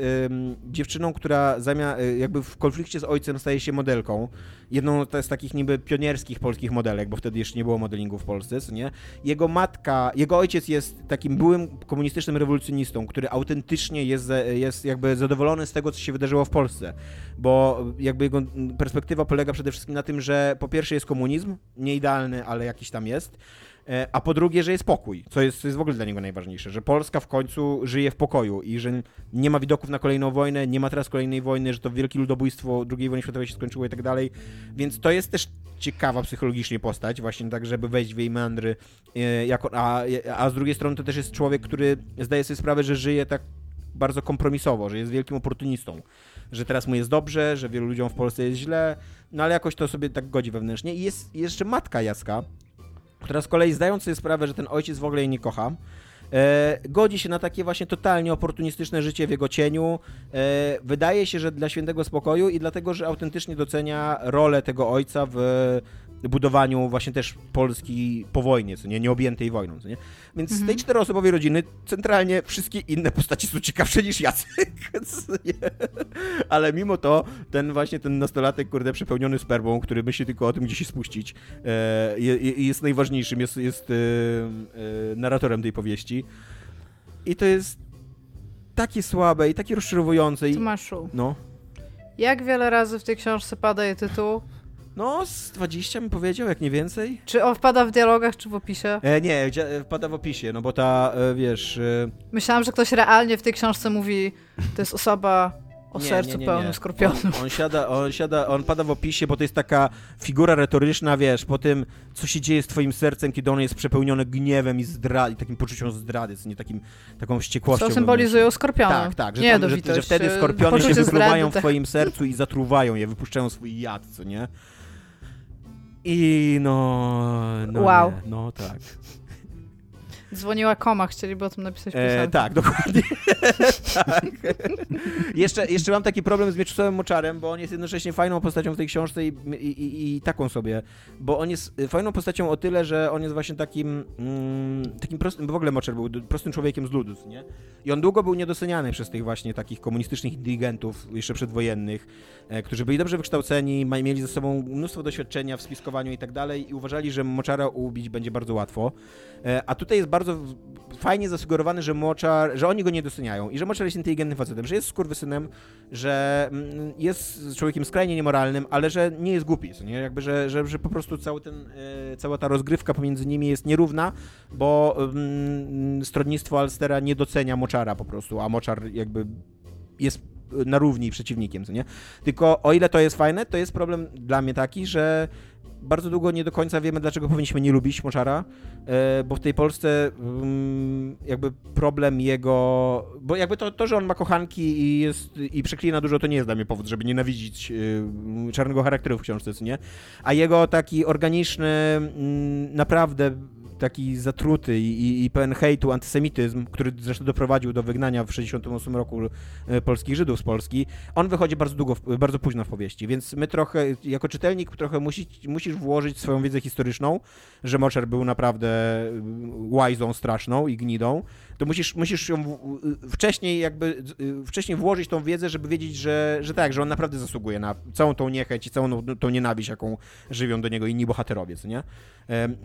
dziewczyną, która zamiast, y, jakby w konflikcie z ojcem staje się modelką. Jedną z takich niby pionierskich polskich modelek, bo wtedy jeszcze nie było modelingu w Polsce, co nie? Jego matka, jego ojciec jest takim byłym komunistycznym rewolucjonistą, który autentycznie jest, jest jakby zadowolony z tego, co się wydarzyło w Polsce, bo jakby jego perspektywa polega przede wszystkim na tym, że po pierwsze jest komunizm, nie idealny, ale jakiś tam jest, E, a po drugie, że jest pokój, co jest, co jest w ogóle dla niego najważniejsze, że Polska w końcu żyje w pokoju i że nie ma widoków na kolejną wojnę, nie ma teraz kolejnej wojny, że to wielkie ludobójstwo II wojny światowej się skończyło i tak dalej, więc to jest też ciekawa psychologicznie postać, właśnie tak, żeby wejść w jej meandry, e, jako, a, a z drugiej strony to też jest człowiek, który zdaje sobie sprawę, że żyje tak bardzo kompromisowo, że jest wielkim oportunistą, że teraz mu jest dobrze, że wielu ludziom w Polsce jest źle, no ale jakoś to sobie tak godzi wewnętrznie i jest jeszcze matka Jacka, która z kolei zdając sobie sprawę, że ten ojciec w ogóle jej nie kocha, e, godzi się na takie właśnie totalnie oportunistyczne życie w jego cieniu. E, wydaje się, że dla świętego spokoju i dlatego, że autentycznie docenia rolę tego ojca w budowaniu właśnie też Polski po wojnie, co nie, nieobjętej wojną, co nie? Więc z tej Mhm. czteroosobowej rodziny centralnie wszystkie inne postaci są ciekawsze niż Jacek? Ale mimo to ten właśnie ten nastolatek, kurde, przepełniony spermą, który myśli tylko o tym, gdzie się spuścić, e, je- je- jest najważniejszym, jest, jest e, e, narratorem tej powieści. I to jest takie słabe i takie rozczarowujące. I, Tomaszu, no, jak wiele razy w tej książce pada jej tytuł? No, z 20 bym powiedział, jak nie więcej. Czy on wpada w dialogach, czy w opisie? E, nie, dzia- wpada w opisie, no bo ta, e, wiesz... E, Myślałam, że ktoś realnie w tej książce mówi, to jest osoba o Nie, sercu nie, nie, pełnym nie. skorpionów. On, on siada, on siada, on pada w opisie, bo to jest taka figura retoryczna, wiesz, po tym, co się dzieje z twoim sercem, kiedy ono jest przepełnione gniewem i zdrad, i takim poczuciem zdrady, co nie takim, taką wściekłością. Co symbolizują skorpiony. Tak, tak, że, nie tam, że, że wtedy e, skorpiony się zdrady, w tak. twoim sercu i zatruwają je, wypuszczają swój jad, co nie? I no... no Wow. Nie, no tak. Dzwoniła koma, chcieliby o tym napisać E, piosenkę. tak, dokładnie. tak. jeszcze, jeszcze mam taki problem z Mieczysławem Moczarem, bo on jest jednocześnie fajną postacią w tej książce i, i, i, i taką sobie, bo on jest y, fajną postacią o tyle, że on jest właśnie takim mm, takim prostym, bo w ogóle Moczar był prostym człowiekiem z ludu, nie? I on długo był niedoceniany przez tych właśnie takich komunistycznych inteligentów, jeszcze przedwojennych, e, którzy byli dobrze wykształceni, mieli ze sobą mnóstwo doświadczenia w spiskowaniu i tak dalej i uważali, że Moczara ubić będzie bardzo łatwo. E, A tutaj jest bardzo w- fajnie zasugerowany, że Moczar, że oni go nie doceniają i że Moczar jest inteligentnym facetem, że jest skurwysynem, że mm, jest człowiekiem skrajnie niemoralnym, ale że nie jest głupi, nie? Jakby, że, że, że po prostu cały ten, e, cała ta rozgrywka pomiędzy nimi jest nierówna, bo mm, stronnictwo Alstera nie docenia Moczara po prostu, a Moczar jakby jest na równi przeciwnikiem, co nie? Tylko o ile to jest fajne, to jest problem dla mnie taki, że bardzo długo nie do końca wiemy, dlaczego powinniśmy nie lubić Moczara, e, bo w tej Polsce mm, jakby problem jego, bo jakby to, to, że on ma kochanki i jest i przeklina dużo, to nie jest dla mnie powód, żeby nienawidzić y, czarnego charakteru w książce, nie? A jego taki organiczny, mm, naprawdę taki zatruty i, i, pełen hejtu antysemityzm, który zresztą doprowadził do wygnania w 68 roku e, polskich Żydów z Polski, on wychodzi bardzo długo, bardzo późno w powieści, więc my trochę, jako czytelnik, trochę musi, musisz włożyć swoją wiedzę historyczną, że Moczer był naprawdę y, łajzą straszną i gnidą, to musisz, musisz ją w- wcześniej jakby, y, wcześniej włożyć tą wiedzę, żeby wiedzieć, że, że tak, że on naprawdę zasługuje na całą tą niechęć i całą tą- nienawiść, jaką żywią do niego inni bohaterowie, co nie?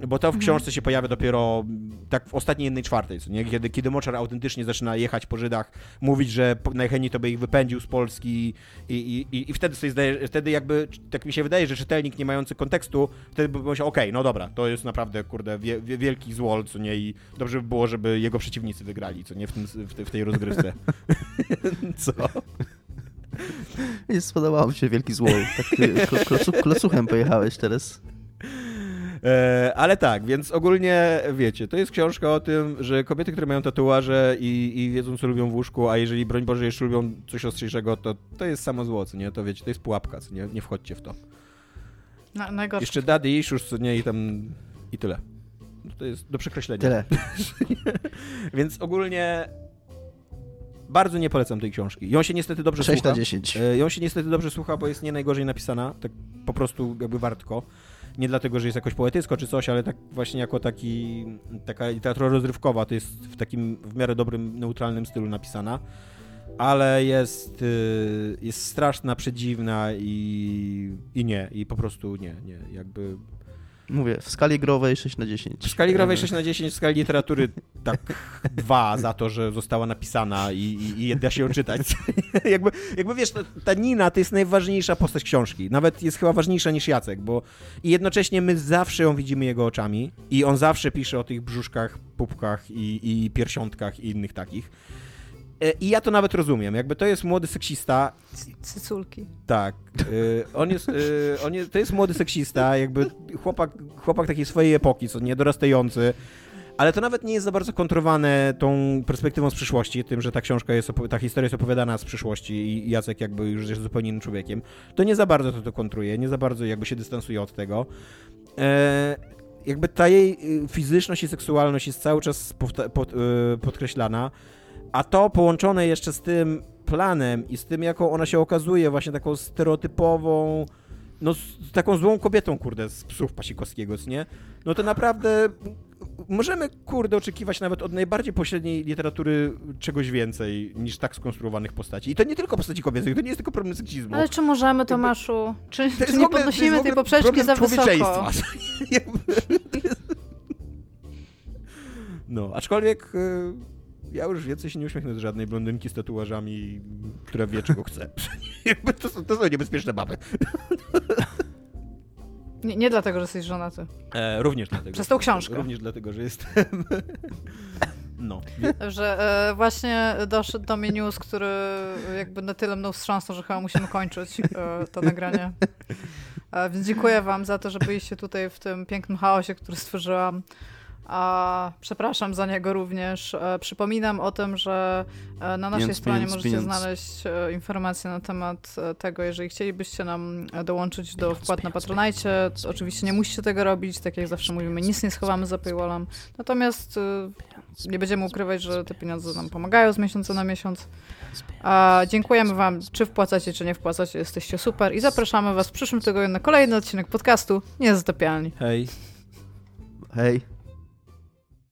Bo to w Mhm. książce się pojawia dopiero tak w ostatniej jednej czwartej, co nie? Kiedy, kiedy Moczar autentycznie zaczyna jechać po Żydach, mówić, że najchętniej to by ich wypędził z Polski i, i, i, wtedy sobie zdaje, wtedy jakby, tak mi się wydaje, że czytelnik nie mający kontekstu, wtedy by pomyślał, okej, no dobra, to jest naprawdę, kurde, wie, wie, wielki złol, co nie? I dobrze by było, żeby jego przeciwnicy wygrali, co nie? W, tym, w, tej- w tej rozgrywce. co? Nie spodobał mi się wielki zło. Tak y, klo- klocu, klocuchem pojechałeś teraz. E, ale tak, więc ogólnie wiecie, to jest książka o tym, że kobiety, które mają tatuaże i, i wiedzą, co lubią w łóżku, a jeżeli, broń Boże, jeszcze lubią coś ostrzejszego, to to jest samo zło, co nie? To wiecie, to jest pułapka, co nie? Nie wchodźcie w to. Na, najgorsze. Jeszcze daddy issues, co nie? I tam... i tyle. To jest do przekreślenia. Tyle. Więc ogólnie bardzo nie polecam tej książki. Ją się niestety dobrze 6 słucha. na 10. E, Ją się niestety dobrze słucha, bo jest nie najgorzej napisana, tak po prostu jakby wartko. Nie dlatego, że jest jakoś poetycko czy coś, ale tak właśnie jako taki, taka literatura rozrywkowa, to jest w takim w miarę dobrym, neutralnym stylu napisana. Ale jest, y, jest straszna, przedziwna i, i nie, i po prostu nie, nie, jakby... Mówię, w skali growej 6 na 10. W skali growej 6 na 10, w skali literatury tak 2 za to, że została napisana i, i, i da się ją czytać. jakby, jakby wiesz, to- ta Nina to jest najważniejsza postać książki. Nawet jest chyba ważniejsza niż Jacek, bo i jednocześnie my zawsze ją widzimy jego oczami i on zawsze pisze o tych brzuszkach, pupkach i, i piersiątkach i innych takich. E, I ja to nawet rozumiem. Jakby to jest młody seksista Cyculki. tak. Y, on jest, y, on jest, to jest młody seksista, jakby chłopak, chłopak takiej swojej epoki, co nie dorastający. Ale to nawet nie jest za bardzo kontrowane tą perspektywą z przyszłości, tym, że ta książka jest, ta historia jest opowiadana z przyszłości i Jacek jakby już jest zupełnie innym człowiekiem. To nie za bardzo to, to kontruje, nie za bardzo jakby się dystansuje od tego. E, jakby ta jej y, fizyczność i seksualność jest cały czas pod, podkreślana, a to połączone jeszcze z tym planem i z tym, jaką ona się okazuje, właśnie taką stereotypową no, z taką złą kobietą, kurde, z psów Pasikowskiego, nie? No to naprawdę możemy, kurde, oczekiwać nawet od najbardziej pośredniej literatury czegoś więcej niż tak skonstruowanych postaci. I to nie tylko postaci kobiecych, to nie jest tylko problem seksizmu. Ale czy możemy, Tomaszu? Czy, To czy nie ogóle- podnosimy tej poprzeczki za wysoko? No, aczkolwiek y, ja już więcej się nie uśmiechnę z żadnej blondynki z tatuażami, która wie, czego chce. To, są, to są niebezpieczne baby. Nie, nie dlatego, że jesteś żonaty. E, również dlatego. Przez tą książkę. Również dlatego, że jestem... No. Że e, właśnie doszedł do mnie news, który jakby na tyle mną wstrząsnął, że chyba musimy kończyć e, to nagranie. E, więc dziękuję wam za to, że byliście tutaj w tym pięknym chaosie, który stworzyłam. A przepraszam za niego również. E, przypominam o tym, że e, na naszej Pieniądz, stronie pieniądz, możecie pieniądz. znaleźć e, informacje na temat tego, jeżeli chcielibyście nam dołączyć do wpłat na Patronite. to Oczywiście nie musicie tego robić, tak jak zawsze mówimy, nic nie schowamy za paywallem. Natomiast nie będziemy ukrywać, że te pieniądze nam pomagają z miesiąca na miesiąc. A dziękujemy Wam, czy wpłacacie, czy nie wpłacacie, jesteście super i zapraszamy Was w przyszłym tygodniu na kolejny odcinek podcastu Niezatopialni. Hej. Hej.